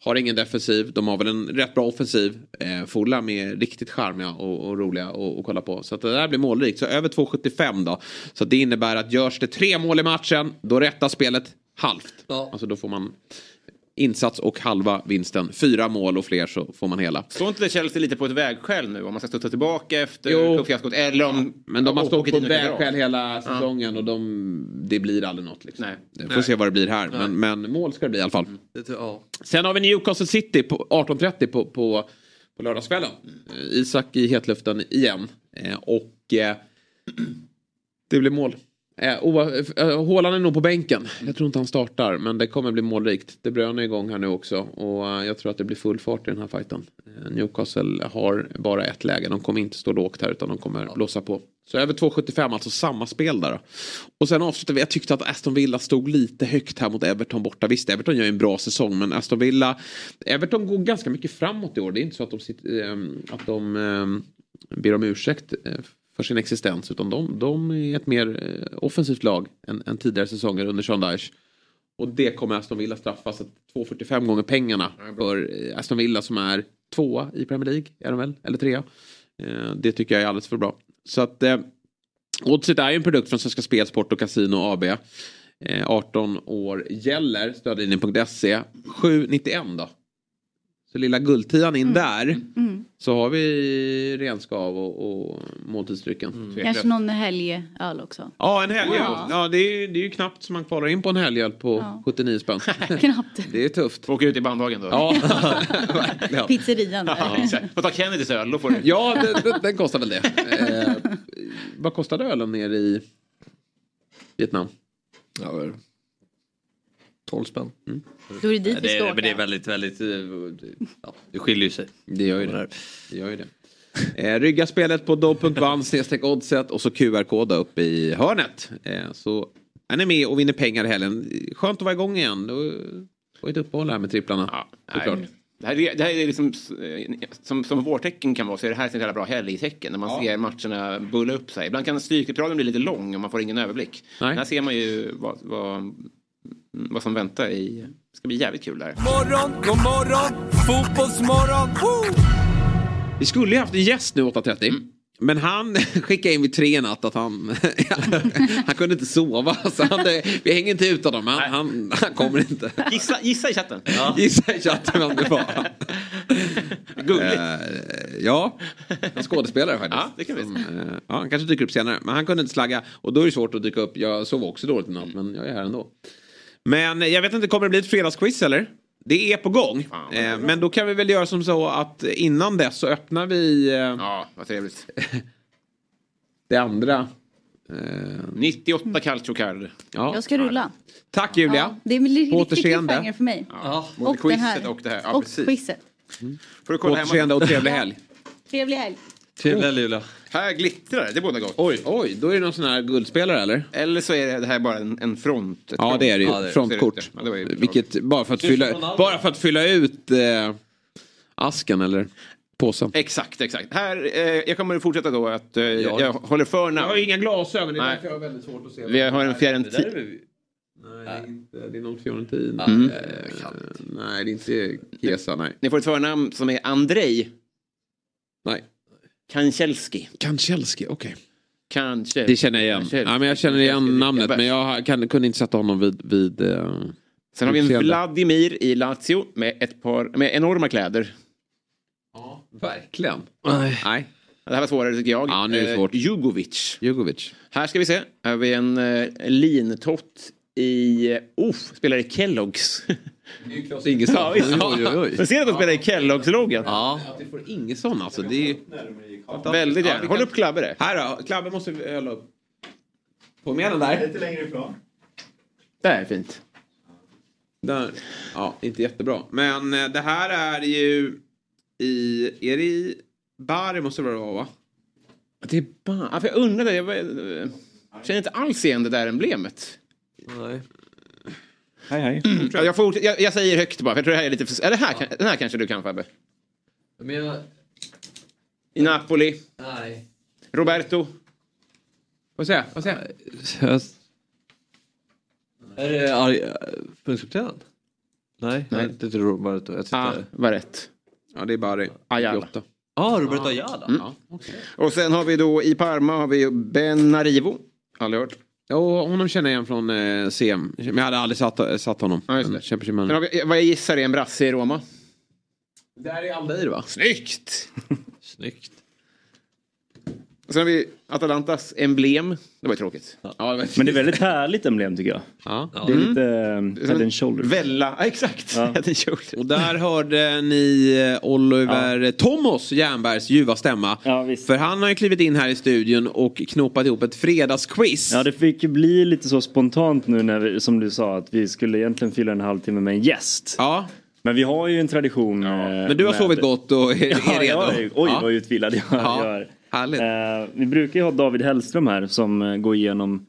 A: har ingen defensiv. De har väl en rätt bra offensiv. Eh, Fulham är riktigt charmiga och, och roliga att kolla på. Så att det där blir målrikt. Så över 2,75 då. Så det innebär att görs det tre mål i matchen då rättar spelet halvt.
R: Ja.
A: Alltså då får man insats och halva vinsten. Fyra mål och fler så får man hela.
C: Står inte det Chelsea lite på ett vägskäl nu om man ska studsa tillbaka efter cupfiaskot? Eller om...
A: Men de har stått på
C: och
A: vägskäl hela säsongen och de, det blir aldrig något. Liksom.
C: Nej.
A: Vi får
C: Nej.
A: se vad det blir här. Men, men mål ska det bli i alla fall.
R: Det, ja.
A: Sen har vi Newcastle City på 18.30 på, på, på lördagskvällen. Eh, Isak i hetluften igen. Eh, och eh, Det blir mål. Eh, eh, Haaland är nog på bänken. Jag tror inte han startar. Men det kommer bli målrikt. De Bruyne är igång här nu också. Och eh, jag tror att det blir full fart i den här fighten. Eh, Newcastle har bara ett läge. De kommer inte stå lågt här utan de kommer blåsa på. Så över 2,75 alltså samma spel där. Då. Och sen avslutar vi. Jag tyckte att Aston Villa stod lite högt här mot Everton borta. Visst, Everton gör ju en bra säsong. Men Aston Villa. Everton går ganska mycket framåt i år. Det är inte så att de, sitter, att de ber om ursäkt för sin existens. Utan de, de är ett mer eh, offensivt lag än, än tidigare säsonger under Sean Dyche. Och det kommer Aston Villa straffa. Så att 2,45 gånger pengarna för eh, Aston Villa som är tvåa i Premier League. Är de väl? Eller trea. Eh, Det tycker jag är alldeles för bra. Så att eh, Oddset är ju en produkt från Svenska Spel, Sport och Casino AB. Eh, 18 år gäller. Stödlinjen.se. 7,91 då. Så lilla guldtian in där.
F: Mm.
A: Så har vi renskav och, och måltidsdrycken.
F: Kanske någon helgöl också.
A: Ja, en helgöl.
F: Ja.
A: Ja. det, är, ju- det är ju knappt som man kvalar in på en helgöl på
F: Ja.
A: 79 spänn.
F: Knappt.
A: Det är tufft.
C: Åka ut i bandhagen då.
A: Ja.
F: Pizzerian där.
C: Ja, exakt. Får ta Kennedys öl, då får du.
A: Ja, den, den, den kostar väl det. Eh, vad kostade ölen nere i Vietnam?
R: Ja, 12 spänn.
F: Då är det dit vi
R: det,
F: ska
R: är,
F: åka.
R: men det är väldigt, väldigt... eh, Ja, det skiljer ju sig.
A: Det gör ju det. det, gör ju det. Eh, rygga spelet på do.van oddset och så QR-koda upp i hörnet. Eh, så är ni med och vinner pengar i helgen. Skönt att vara igång igen. Får vi ett uppehåll här med tripplarna. såklart.
C: Nej. Det här, är- det här är liksom eh, som, som vårtecken kan vara så är det här ett jävla bra helgtecken när man ser matcherna bulla upp sig. Ibland kan styrkeprogrammen bli lite lång och man får ingen överblick. Här ser man ju vad, vad, vad som väntar i... Det ska bli jävligt kul där.
E: Morgon, god morgon, fotbollsmorgon. Woo!
A: Vi skulle ju haft en gäst nu 8.30. Men han skickade in vid tre natt att han, han kunde inte sova. Så han, vi hänger inte ut honom, han, han, han kommer inte.
C: Gissa, gissa i chatten.
A: Gissa i chatten vem det var.
C: Gulligt.
A: Eh, ja, en skådespelare faktiskt.
C: Ja, det kan vi
A: Som, eh, ja, han kanske dyker upp senare. Men han kunde inte slagga. Och då är det svårt att dyka upp. Jag sov också dåligt i natt, men jag är här ändå. Men jag vet inte, kommer det bli ett fredagsquiz eller? Det är på gång. Eh, men då kan vi väl göra som så att innan dess så öppnar vi... Eh,
C: ja, vad trevligt.
A: det andra. Eh,
C: 98 Calcio Card.
A: Ja.
F: Jag ska rulla.
A: Tack Julia.
F: Ja, det är riktigt
A: återseende.
F: cliffhanger för mig.
C: Ja,
F: och den här.
C: och det här. Ja,
F: och
C: precis.
F: quizet.
C: Får du
A: På återseende och trevlig helg.
F: Trevlig helg.
R: Trevlig helg Julia.
C: Här glittrar det, det båda gott.
A: Oj, oj, då är det någon sån här guldspelare eller?
C: Eller så är det, det här bara en, en front.
A: Ja det är det ju.
C: Ja.
A: Frontkort.
C: Ja, det.
A: Vilket, bara för att fylla, bara för att fylla ut eh, asken eller påsen.
C: Exakt, exakt. Här, eh, jag kommer fortsätta då att eh, jag håller för namn.
A: Jag har inga glasögon, det är
C: Nej.
A: därför jag har väldigt svårt att se.
C: Vi har en Fiorentina.
A: Nej, det är inte. Det är någon Fiorentin.
C: Mm.
A: Eh, nej, det är inte Chiesa, nej.
C: Ni får ett förnamn som är Andrej.
A: Nej.
C: Kanchelski.
A: Kanchelski, okej.
C: Kanske.
A: Det känner jag igen. Ja, men jag känner igen
C: Kanske.
A: namnet, men jag kan, kunde inte sätta honom vid... vid eh,
C: Sen har vi en
A: utseende.
C: Vladimir i Lazio med ett par med enorma kläder.
A: Verkligen.
R: Nej.
A: Nej.
C: Det här var svårare tycker jag.
A: Ja, nu är det
C: Eh,
A: svårt.
C: Jugovic.
A: Jugovic.
C: Här ska vi se. Här har vi en uh, lintott i... Uh, spelar i Kelloggs.
A: Ingesson.
C: Ja,
A: oj.
C: Men ser du att de spelar i Kelloggs-loggan?
R: Ja.
A: Att vi får Ingesson alltså. Det är...
C: Väldigt
A: Ja,
C: gärna.
A: vi
C: Håll
A: kan-
C: upp Klabbe
A: Här då, Klabbe måste vi hålla upp. På med den där.
M: Lite längre ifrån.
C: Det här är fint.
A: Där. Ja, inte jättebra. Men eh, det här är ju i... Är det i Bari måste det vara va?
C: Det är bara... Ja, för jag undrade. Jag eh, känner inte alls igen det där emblemet.
R: Nej.
B: Hej hej.
C: Ja, jag, får, jag, jag säger högt bara, för jag tror det här är lite för... Eller här, kan- den här kanske du kan Fabbe.
R: Men jag...
C: I Napoli.
R: Nej.
C: Roberto.
A: Vad säger jag? Vad säger jag?
R: Är det Ar- förbundskaptenen? Nej,
C: Nej.
R: Det är Roberto. Jag
C: Ah, var rätt.
A: Ja, det är Bari.
C: Ayala.
A: 98.
R: Ah, Roberto Ayala.
C: Mm.
R: Ja.
C: Och sen har vi då i Parma har vi Benarivo. Aldrig hört.
A: Ja, honom känner jag igen från eh, CM. Men jag hade aldrig satt, satt honom.
C: Ja, just det.
A: Men
C: har vi, vad jag gissar är en brasse i Roma.
A: Där är Aldeir va?
C: Snyggt!
R: Snyggt.
C: Sen har vi Atalantas emblem. Det var ju tråkigt. Ja. det var...
V: Men det är väldigt härligt emblem tycker jag.
A: Ja.
V: Det är
A: Mm.
V: lite eh, head and shoulders.
C: Vella, ja, exakt.
V: Ja.
C: Head and shoulders.
A: Och där hörde ni eh, Oliver Thomas Jernbergs ljuva stämma. För han har ju klivit in här i studion och knopat ihop ett fredagsquiz.
V: Ja, det fick bli lite så spontant nu när vi, som du sa att vi skulle egentligen fylla en halvtimme med en gäst.
A: Ja.
V: Men vi har ju en tradition. Men
A: du har sovit gott och är- är
V: ja,
A: redo.
V: Jag är, oj,
A: Ja.
V: vad utvilad jag,
A: Ja,
V: jag är.
A: Härligt.
V: Eh, vi brukar ju ha David Hellström här som eh, går igenom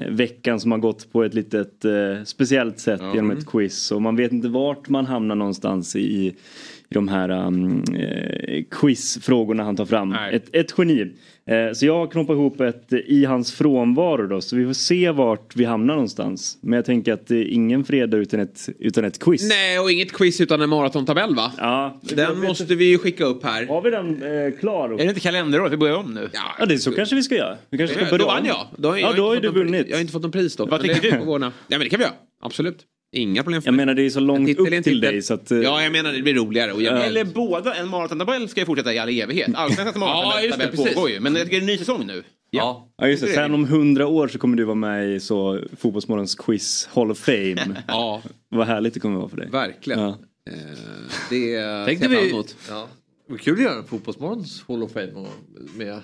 V: eh, veckan som har gått på ett litet eh, speciellt sätt genom ett quiz. Och man vet inte vart man hamnar någonstans i de här um, eh, quizfrågorna han tar fram. Ett, ett geni. Eh, så jag har knoppat ihop ett eh, i hans frånvaro då, så vi får se vart vi hamnar någonstans. Men jag tänker att det är ingen fredag utan ett, utan ett quiz.
A: Nej, och inget quiz utan en maratontabell va?
V: Ja.
A: Den måste vi ju skicka upp här.
V: Har vi den eh, klar?
C: Är det inte kalenderår? Vi börjar om nu.
V: Ja, det är så kanske vi ska göra. Vi kanske ska
A: Då
V: börja
A: vann
V: om.
A: jag. Då har jag
V: ja,
A: inte
V: då har du vunnit.
A: Jag har inte fått någon pris då.
C: Vad tycker du?
A: Ja men det kan vi göra. Absolut. Inga problem för
V: Jag
A: mig.
V: menar det är så långt
A: titel är
V: upp till
A: titel.
V: dig så att... eh,
A: Ja, jag menar det blir roligare. Och jag...
C: Eller båda, en maratontabell ska ju fortsätta i all evighet. Allsvenskans
A: Ja,
C: maratontabell
A: precis.
C: pågår ju. Men jag tycker det är en ny säsong nu. Ja,
V: Ja just det, sen om hundra år så kommer du vara med i så Fotbollsmorgons quiz Hall of Fame.
A: ja.
V: Vad härligt det kommer vara för dig.
A: Verkligen.
V: Ja.
A: Eh, det
R: Tänkte
A: ser jag fram
R: vi...
A: emot.
R: Ja. Kul att göra en Fotbollsmorgons Hall of Fame och med...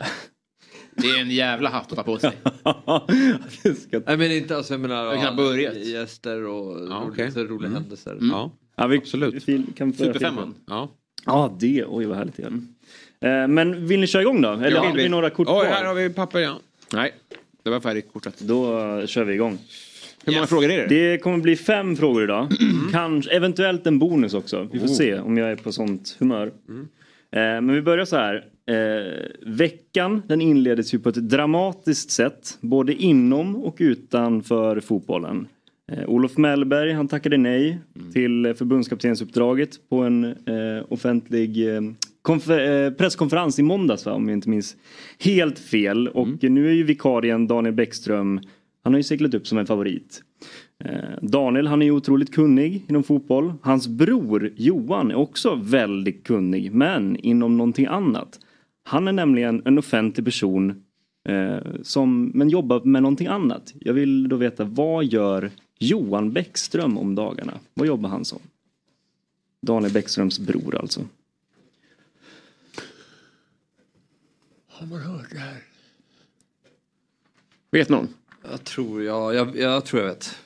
C: Det är en jävla hatt att ta på sig.
R: Nej men inte alltså jag menar
C: har knappt börjat.
R: gäster och
A: Ja,
R: så roliga
A: Mm.
R: händelser.
V: Mm.
A: Ja,
V: ja vi,
A: absolut.
V: Kan
C: Superfemman.
A: Ja.
V: Ja, det. Oj, vad härligt det är. Eh, Men vill ni köra igång då? Eller
A: Ja,
V: har vi
A: vi-
V: några kort
A: Oj,
V: kvar?
A: här har vi papper ja.
C: Nej, det var färdigkortat.
V: Då eh, kör vi igång.
C: Hur många frågor är det?
V: Det kommer bli fem frågor idag. Kanske, eventuellt en bonus också. Vi får
C: Oh.
V: se om jag är på sånt humör. Eh, men vi börjar så här. Eh, veckan den inleddes ju på ett dramatiskt sätt. Både inom och utanför fotbollen. Eh, Olof Mellberg han tackade nej till förbundskaptensuppdraget på en eh, offentlig eh, konfer- eh, presskonferens i måndags va, om jag inte minns helt fel. Och nu är ju vikarien Daniel Bäckström, han har ju seglat upp som en favorit. Eh, Daniel han är otroligt kunnig inom fotboll. Hans bror Johan är också väldigt kunnig men inom någonting annat. Han är nämligen en offentlig person eh, som, men jobbar med någonting annat. Jag vill då veta vad gör Johan Bäckström om dagarna? Vad jobbar han som? Daniel Bäckströms bror alltså.
R: Har man hört det här?
C: Vet någon?
R: Jag tror jag, jag, jag tror jag vet.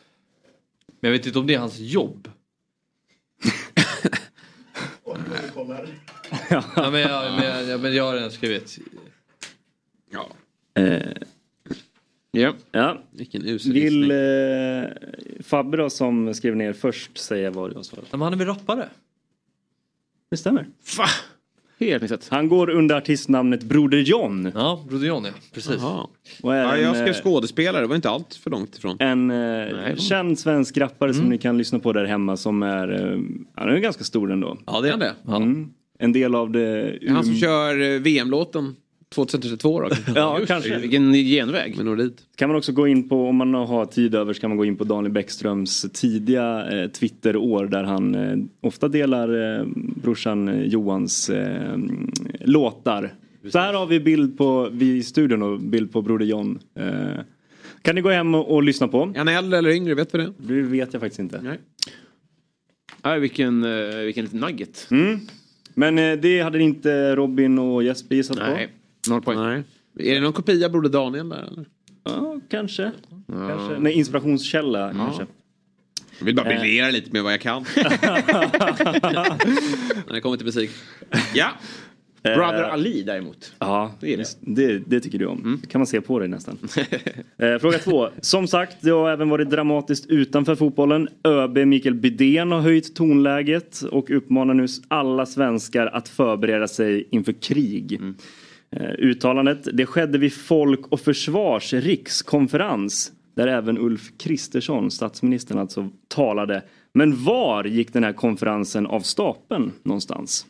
R: Men jag vet inte om det är hans jobb. ja, men, jag, men, jag, men jag har redan skrivit.
A: Ja.
V: Eh,
C: ja.
V: ja.
A: Vilken usel
V: Vill eh, Fabbe då som skrev ner först säga vad jag svarade?
R: Men han är väl rappare?
V: Det stämmer.
C: Va? Helt missat.
V: Han går under artistnamnet Broder John.
R: Ja, Broder John ja. Precis.
A: Jaha.
V: Och är
A: Ja, jag skrev
V: eh,
A: skådespelare, det var inte allt för långt ifrån.
V: En eh, känd svensk rappare som ni kan lyssna på där hemma som är, eh, han är ganska stor ändå.
A: Ja, det är han det.
V: Mm. En del av det...
A: Är han som kör eh, VM-låten 2032 då?
V: Ja, kanske.
C: Vilken genväg.
A: Med.
V: Kan man också gå in på, om man har tid över, så kan man gå in på Daniel Bäckströms tidiga eh, Twitter-år där han eh, ofta delar eh, brorsan eh, Johans eh, låtar. Så här har vi bild på, vi i studion och bild på Broder John. Eh, kan ni gå hem och, och lyssna på?
A: Är han äldre eller yngre, vet vi det?
V: Det vet jag faktiskt inte.
A: Nej.
C: Nej, vilken, eh, vilken liten nugget.
V: Mm. Men det hade inte Robin och Jesper gissat på?
C: Noll poäng.
A: Nej. Är det någon kopia Broder Daniel där eller?
V: Ja, kanske. kanske. Nej, inspirationskälla kanske.
A: Jag vill bara
V: Eh.
A: briljera lite med vad jag kan. När det kommer till musik. Ja.
C: Brother
V: Eh,
C: Ali däremot.
V: Ja,
C: Det är det.
V: det, det tycker du om. Det kan man se på dig nästan. eh, fråga två. Som sagt, det har även varit dramatiskt utanför fotbollen. ÖB Mikael Bydén har höjt tonläget och uppmanar nu alla svenskar att förbereda sig inför krig. Eh, uttalandet det skedde vid Folk och Försvars rikskonferens där även Ulf Kristersson, statsministern alltså, talade. Men var gick den här konferensen av stapeln någonstans?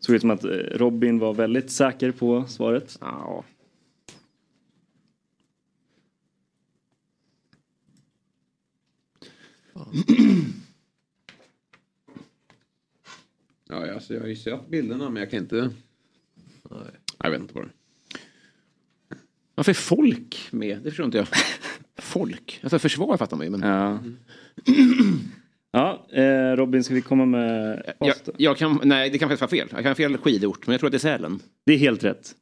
V: Såg ut som att eh, Robin var väldigt säker på svaret.
C: Ja.
A: Alltså, jag har ju sett bilderna men jag kan inte... Nej. Jag vet inte vad det
C: Varför är folk med? Det förstår inte jag. folk? Alltså försvar fattar man ju. Men...
V: Ja. Ja, eh, Robin ska vi komma med
C: Jag, jag kan, nej, det kan faktiskt vara fel. Jag kan ha fel skidort, men jag tror att det är Sälen.
V: Det är helt rätt.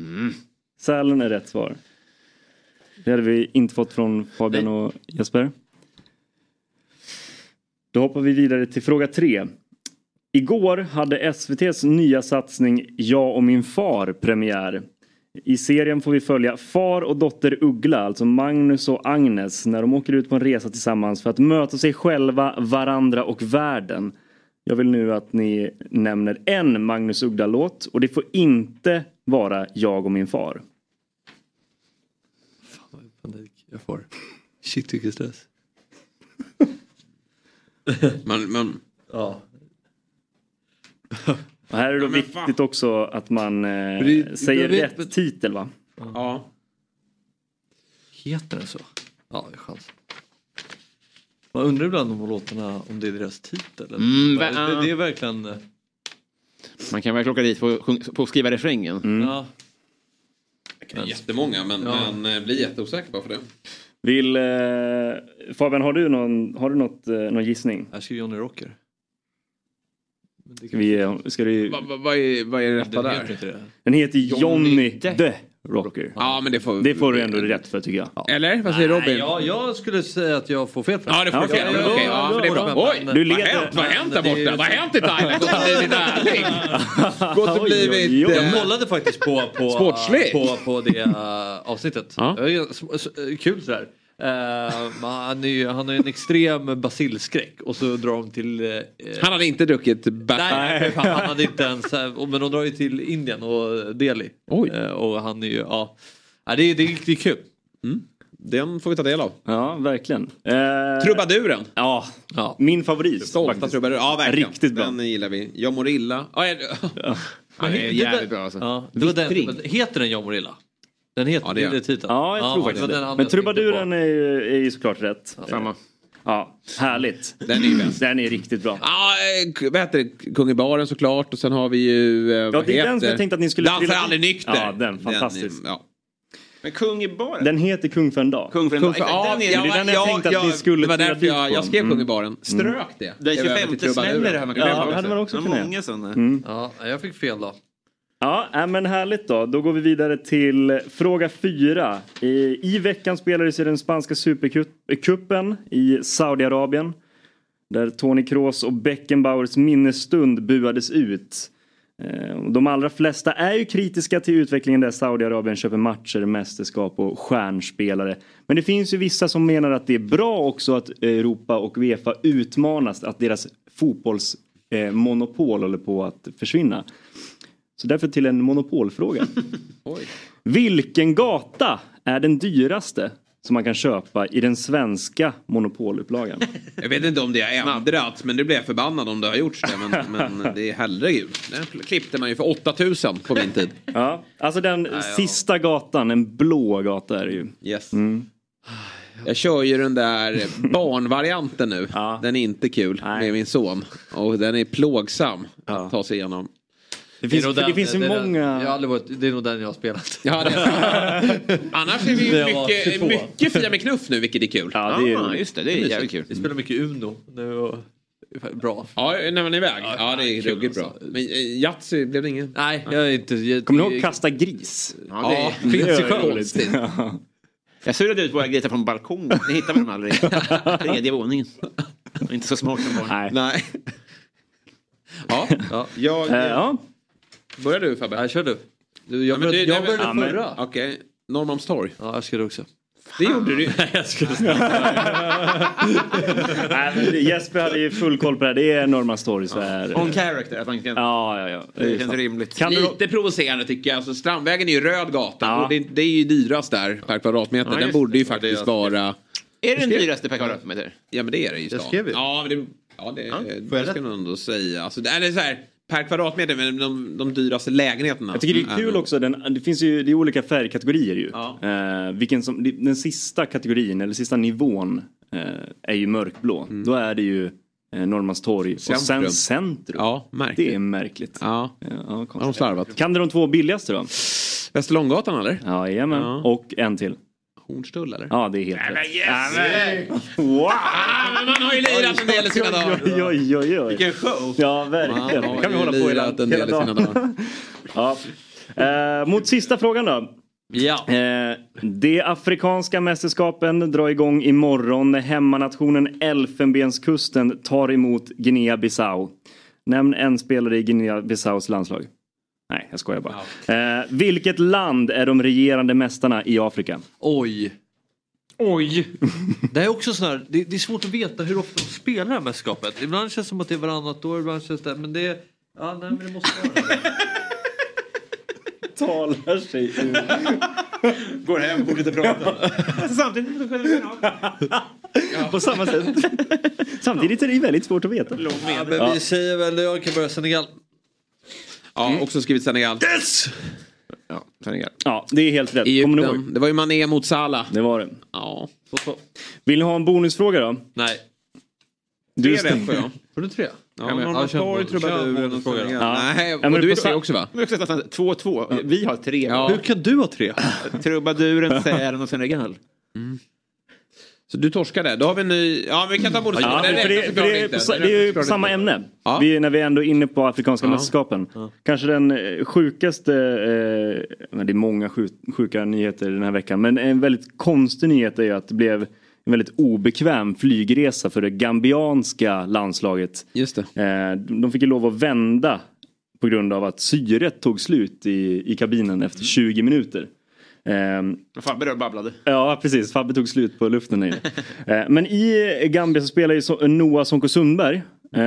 V: Sälen är rätt svar. Det hade vi inte fått från Fabian och Jesper. Då hoppar vi vidare till fråga tre. Igår hade SVTs nya satsning Jag och min far premiär. I serien får vi följa far och dotter Uggla, alltså Magnus och Agnes, när de åker ut på en resa tillsammans för att möta sig själva, varandra och världen. Jag vill nu att ni nämner en Magnus Uggla-låt och det får inte vara Jag och min far.
B: Panik. Jag får shit vilken stress.
A: man, man...
B: Ja.
V: Och här är det då viktigt också att man eh,
B: det-
V: säger
B: vet-
V: rätt titel va?
A: Ja.
B: Heter den så? Ja, det är chans. Man undrar ibland om låtarna, om det är deras titel.
C: Mm,
B: det,
C: va-
B: det, det är verkligen... eh,
C: Man kan verkligen åka dit på, sjung- på att skriva refrängen.
B: Ja.
A: Jättemånga men,
V: Ja.
A: men eh, blir jätteosäker på för det.
V: Vill, eh, Fabian har du någon, har du något, eh, någon gissning?
B: Jag skriver Johnny Rocker.
V: Vi, ska du...
A: Vad va, vad är, vad är det rätta
B: Den
A: där?
B: heter det.
V: Den heter
A: Johnny
V: Johnny
A: the-
V: the Rocker.
A: Ja men det får,
V: Det får du ändå rätt för tycker jag.
A: Eller? Vad säger Robin?
B: Nej, jag, jag skulle säga att jag får fel för
A: Ja det får du fel.
B: Ja,
A: Okej,
B: ja,
A: ja,
B: ja,
A: men det är bra.
B: ja,
A: Oj, vad har hänt? Vad har hänt där
B: det
A: borta? Vad har hänt i Thailand? Gått och blivit ärlig. Gått och blivit...
B: Jag
A: eh,
B: kollade faktiskt på, på, på, på det uh, avsnittet.
A: Ja.
B: Det s- Kul sådär. Uh, han, är ju, han har ju en extrem basilskräck och så drar de till... eh,
A: Han hade inte druckit back.
B: Nej, fan, han hade inte ens... Men de drar ju till Indien och Delhi.
A: Oj.
B: Eh, och han är ju... Ja, ja det, är- det, är riktigt kul.
A: Den får vi ta del av.
V: Ja, verkligen. Eh,
A: Trubaduren.
V: Ja,
B: Ja.
V: min favorit.
A: Stolta
V: faktiskt.
A: trubadurer. Ja verkligen.
V: Riktigt bra.
A: Den gillar vi. Jag mår illa. Ja, jag...
C: Han är
B: det-
C: jävligt bra alltså.
B: Ja, det var den, heter den Jag mår illa? Den heter
A: Ja,
B: ja,
A: det
B: det, är det titeln.
V: Ja, jag tror
B: det
V: faktiskt
B: den
V: det. Men
B: jag
V: trubaduren är ju, är ju såklart rätt.
C: Samma.
V: Ja, härligt.
A: Den är ju bäst.
V: Den är riktigt bra.
A: Ja, eh, vad heter det? Kung i baren såklart och sen har vi ju... eh,
V: Ja, det är den
A: heter?
V: som jag tänkte att ni skulle
A: Dansar aldrig nykter.
V: Ja, den, fantastisk.
A: ja.
C: Men kung i baren?
V: Den heter Kung för en dag.
C: Kung för en
A: Kung
C: dag.
A: för, ja,
C: den är,
A: ja,
V: det är den jag
A: ja,
V: tänkte att
A: ja,
V: ni skulle
A: Det var därför jag, jag skrev
V: Mm.
A: Kung i baren. Strök det.
C: Den
A: Över till
C: 25
A: trubaduren.
C: smäller här man kan
V: Ja,
C: glömma
V: det hade man också
C: Det är
V: kunnat
C: Många sådana.
V: Mm.
B: Ja, jag fick fel då.
V: Ja, äh, men härligt då. Då går vi vidare till fråga fyra. I, i veckan spelades ju den spanska supercupen i Saudiarabien. Där Toni Kroos och Beckenbauers minnesstund buades ut. Eh, de allra flesta är ju kritiska till utvecklingen där Saudiarabien köper matcher, mästerskap och stjärnspelare. Men det finns ju vissa som menar att det är bra också att Europa och Uefa utmanas, att deras fotbollsmonopol eh, håller på att försvinna. Så därför till en monopolfråga. Vilken gata är den dyraste som man kan köpa i den svenska monopolupplagan?
A: Jag vet inte om det har ändrats men det blir jag förbannad om det har gjorts det. Men, men det är herregud. Den klippte man ju för 8000 på min tid.
V: Ja, alltså den sista gatan, en blå gata är det ju.
A: Yes.
V: Mm.
A: Jag kör ju den där barnvarianten nu. Den är inte kul med min son. Och den är plågsam att ta sig igenom.
V: Det finns,
B: är
V: det
B: den-
V: finns ju
B: det är den-
V: många...
B: Jag har aldrig varit, det är nog den jag har spelat.
A: Ja, det Annars är vi ju mycket,
B: 22.
A: mycket Fia med knuff nu vilket är kul.
V: Ja, det är
C: Ah, just det, det är jävligt kul.
B: Vi spelar mycket Uno nu och bra.
A: Ja, när man är iväg. Ja, det är ruggigt bra.
B: alltså.
A: Men eh, Yatzy blev det ingen?
B: Nej, jag är inte... Jag,
V: Kommer du ihåg Kasta gris?
A: Ja,
B: det finns sjön.
A: konstigt.
C: Jag surrade ut våra grejer från balkongen. Det hittar vi dem aldrig. Tredje våningen. Inte så smart som barn.
V: Nej.
A: Nej. Ja,
B: Ja.
A: jag...
V: Eh, ja.
A: Börjar du Fabbe?
B: Nej, kör du. du jag
A: Ja,
B: började,
A: du-
B: jag började
V: ja, men-
B: förra.
A: Okej, Norrmalmstorg.
B: Ja, jag skulle också.
A: Det gjorde du ju.
B: Nej, jag skulle
V: Nej, men det- Jesper hade ju full koll på det här. Det är Norrmalmstorg så är
C: On character. Att man kan...
V: Ja, ja, ja.
C: Det känns
V: sant.
C: rimligt.
V: Kan du...
A: Lite provocerande tycker jag. Alltså, Strandvägen är ju röd gata
V: Ja.
A: och det, det är ju dyrast där per kvadratmeter.
C: Ja,
A: Den borde ju
B: det.
A: faktiskt
B: Det är-
A: vara...
C: Är det den dyraste per kvadratmeter?
A: Ja men det är det ju i
B: Det
A: stan.
B: skrev vi.
A: Ja, men det, ja, det,
B: Får
A: det
B: jag
A: ska jag nog ändå säga. Alltså, det är så här, per kvadratmeter, men de, de dyraste lägenheterna.
V: Jag tycker det är kul
A: nog-
V: också, den, det finns ju det är olika färgkategorier ju.
A: Ja.
V: Eh, vilken som, den sista kategorin, eller sista nivån, eh, är ju mörkblå.
A: Mm.
V: Då är det ju eh, Norrmalmstorg och sen
A: Centrum. Ja.
V: Det är märkligt.
A: Ja,
V: ja
A: de slarvat.
V: Kan du de två billigaste då?
A: Västerlånggatan eller?
V: Jajamän.
A: Ja.
V: Och en till.
A: Hornstull eller?
V: Ja, det är helt rätt.
A: yes!
V: Wow!
A: man har ju lirat en del i sina dagar.
V: Oj, oj, oj, oj.
A: Vilken show!
V: Ja, verkligen.
A: Man
V: Det kan vi hålla på hela,
A: en del i sina
V: dagen. ja. Eh, mot sista frågan då.
B: Ja.
V: Eh, de afrikanska mästerskapen drar igång imorgon när hemmanationen Elfenbenskusten tar emot Guinea-Bissau. Nämn en spelare i Guinea-Bissaus landslag. Nej, jag skojar bara. Eh, vilket land är de regerande mästarna i Afrika?
B: Oj. Oj. Det är också sån här, det, det är svårt att veta hur ofta de spelar det här mästerskapet. Ibland känns det som att det är varannat år, ibland känns det... Men det... Ja, nej men det måste vara det.
V: Talar sig ur.
A: Går hem, fortsätter prata.
V: Samtidigt På samma sätt. Samtidigt är det väldigt svårt att veta.
B: Ja, men vi säger väl, jag kan börja Senegal.
A: Ja, också skrivit Senegal.
B: Yes!
A: Ja, Senegal.
V: Ja, det är helt rätt. Kommer?
A: Egypten. Det var ju Mané mot Salah.
V: Det var det.
A: Ja.
V: Vill ni ha en bonusfråga då?
B: Nej.
V: Du
A: Tre rätt får jag.
B: Får du tre?
A: Ja, men Norrmalmstorg, Trubaduren och.
V: Ja.
A: Nej,
V: Ja, men
A: du är tre också va?
C: 2-2. Vi har tre.
A: Ja.
B: Hur kan du ha tre?
C: Trubaduren, Sälen och Senegal.
A: Så du torskade. Då har vi en ny... Ja, vi kan ta bonus.
V: Ja,
A: det
V: det, för det, är, på,
A: Det
V: det är ju samma ämne.
A: Ja.
V: Vi, när vi ändå är inne på Afrikanska
A: Ja.
V: mästerskapen. Kanske den eh, sjukaste, eh, det är många sjuk, sjuka nyheter den här veckan, men en väldigt konstig nyhet är ju att det blev en väldigt obekväm flygresa för det gambianska landslaget.
A: Just det.
V: Eh, de fick ju lov att vända på grund av att syret tog slut i, i kabinen efter 20 minuter. Ehm,
C: Fabbe där babblade.
V: Ja, precis. Fabbe tog slut på luften. där inne. Eh, Men i Gambia så spelar ju Noah Sonko Sundberg. Eh,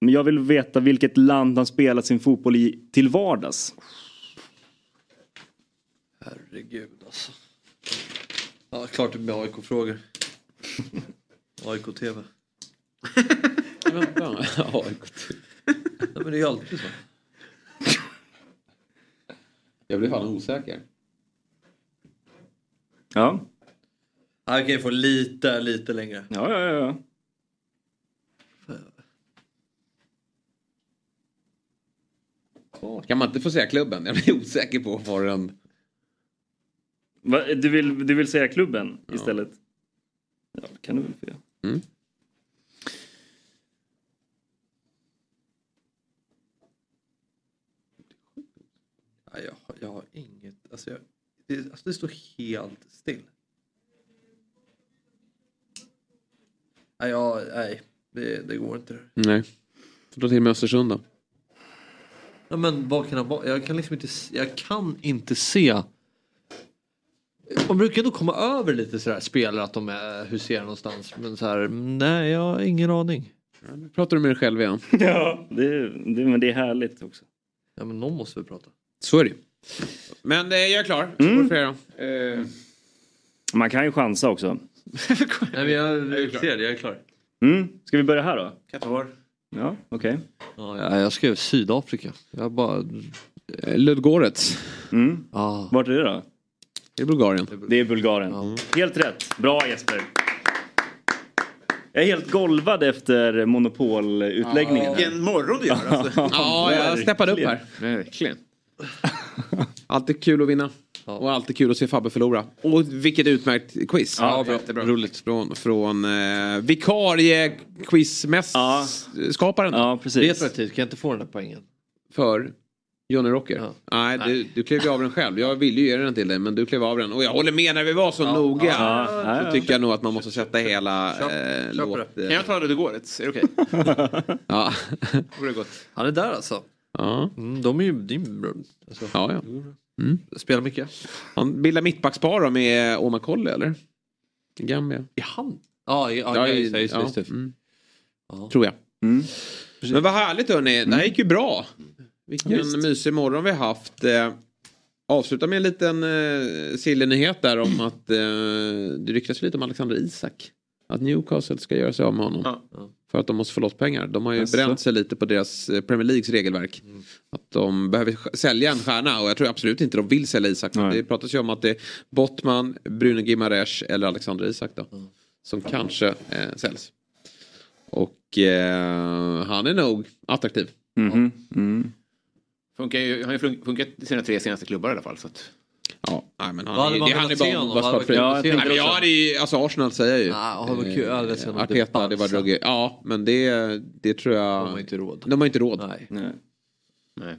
V: Men jag vill veta vilket land han spelat sin fotboll i till vardags.
B: Herregud alltså. Ja, klart det blir AIK-frågor. AIK-TV.
A: Vänta. AIK.
B: Nej, men det är ju alltid så.
A: Jag blir fan osäker.
V: Ja.
B: Ja, jag kan ju få lite, lite längre.
V: Ja, ja, ja, ja.
A: Kan man inte få säga klubben? Jag blir osäker på var den...
V: Va, du, vill, du vill säga klubben istället? Ja, det kan du väl få göra.
A: Mm.
B: Ja, jag, har- jag har inget... Alltså, jag, det, alltså det står helt still. Nej, jag, nej det, det går inte.
A: Nej. Får ta till med Östersund då.
B: Ja, men vad kan han vara? Jag kan liksom inte, jag kan inte se. Man brukar ändå komma över lite sådär spelare att de är huserar någonstans. Men så här, nej jag har ingen aning.
A: Nu pratar du med dig själv igen.
V: Ja, det, det, men det är härligt också.
B: Ja men någon måste väl prata.
A: Så är det ju. Men eh, jag är klar.
V: Mm.
A: Mm. Flera. Eh,
V: Man kan ju chansa också.
B: nej men jag, jag, ser det, jag är klar.
V: Mm. Ska vi börja här då?
B: Qatar.
V: Ja, okej.
B: Ja, jag, jag skrev Sydafrika. Jag bara...
A: Eh, Ludgorets.
V: Mm.
B: Ah.
V: Vart är det då?
A: Det är Bulgarien.
V: Det är Bulgarien. Helt rätt. Bra Jesper. Jag är helt golvad efter monopolutläggningen.
C: Vilken morgon du gör alltså.
A: Ja, jag steppade upp här.
C: Verkligen.
A: Alltid kul att vinna. Och alltid kul att se Fabbe förlora. Och vilket utmärkt quiz.
V: Ja,
A: bra.
V: jättebra.
A: Roligt. Från, från eh, vikarie quizmästskaparen.
V: Ja, precis.
B: Retroaktivt, kan jag inte få den där poängen?
A: För Johnny Rocker? Nej, du, du klev ju av den själv. Jag ville ju ge den till dig men du klev av den. Och jag håller med när vi var så noga.
V: Ja,
A: så
V: ja, ja.
A: tycker jag nog att man måste sätta hela eh, låt...
C: Kan
A: Eh,
C: jag ta Ludogorets? Är det okej?
A: ja.
C: Vore gott.
B: Han är där alltså.
A: ja.
B: Mm, de är ju... Det är ju bra. alltså,
A: Ja, ja. Mm.
B: Spelar mycket.
A: Han bildar mittbackspar då med Omar Colley eller? I Gambia.
B: Är han? Ja, ja,
A: Ja,
B: ja,
A: i-
B: just det. Just
A: ja.
B: just det.
A: Mm.
B: Ja.
A: Tror jag.
V: Mm.
A: Men vad härligt hörni. Det här gick ju bra. Vilken
V: Visst.
A: mysig morgon vi har haft. Eh, avsluta med en liten eh, silly-nyhet där om att eh, det ryktas lite om Alexander Isak. Att Newcastle ska göra sig av med honom.
B: Ja.
A: För att de måste få loss pengar. De har ju
V: Jaså?
A: bränt sig lite på deras eh, Premier Leagues regelverk. Att de behöver sälja en stjärna och jag tror absolut inte de vill sälja Isak. Det pratas ju om att det är Bottman, Bruno Gimares eller Alexander Isak då. Som kanske eh, säljs. Och eh, han är nog attraktiv.
V: Mhm. Mm.
C: Funkar ju, han har ju fun- funkat i sina tre senaste klubbar i alla fall. Så att...
A: Ja, nej, men han,
B: Vad
A: är-
B: man
A: det, han är bara
B: honom?
A: bara
B: Vad hade
A: sparkfri.
B: man
A: Nej, men jag hade ju, alltså Arsenal säger jag ju.
B: Ja. Jag hade se honom
A: Arteta, det var ruggigt. Ja, men det, det tror jag... De har
B: inte råd.
A: De har inte råd.
B: Nej.
C: Nej. Nej.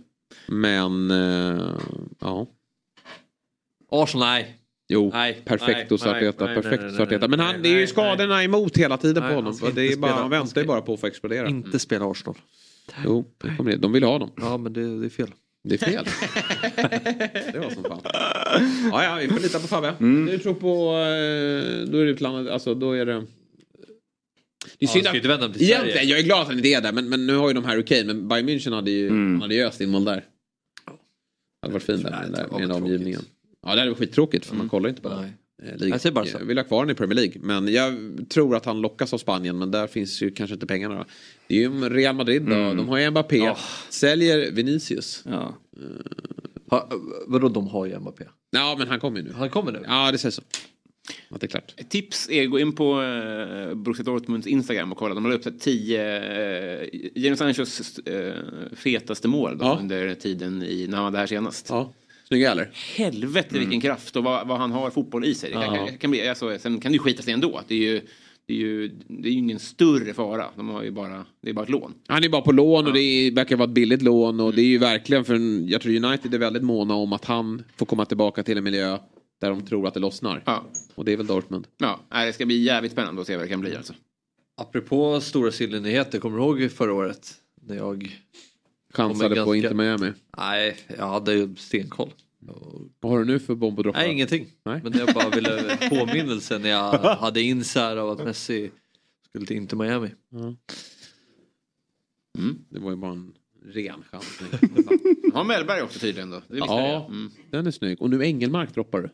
A: Men, eh, ja.
B: Arsenal, nej.
A: Jo,
B: Nej,
A: perfekt
B: nej,
A: Arteta,
B: nej, nej,
A: perfekt
B: nej,
A: hos
B: nej,
A: Arteta.
B: nej,
A: Men
B: nej,
A: han, det är ju
B: nej,
A: skadorna emot hela tiden
B: Nej,
A: på
B: han
A: honom. För det är bara,
B: spela.
A: han
B: Han
A: väntar ju bara på att få explodera.
B: Inte spela Arsenal.
A: Jo, det kommer det. de vill ha honom.
B: Ja, men det, det är fel.
A: Det är fel. det var som fan. Ja, ja, vi får lita på Fabbe.
B: Mm.
A: Du tror på... eh, Då är det utlandet, alltså då är det... Det är
B: Ja,
A: synd
B: vända till Sverige.
A: egentligen, jag är glad att han inte är där, men, men nu har ju de Harry Kane, men Bayern München hade ju,
B: Mm.
A: han hade ju öst in mål där. Det hade varit fint där med, där, med den omgivningen. Ja, det hade varit skittråkigt för man kollar inte på det. Eh, ligan.
B: Jag säger Barca.
A: Jag vill ha kvar honom i Premier League. Men jag tror att han lockas av Spanien. Men där finns ju kanske inte pengarna. Då. Det är ju Real Madrid då.
B: Mm.
A: De har ju Mbappé. Säljer Vinicius.
V: Ja.
B: Ha, vadå, de har ju Mbappé?
A: Ja, men han kommer ju nu.
B: Han kommer nu?
A: Ja, det sägs så. Att det är klart.
C: Ett tips är att gå in på uh, Borussia Dortmunds Instagram och kolla. De har lagt upp så här tio uh, Jadon Sanchos uh, fetaste mål då, under tiden i, när han var där senast.
A: Ja. Snygga eller?
C: Helvete vilken kraft och vad, vad han har fotboll i sig. Det kan,
A: Ja.
C: kan, kan bli, alltså, sen kan det ju skita sig ändå. Det är ju, det är ju, det är ju ingen större fara. De har ju bara, det är bara ett lån.
A: Han är bara på lån och det är, verkar vara ett billigt lån. Och det är ju verkligen för en, jag tror United är väldigt måna om att han får komma tillbaka till en miljö där de tror att det lossnar. Och det är väl Dortmund.
C: Ja, det ska bli jävligt spännande att se vad det kan bli alltså.
B: Apropå stora sillennyheter, kommer du ihåg förra året? När jag...
A: Chansade
B: kom
A: på
B: med
A: Inter Miami.
B: Nej, jag hade ju stenkoll.
A: Vad har du nu för bomb och droppar?
B: Nej, ingenting.
A: Nej.
B: Men jag bara ville påminnelse när jag hade insär av att Messi skulle till Inter Miami.
A: Mm. Det var ju bara en ren chansning.
C: Har Mellberg också tydligen då?
A: Ja.
C: Mm.
A: den är snygg. Och nu Engelmark droppar du.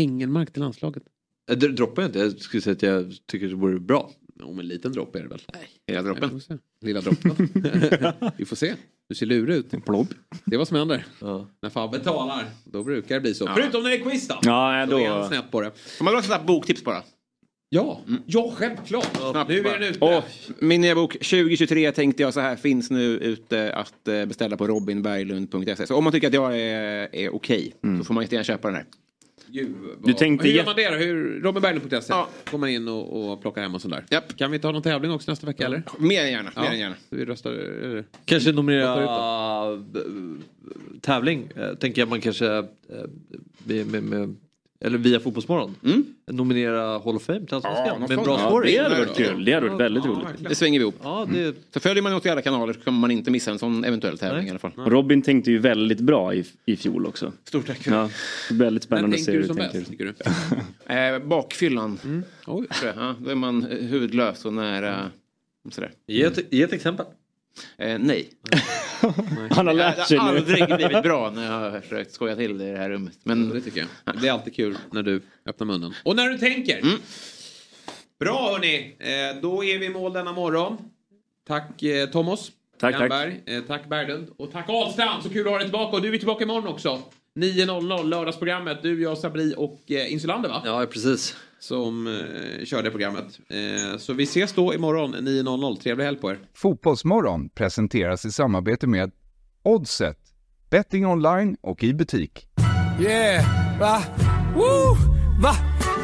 A: Engelmark till landslaget.
B: Äh, Det droppar jag inte, jag skulle säga att jag tycker det vore bra.
A: Men en liten droppe är det väl?
B: Nej.
A: Hela droppen? Lilla droppen. Vi får se. Du ser lurig ut. Det är vad som händer. När Fabbe talar, då brukar det bli så.
C: Ja.
A: Förutom när det är quiz då.
C: Ja,
A: Då är
C: då...
A: han snett på det.
C: Får man dra ett snabbt boktips bara?
A: Ja, ja självklart.
C: Snabbt
A: Nu är den ute.
C: Åh, min nya bok 2023 tänkte jag så här finns nu ute att eh, beställa på robinberglund.se. Så om man tycker att jag är, är okej så får man jättegärna köpa den här.
A: Gud,
C: Du tänkte
A: Hur gör man det då? Hur, Robinberglund.se. Ja. Går man in och, och plockar hem och sånt där. Kan vi ta någon tävling också nästa vecka eller?
C: Mer än gärna.
A: Ja.
C: Mer än gärna.
A: Vi röstar... eller?
B: Kanske nominera tävling. Eh, tänker jag man kanske äh, med, med, med, eller via Fotbollsmorgon. Nominera Hall of Fame till Allsvenskan.
C: något
B: med en bra
C: Ja,
B: story.
C: det hade varit kul. Det hade varit väldigt roligt. Det svänger vi ihop.
B: Ja, det...
C: Så följer man oss i alla kanaler så kommer man inte missa en sån eventuell tävling i alla fall.
V: Och Robin tänkte ju väldigt bra i, i fjol också.
A: Stort tack.
V: Ja, väldigt spännande att se
A: tänker
V: hur
A: du som
V: tänker.
A: bäst, du?
C: Eh, bakfyllan.
A: Mm. Oj.
C: Ja, då är man huvudlös och nära. Sådär.
B: Ge ett, ge ett exempel.
C: Eh, nej.
V: Han har lärt sig
C: Det har
V: nu.
C: aldrig blivit bra när jag har försökt skoja till det i det här rummet. Men
A: Det tycker jag. Det är alltid kul när du öppnar munnen. Och när du tänker.
C: Mm.
A: Bra hörni. Eh, då är vi i mål denna morgon. Tack eh, Thomas.
V: Tack, tack.
A: Eh, tack Berglund. Och tack Ahlstrand. Så kul att ha dig tillbaka. Och du är tillbaka imorgon också. 9.00 lördagsprogrammet. Du, jag, Sabri och eh, Insulander va?
B: Ja, precis.
A: Som eh, kör det programmet. Eh, så vi ses då imorgon 9.00. Trevlig helg på er.
L: Fotbollsmorgon presenteras i samarbete med Oddset, betting online och i butik.
E: Yeah, va? Woo! Va?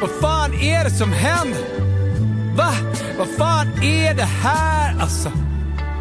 E: Vad fan är det som händer? Va? Vad fan är det här alltså?